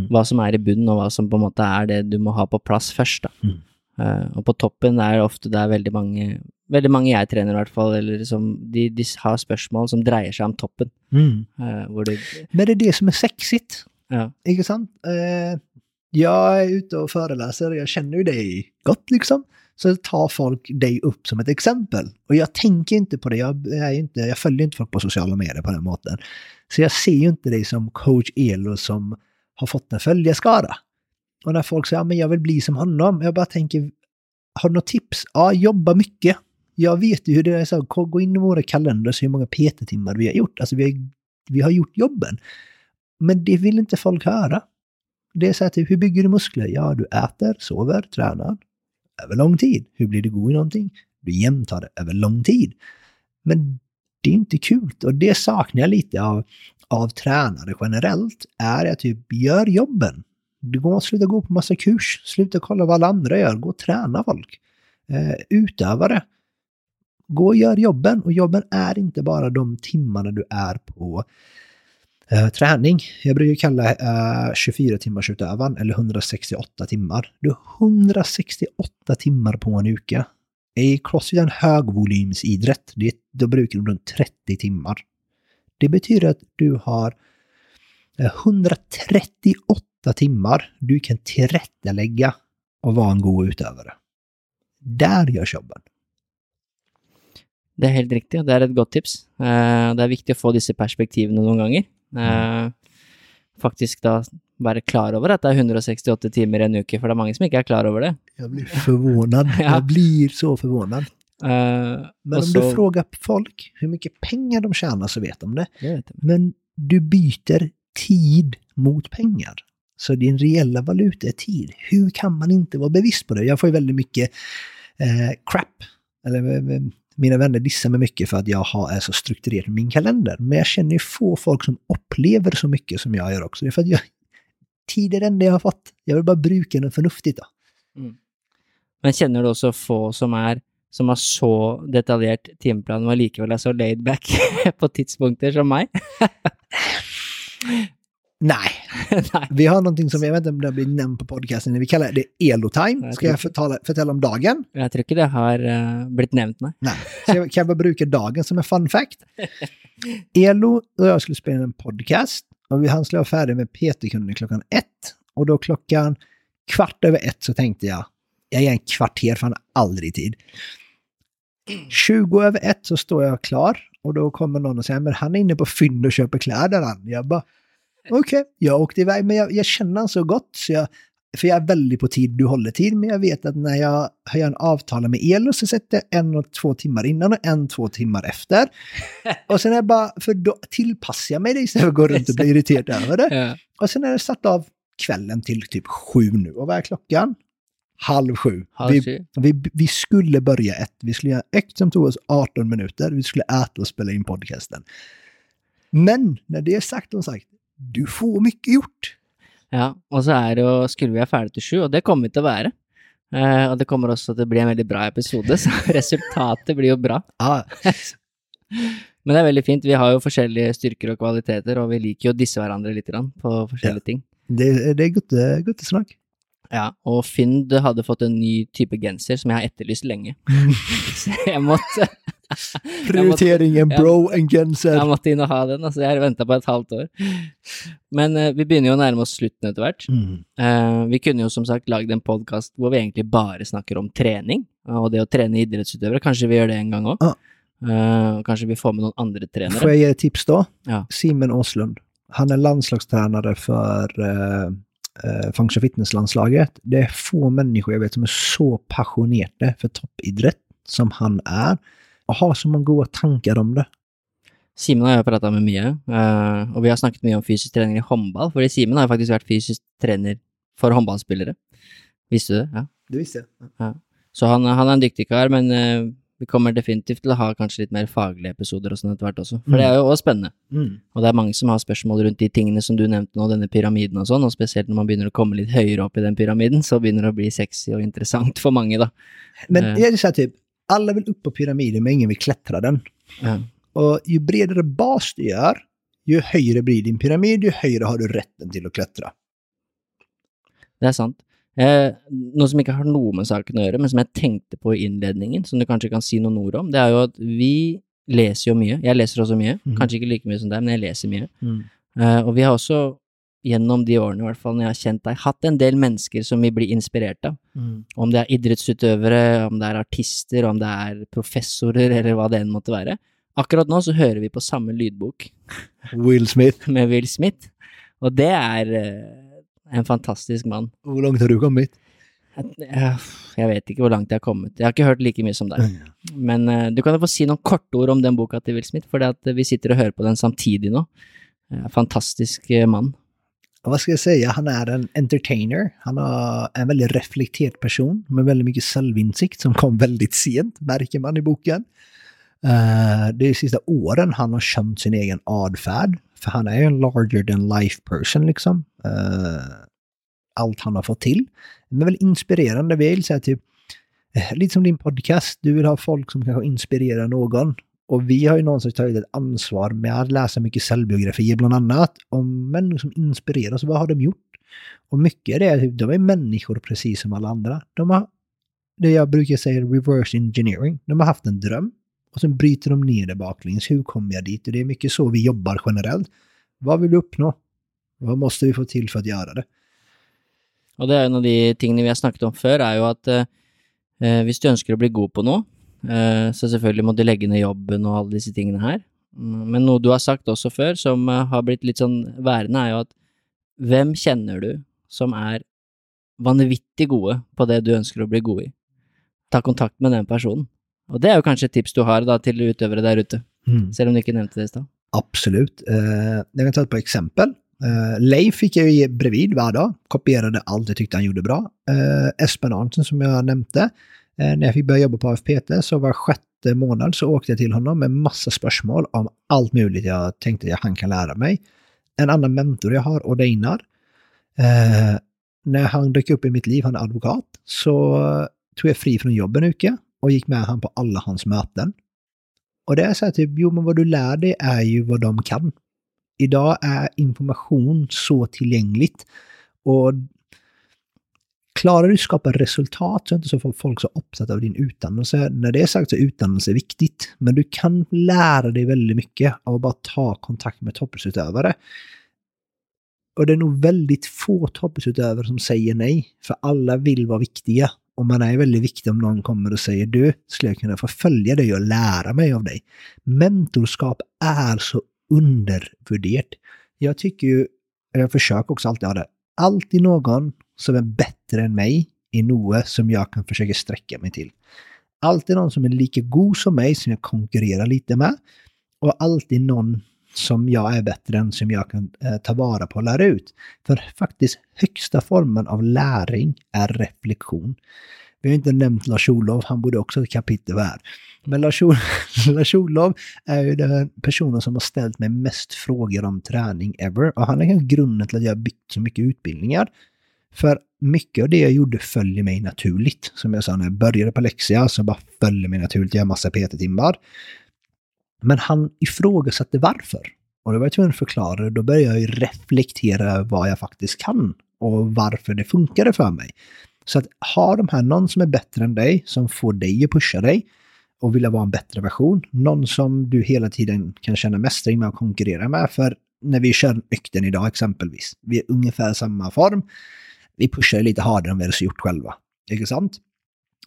Speaker 1: Vad som är i bunnen och vad som på något är det du må ha på plats först. Då.
Speaker 2: Mm.
Speaker 1: Eh, och på toppen är det ofta det är väldigt många, väldigt många jag tränar i alla fall, eller som de, de har spörsmål som dreier sig om toppen.
Speaker 2: Mm.
Speaker 1: Hvor du,
Speaker 2: Men det är det som är sexigt.
Speaker 1: ja.
Speaker 2: Inte sant? Eh, jag är ute och föreläser, jag känner ju dig gott liksom. Så tar folk dig upp som ett exempel. Och jag tänker inte på det, jag, är inte, jag följer inte folk på sociala medier på den måten. Så jag ser ju inte dig som coach Elo som har fått en följarskara. Och när folk säger, ja men jag vill bli som honom, jag bara tänker, har du något tips? Ja, jobba mycket. Jag vet ju hur det är, så, gå in i våra kalendrar och se hur många PT-timmar vi har gjort. Alltså vi har, vi har gjort jobben. Men det vill inte folk höra. Det är så här typ, hur bygger du muskler? Ja, du äter, sover, tränar. Över lång tid. Hur blir du god i någonting? Du jämtar det över lång tid. Men det är inte kul och det saknar jag lite av, av tränare generellt. Är att typ, gör jobben. Du går och sluta gå på massa kurs, sluta kolla vad alla andra gör, gå och träna folk. Eh, utövare. Gå och gör jobben och jobben är inte bara de timmarna du är på Eh, träning. Jag brukar kalla eh, uh, 24 timmars utövan eller 168 timmar. Du har 168 timmar på en uke. I crossfit är en högvolymsidrott. Det, då brukar du runt 30 timmar. Det betyder att du har eh, 138 timmar du kan tillrättalägga och vara en god utövare. Där görs jobben.
Speaker 1: Det är helt riktigt, det är ett gott tips. Det är viktigt att få dessa perspektiven någon gånger. Eh, faktiskt då vara klar över att det är 168 timmar i en uke, för det är många som inte är klar över det.
Speaker 2: Jag blir förvånad. <laughs>
Speaker 1: Ja.
Speaker 2: Jag blir så förvånad.
Speaker 1: Eh,
Speaker 2: Men om
Speaker 1: så-
Speaker 2: du frågar folk hur mycket pengar de tjänar så vet de det.
Speaker 1: Det.
Speaker 2: Men du byter tid mot pengar. Så din reella valuta är tid. Hur kan man inte vara bevisst på det? Jag får ju väldigt mycket eh, crap. Eller eh, mina vänner dissar mig mycket för att jag har, är så strukturerad med min kalender. Men jag känner ju få folk som upplever så mycket som jag gör också. Det är för att jag, tid är det enda jag har fått. Jag vill bara bruka den förnuftigt då.
Speaker 1: Men känner du också få som är som har så detaljerad timeplan och likevel är så laid back <laughs> på tidpunkter som mig? <laughs>
Speaker 2: Nej, <laughs>
Speaker 1: Nej.
Speaker 2: vi har någonting som jag vet inte om det har blivit nämnt på podcasten. Vi kallar det Elotime. Ska jag förtala, förtälla om dagen?
Speaker 1: Jag tror inte det har uh, blivit nämnt, nej.
Speaker 2: Nej, så jag kan bara bruka dagen som en fun fact. <laughs> Elo och jag skulle spela en podcast och vi hann slå färdig med PT-kunden klockan ett. Och då klockan kvart över ett så tänkte jag, jag ger en kvarter för han har aldrig tid. 20 över ett så står jag klar och då kommer någon och säger, men han är inne på fynd och köper kläder han. Jag bara, okej, jag åkte iväg, men jag, jag känner han så gott så jag, för jag är väldigt på tid, du håller tid, men jag vet att när jag har en avtal med Elo så sätter jag en och två timmar innan och en två timmar efter. Och sen är jag bara, för då tillpassar jag mig det istället för att gå runt och bli irriterad över det. <laughs>
Speaker 1: Ja.
Speaker 2: Och sen är det satt av kvällen till typ sju nu. Och vad är klockan? Halv sju.
Speaker 1: Halv
Speaker 2: vi, vi, vi skulle börja ett. Vi skulle göra ett som tog oss 18 minuter. Vi skulle äta och spela in podcasten. Men när det är sagt och sagt, du får mycket gjort.
Speaker 1: Ja, och så är det jo, skulle vi vara färdiga till sju, och det kommer vi att vara. Eh, och det kommer också att bli en väldigt bra episode, så <laughs> resultatet blir ju bra.
Speaker 2: Ja, <laughs>
Speaker 1: Men det är väldigt fint, vi har ju olika styrkor och kvaliteter, och vi liker ju att dissa varandra lite grann på olika
Speaker 2: Ja.
Speaker 1: ting.
Speaker 2: det, det är gott, gott snack.
Speaker 1: Ja, og Fynd hadde fått en ny type genser som jeg har etterlyst lenge. <laughs> Så jeg måtte
Speaker 2: Prioriteringen bro and genser.
Speaker 1: Jeg måtte inn og ha den, altså jeg har venta på et halvt år. Men eh, vi begynner jo å nærme oss slutten etter hvert.
Speaker 2: Mm.
Speaker 1: Eh, vi kunne jo som sagt lagd en podkast hvor vi egentlig bare snakker om trening, og det å trene idrettsutøvere. Kanskje vi gjør det en gang òg.
Speaker 2: Ja.
Speaker 1: kanskje vi får med noen andre
Speaker 2: Får
Speaker 1: trenere.
Speaker 2: jag ge ett tips då?
Speaker 1: Ja.
Speaker 2: Simon Åslund. Han är landslagstränare för uh, uh, Function Fitness-landslaget. Det är få människor jag vet som är så passionerade för toppidrott som han är. Och har så många goda tankar om det.
Speaker 1: Simen har jeg prata med mye, eh, og vi har snakket mye om fysisk trening i håndball, fordi Simen har jo faktisk vært fysisk trener for håndballspillere. Visste du det? Ja.
Speaker 2: Du visste?
Speaker 1: Så han, han er en dyktig kar, men eh, vi kommer definitivt å ha kanskje litt mer faglige episoder og sånn etter hvert også, for det er jo også spennende.
Speaker 2: Mm.
Speaker 1: Og det er mange som har spørsmål rundt de tingene som du nevnte nå, denne pyramiden og sånn, og spesielt når man begynner å komme litt høyere opp i den pyramiden, så begynner det å bli sexy og interessant for mange, da.
Speaker 2: Men det är så här typ, alla vill upp på pyramiden men ingen vill klättra den.
Speaker 1: Ja.
Speaker 2: Och ju bredare bas du gör, ju högre blir din pyramid, ju högre har du rätten till att klättra.
Speaker 1: Det er sant. Eh, noe som ikke har noe med saken å gjøre, men som jeg tenkte på i innledningen, som du kanskje kan si noen ord om, det er jo at vi leser jo mye. Jeg leser også mye.
Speaker 2: Mhm.
Speaker 1: Kanskje ikke like mye som deg, men jeg leser mye. Eh, og vi har også, gjennom de årene i hvert fall, når jeg har kjent deg, hatt en del mennesker som vi blir inspirert av. Om det er idrettsutøvere, om det er artister, om det er professorer, eller hva det enn måtte være. Akkurat nå så hører vi på samme lydbok
Speaker 2: Will Smith, <laughs>
Speaker 1: med Will Smith, og det er eh, en fantastisk mann.
Speaker 2: hur långt har du kommit?
Speaker 1: Jeg, jeg vet ikke hvor langt jeg har kommet. Jeg har ikke hørt like mye som deg. Men eh, du kan jo få si noen korte ord om den boka til Will Smith, for vi sitter og hører på den samtidig nå. Eh, Fantastisk mann.
Speaker 2: Vad ska jag säga, han är en entertainer. Han är en väldigt reflekterad person med väldigt mycket självinsikt som kom väldigt sent, märker man i boken. Uh, det är de sista åren han har känt sin egen adfärd. För han är ju en larger than life person liksom. Uh, allt han har fått till. Men väldigt inspirerande. Vi vill säga typ, eh, lite som din podcast, du vill ha folk som kanske inspirerar någon. Och vi har ju någonstans tagit ett ansvar med att läsa mycket självbiografier bland annat om människor som inspirerar oss. Vad har de gjort? Och mycket är det, att de är människor precis som alla andra. De har, det jag brukar säga reverse engineering. De har haft en dröm och sen bryter de ner det baklänges. Hur kommer jag dit? Och det är mycket så vi jobbar generellt. Vad vill du uppnå? Vad måste vi få till för att göra det?
Speaker 1: Och det är en av de ting vi har snackat om förr är ju att eh, eh, du önskar att bli god på något, så selvfølgelig må du legge ned jobben og alle disse tingene her. Mm, Men noe du har sagt også før, som eh, har blitt litt sånn værende, er jo at hvem kjenner du som er vanvittig gode på det du ønsker å bli god i? Ta kontakt med den personen. Og det er jo kanskje et tips du har da til utøvere der ute, selv om du ikke nevnte det i stad.
Speaker 2: Absolut. Eh, jag kan ta ett par exempel. Eh, Leif fick jag ju bredvid varje dag, kopierade allt jag tyckte han gjorde bra. Eh, Espen Arntzen som jag nämnde, eh, Eh, när jag fick börja jobba på AFPT så var sjätte månad så åkte jag till honom med massa spörsmål om allt möjligt jag tänkte att han kan lära mig. En annan mentor jag har, Odeinar. Eh, när han dök upp i mitt liv, han är advokat, så tog jag fri från jobben en vecka och gick med han på alla hans möten. Och det är så här typ, jo men vad du lär dig är ju vad de kan. Idag är information så tillgängligt och klarar du skapa resultat så är inte så får folk så uppsatta av din utdannelse. När det är sagt så är utdannelse viktigt, men du kan lära dig väldigt mycket av att bara ta kontakt med toppidrottsutövare. Och det är nog väldigt få toppidrottsutövare som säger nej, för alla vill vara viktiga. Och man är väldigt viktig om någon kommer och säger du, skulle jag kunna få följa dig och lära mig av dig? Mentorskap är så undervärderat. Jag tycker ju, jag försöker också alltid ha det, alltid någon som är bättre än mig i något som jag kan försöka sträcka mig till. Alltid någon som är lika god som mig som jag konkurrerar lite med. Och alltid någon som jag är bättre än som jag kan eh, ta vara på och lära ut. För faktiskt högsta formen av läring är reflektion. Vi har inte nämnt Lars-Olov, han borde också ha ett kapitel här. Men Lars-Olov <laughs> är ju den personen som har ställt mig mest frågor om träning ever. Och han är grunden till att jag har byggt så mycket utbildningar. För mycket av det jag gjorde följer mig naturligt. Som jag sa när jag började på Lexia så bara följer mig naturligt. Jag har massa PT-timmar. Men han ifrågasatte varför. Och då var jag tvungen att förklara det. Då började jag ju reflektera över vad jag faktiskt kan. och varför det funkade för mig. Så att ha de här någon som är bättre än dig, som får dig att pusha dig och vilja vara en bättre version. Någon som du hela tiden kan känna mästring med och konkurrera med. För när vi kör nykten idag exempelvis, vi är ungefär samma form. Vi pushar lite hårdare än vi hade gjort själva. Inte sant?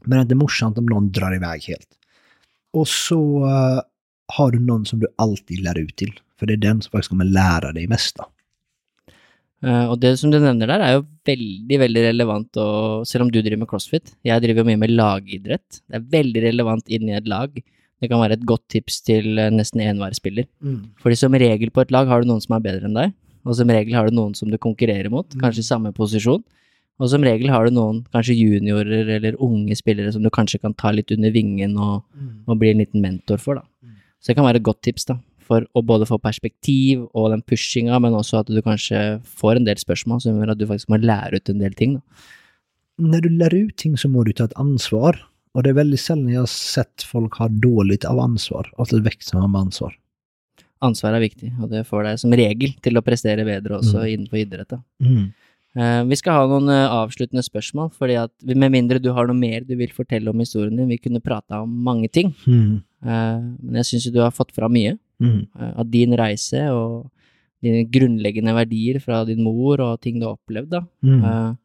Speaker 2: Men det är inte morsamt om någon drar iväg helt. Och så uh, har du någon som du alltid lär ut till. För det är den som faktiskt kommer lära dig mesta.
Speaker 1: Uh, og det som du nevner der, er jo veldig veldig relevant, og selv om du driver med crossfit. Jeg driver mye med lagidrett. Det er veldig relevant inn i et lag. Det kan være et godt tips til uh, nesten enhver spiller.
Speaker 2: Mm.
Speaker 1: Fordi som regel på et lag har du noen som er bedre enn deg, og som regel har du noen som du konkurrerer mot,
Speaker 2: Mm.
Speaker 1: kanskje i samme posisjon. Og som regel har du noen, kanskje juniorer eller unge spillere, som du kanskje kan ta litt under vingen og, og bli en liten mentor for, da.
Speaker 2: Mm.
Speaker 1: Så det kan være et godt tips, da, for å både få perspektiv og den pushinga, men også at du kanskje får en del spørsmål som gjør at du faktisk må lære ut en del ting, da.
Speaker 2: När du lär ut ting så må du ta ett ansvar. Och det är väldigt sällan jag har sett folk ha dåligt av ansvar. Växer man med ansvar.
Speaker 1: Ansvar er viktig, og det får deg som regel til å prestere bedre også
Speaker 2: Mm.
Speaker 1: innenfor idrett.
Speaker 2: Mm.
Speaker 1: Eh, vi skal ha noen eh, avsluttende spørsmål, fordi at med mindre du har noe mer du vil fortelle om historien din, vi kunne prata om mange ting,
Speaker 2: Mm.
Speaker 1: eh, men jeg syns jo du har fått fram mye
Speaker 2: Mm.
Speaker 1: av din reise og dine grunnleggende verdier fra din mor og ting du har opplevd, da.
Speaker 2: Mm.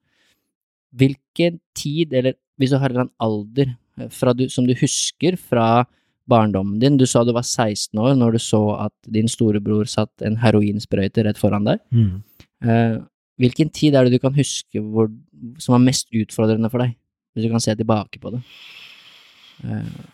Speaker 1: Hvilken tid, eller hvis du har en alder fra du, som du husker fra barndommen din, du sa du var 16 år når du så at din storebror satt en heroinsprøyte rett foran deg.
Speaker 2: Mm.
Speaker 1: Vilken hvilken tid er det du kan huske hvor, som var mest utfordrende for deg, hvis du kan se tilbake på det? Eh. Uh.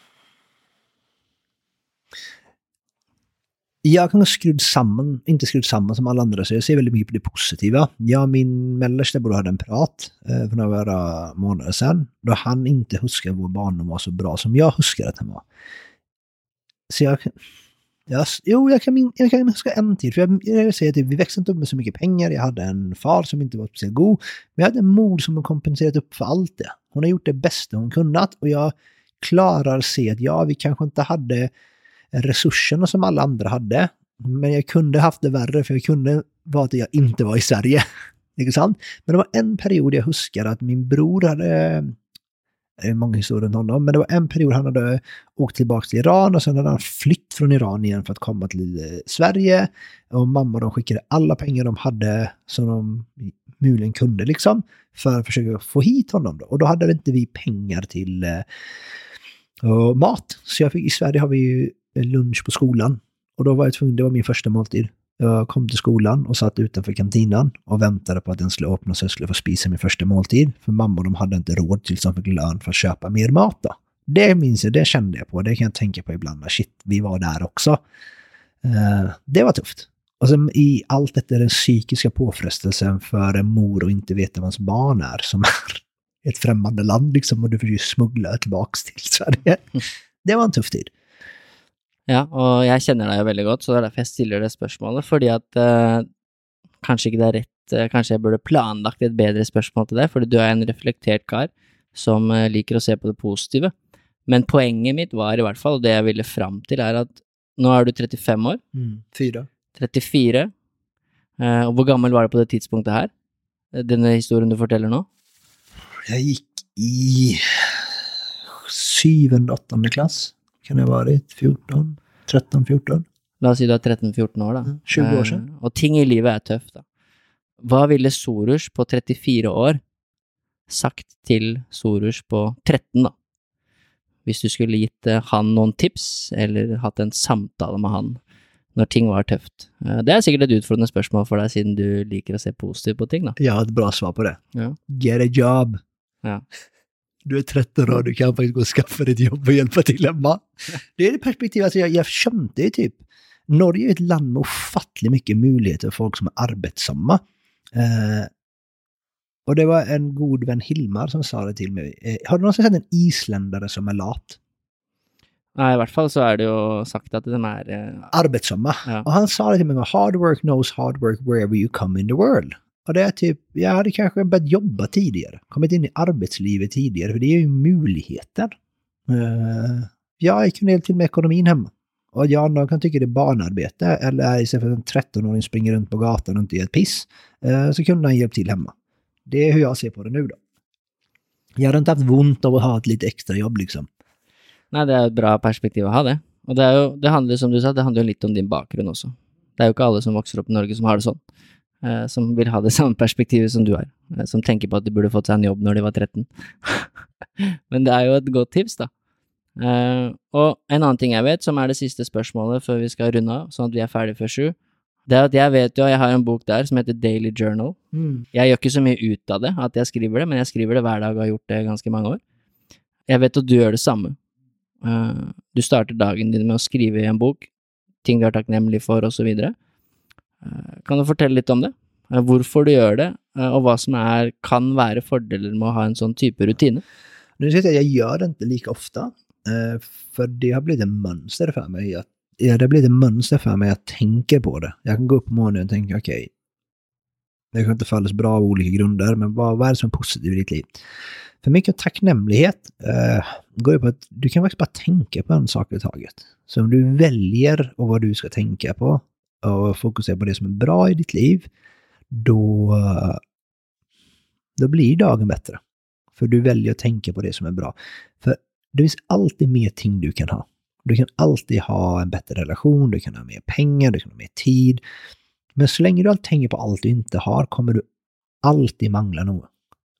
Speaker 2: Jag kan ha skrudd samman, inte skrudd samman som alla andra, så jag ser väldigt mycket på det positiva. Jag och min mellersta bror hade en prat eh, uh, för några månader sedan, då han inte huskade vår barndom var så bra som jag huskar att den var. Så jag, jag jo, jag kan, min- jag kan huska en tid, för jag, jag säger att vi växte inte upp med så mycket pengar, jag hade en far som inte var speciellt god, men jag hade en mor som har kompenserat upp för allt det. Hon har gjort det bästa hon kunnat och jag klarar se att ja, vi kanske inte hade resurserna som alla andra hade. Men jag kunde haft det värre för jag kunde vara att jag inte var i Sverige. <laughs> Inte sant? Men det var en period jag huskar att min bror hade, Eh, många historier om honom, men det var en period han hade åkt tillbaka till Iran och sen hade han flytt från Iran igen för att komma till eh, Sverige. Och mamma de skickade alla pengar de hade som de möjligen kunde liksom för att försöka få hit honom. Då. Och då hade inte vi pengar till eh, mat. Så jag fick, i Sverige har vi ju eh, lunch på skolan. Och då var jag tvungen, det var min första måltid. Jag kom till skolan och satt utanför kantinan och väntade på att den skulle öppna så jag skulle få spisa min första måltid. För mamma och de hade inte råd tills de fick lön för att köpa mer mat då. Det minns jag, det kände jag på, det kan jag tänka på ibland. Shit, vi var där också. Eh, det var tufft. Och sen i allt detta den psykiska påfrestelsen för en mor att inte veta vad ens barn är som är ett främmande land liksom och du får ju smuggla tillbaks till Sverige. Det var en tuff tid.
Speaker 1: Ja, og jeg kjenner deg jo veldig godt, så det er derfor jeg stiller det spørsmålet, fordi at eh, kanskje ikke det er rett, eh, kanskje jeg burde planlagt et bedre spørsmål til deg, fordi du er en reflektert kar som eh, liker å se på det positive. Men poenget mitt var i hvert fall, og det jeg ville fram til, er at nå er du 35 år,
Speaker 2: Fyra.
Speaker 1: 34, eh, og hvor gammel var du på det tidspunktet her? Denne historien du forteller nå?
Speaker 2: Jag gick i syvende, åttonde klass. Kan det ha varit 14, 13, 14?
Speaker 1: La oss si du er 13-14 år, da.
Speaker 2: Mm, 20 år siden.
Speaker 1: Eh, og ting i livet er tøft, da. Hva ville Sorush på 34 år sagt til Sorush på 13, da? Hvis du skulle gitt eh, han noen tips, eller hatt en samtale med han når ting var tøft. Eh, det er sikkert et utfordrende spørsmål for deg, siden du liker å se positivt på ting, da.
Speaker 2: Jag har ett bra svar på det.
Speaker 1: Ja.
Speaker 2: Get a job.
Speaker 1: Ja.
Speaker 2: Du är 13 år, du kan faktiskt gå och skaffa dig ett jobb och hjälpa till hemma. Det är det perspektivet, alltså jag, jag kände ju typ, Norge är ett land med ofattligt mycket möjligheter för folk som är arbetsamma. Eh, och det var en god vän Hilmar som sa det till mig. Eh, har du någonsin sett en isländare som är lat?
Speaker 1: Nei, i hvert fall så er det jo sagt at de er eh,
Speaker 2: Arbetsamma.
Speaker 1: Ja.
Speaker 2: Och han sa det till mig, hard work knows hard work wherever you come in the world. Och det är typ, jag hade kanske börjat jobba tidigare, kommit in i arbetslivet tidigare, för det är ju möjligheter. Eh, jag kunde hjälpa till med ekonomin hemma. Och jag någon kan tycka det är barnarbete, eller istället för att en 13-åring springer runt på gatan och inte gör ett piss, eh, så kunde han hjälpa till hemma. Det är hur jag ser på det nu då. Jag hade inte haft ont av att ha ett lite extra jobb liksom.
Speaker 1: Nej, det är ett bra perspektiv att ha, det. Och det är ju, det handler, som du sa, det handlar ju lite om din bakgrund också. Det är ju inte alla som växer upp i Norge som har det sånt. Eh, som vil ha det <laughs> samme perspektivet som du har. Eh, som tenker på at de burde fått seg en jobb når de var 13. <laughs> Men det er jo et godt tips, da. Eh, og en annen ting jeg vet, som er det siste spørsmålet før vi skal runde av, sånn at vi er ferdig før sju, det er at jeg vet jo, jeg har en bok der som heter Daily Journal. Jeg gjør ikke så mye ut av det, at jeg skriver det, men jeg skriver det hver dag og har gjort det i ganske mange år. Jeg vet at du gjør det samme. Eh, du starter dagen din med å skrive i en bok, ting du er takknemlig for, osv. Uh, Eh, kan du fortelle litt om det? Eh, hvorfor du gjør det, och og hva som er, kan være fordeler med å ha en sånn type rutine?
Speaker 2: Nu ska jag säga, jag gör det inte lika ofta. För det har blivit en mönster för mig. Att, ja, det har blivit ett mönster för mig att tänka på det. Jag kan gå upp på morgonen och tänka, okej, det kan inte fallas bra av olika grunder, men vad, vad är det som är positivt i ditt liv? För mycket tacknämlighet eh, går ju på att du kan faktiskt bara tänka på en sak i taget. Så om du väljer och vad du ska tänka på och fokuserar på det som är bra i ditt liv, då, då blir dagen bättre. För du väljer att tänka på det som är bra. För det finns alltid mer ting du kan ha. Du kan alltid ha en bättre relation, du kan ha mer pengar, du kan ha mer tid. Men så länge du alltid tänker på allt du inte har kommer du alltid mangla något.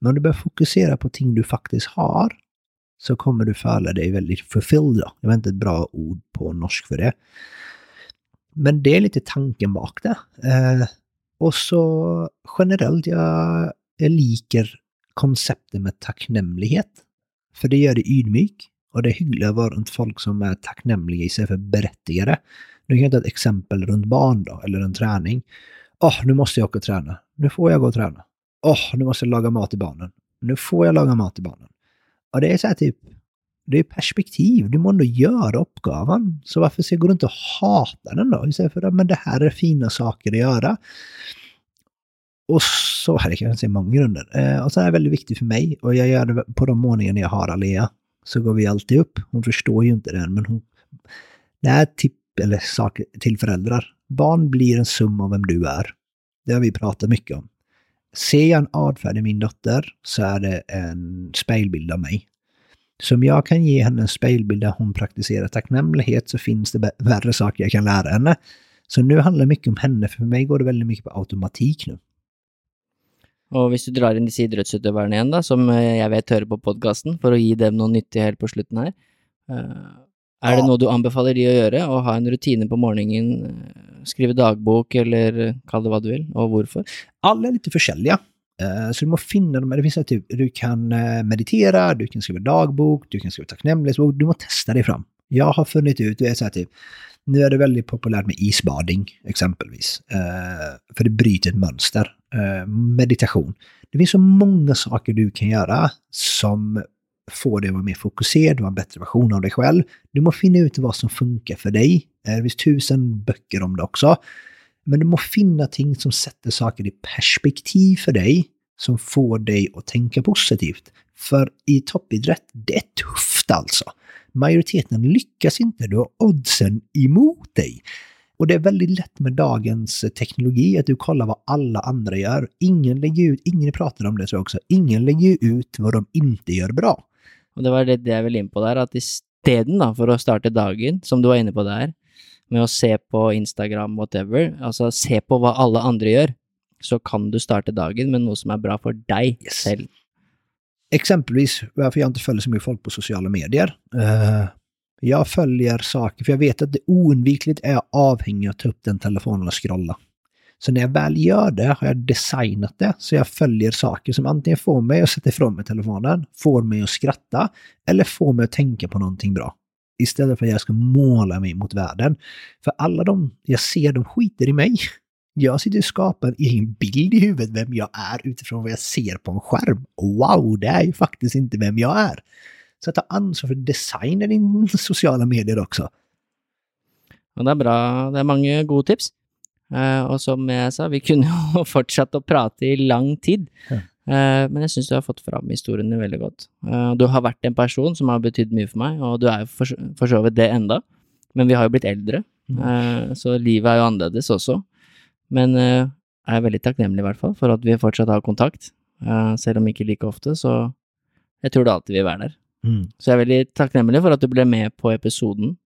Speaker 2: Men om du börjar fokusera på ting du faktiskt har så kommer du föla dig väldigt fulfilled. Då. Jag vet inte ett bra ord på norsk för det. Men det är lite tanken bak det. Eh, och så generellt, jag, jag liker konceptet med tacknämlighet. För det gör dig ydmyk och det är hyggligt att vara runt folk som är tacknämliga istället för berättigade. Nu kan jag ta ett exempel runt barn då, eller en träning. Åh, nu måste jag åka och träna. Nu får jag gå och träna. Åh, nu måste jag laga mat till barnen. Nu får jag laga mat till barnen. Och det är så här typ, det är perspektiv. Du måste ändå göra uppgaven. Så varför så går du inte och hatar den då? Istället för att men det här är fina saker att göra. Och så här, kan jag säga många grunder. Eh, och så är det väldigt viktigt för mig. Och jag gör det på de morgnar jag har Alea. Så går vi alltid upp. Hon förstår ju inte det än, men hon... Det är tipp eller saker till föräldrar. Barn blir en summa av vem du är. Det har vi pratat mycket om. Ser jag en avfärd i min dotter så är det en spegelbild av mig. Så om jag kan ge henne en spegelbild där hon praktiserar tacknämlighet så finns det värre saker jag kan lära henne. Så nu handlar det mycket om henne, för mig går det väldigt mycket på automatik nu.
Speaker 1: Og hvis du drar inn disse idrettsutøverne igjen, da, som eh, jeg vet hører på podkasten, for å gi dem noe nyttig helt på slutten her, eh, er det
Speaker 2: Ja.
Speaker 1: noe du anbefaler de å gjøre? Å ha en rutine på morgenen, eh, skrive dagbok, eller eh, kall det hva du vil, og hvorfor?
Speaker 2: Alla är lite försäljliga. Eh, så du måste finna dem. Det finns att typ, du kan eh, meditera, du kan skriva dagbok, du kan skriva tacknämlighetsbok. Du måste testa dig fram. Jag har funnit ut, det är så här typ, nu är det väldigt populärt med isbading exempelvis. Eh, för det bryter ett mönster. Meditation. Det finns så många saker du kan göra som får dig att vara mer fokuserad, vara en bättre version av dig själv. Du måste finna ut vad som funkar för dig. Det finns tusen böcker om det också. Men du måste finna ting som sätter saker i perspektiv för dig, som får dig att tänka positivt. För i toppidrott, det är tufft alltså. Majoriteten lyckas inte, du har oddsen emot dig. Och det är väldigt lätt med dagens teknologi att du kollar vad alla andra gör. Ingen lägger ut, ingen pratar om det tror jag också, ingen lägger ut vad de inte gör bra.
Speaker 1: Och det var det jag ville in på där, att istället för att starta dagen, som du var inne på där, med å se på Instagram, whatever, altså se på hva alle andre gjør, så kan du starte dagen med noe som er bra for deg
Speaker 2: Yes.
Speaker 1: selv.
Speaker 2: exempelvis varför jag inte följer så mycket folk på sociala medier. Eh, jag följer saker, för jag vet att det oundvikligt är avhängig att ta upp den telefonen och scrolla. Så när jag väl gör det har jag designat det så jag följer saker som antingen får mig att sätta ifrån mig telefonen, får mig att skratta eller får mig att tänka på någonting bra. Istället för att jag ska måla mig mot världen. För alla de jag ser, de skiter i mig. Jag sitter och skapar en egen bild i huvudet vem jag är utifrån vad jag ser på en skärm. Wow, det är ju faktiskt inte vem jag är. Så ta ansvar för designen i <laughs> sociala medier också.
Speaker 1: Og det er bra, det er mange gode tips. Eh, og som jeg sa, vi kunne jo <laughs> fortsatt å prate i lang tid.
Speaker 2: Ja.
Speaker 1: Eh, men jeg syns du har fått fram historiene veldig godt. Eh, du har vært en person som har betydd mye for meg, og du er jo for, så vidt det enda. Men vi har jo blitt eldre, eh, så livet er jo annerledes også. Men jeg er veldig takknemlig i hvert fall for at vi fortsatt har kontakt. selv om ikke like ofte, så jeg tror du alltid vil være der.
Speaker 2: Mm.
Speaker 1: Så jeg er veldig takknemlig for at du ble med på episoden.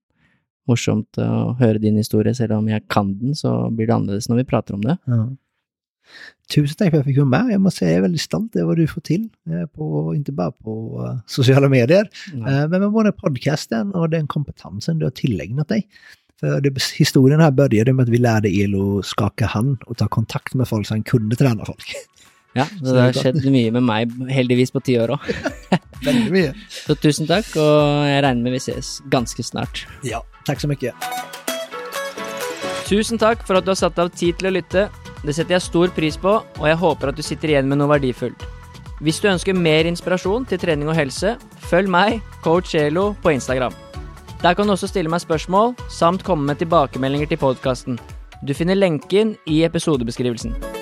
Speaker 1: Morsomt å høre din historie, selv om jeg kan den, så blir det annerledes når vi prater om det.
Speaker 2: Ja. Tusen tack för att jag fick vara med. Jag måste säga jag är väldigt stolt över vad du får till, på, inte bara på eh, sociala medier, eh, men med både podcasten och den kompetensen du har tillägnat dig. För det, historien här började med att vi lärde Elo skaka hand och ta kontakt med folk så han kunde träna folk.
Speaker 1: Ja, så det har skjedd mye med meg, heldigvis på ti år òg. <laughs>
Speaker 2: Väldigt mycket.
Speaker 1: Så tusen takk, og jeg regner med vi ses ganske snart.
Speaker 2: Ja, tack så mycket.
Speaker 1: Tusen takk for at du har satt av tid til å lytte. Det setter jeg stor pris på, og jeg håper at du sitter igjen med noe verdifullt. Hvis du ønsker mer inspirasjon til trening og helse, følg meg, coach Elo, på Instagram. Der kan du også stille meg spørsmål, samt komme med tilbakemeldinger til podkasten. Du finner lenken i episodebeskrivelsen.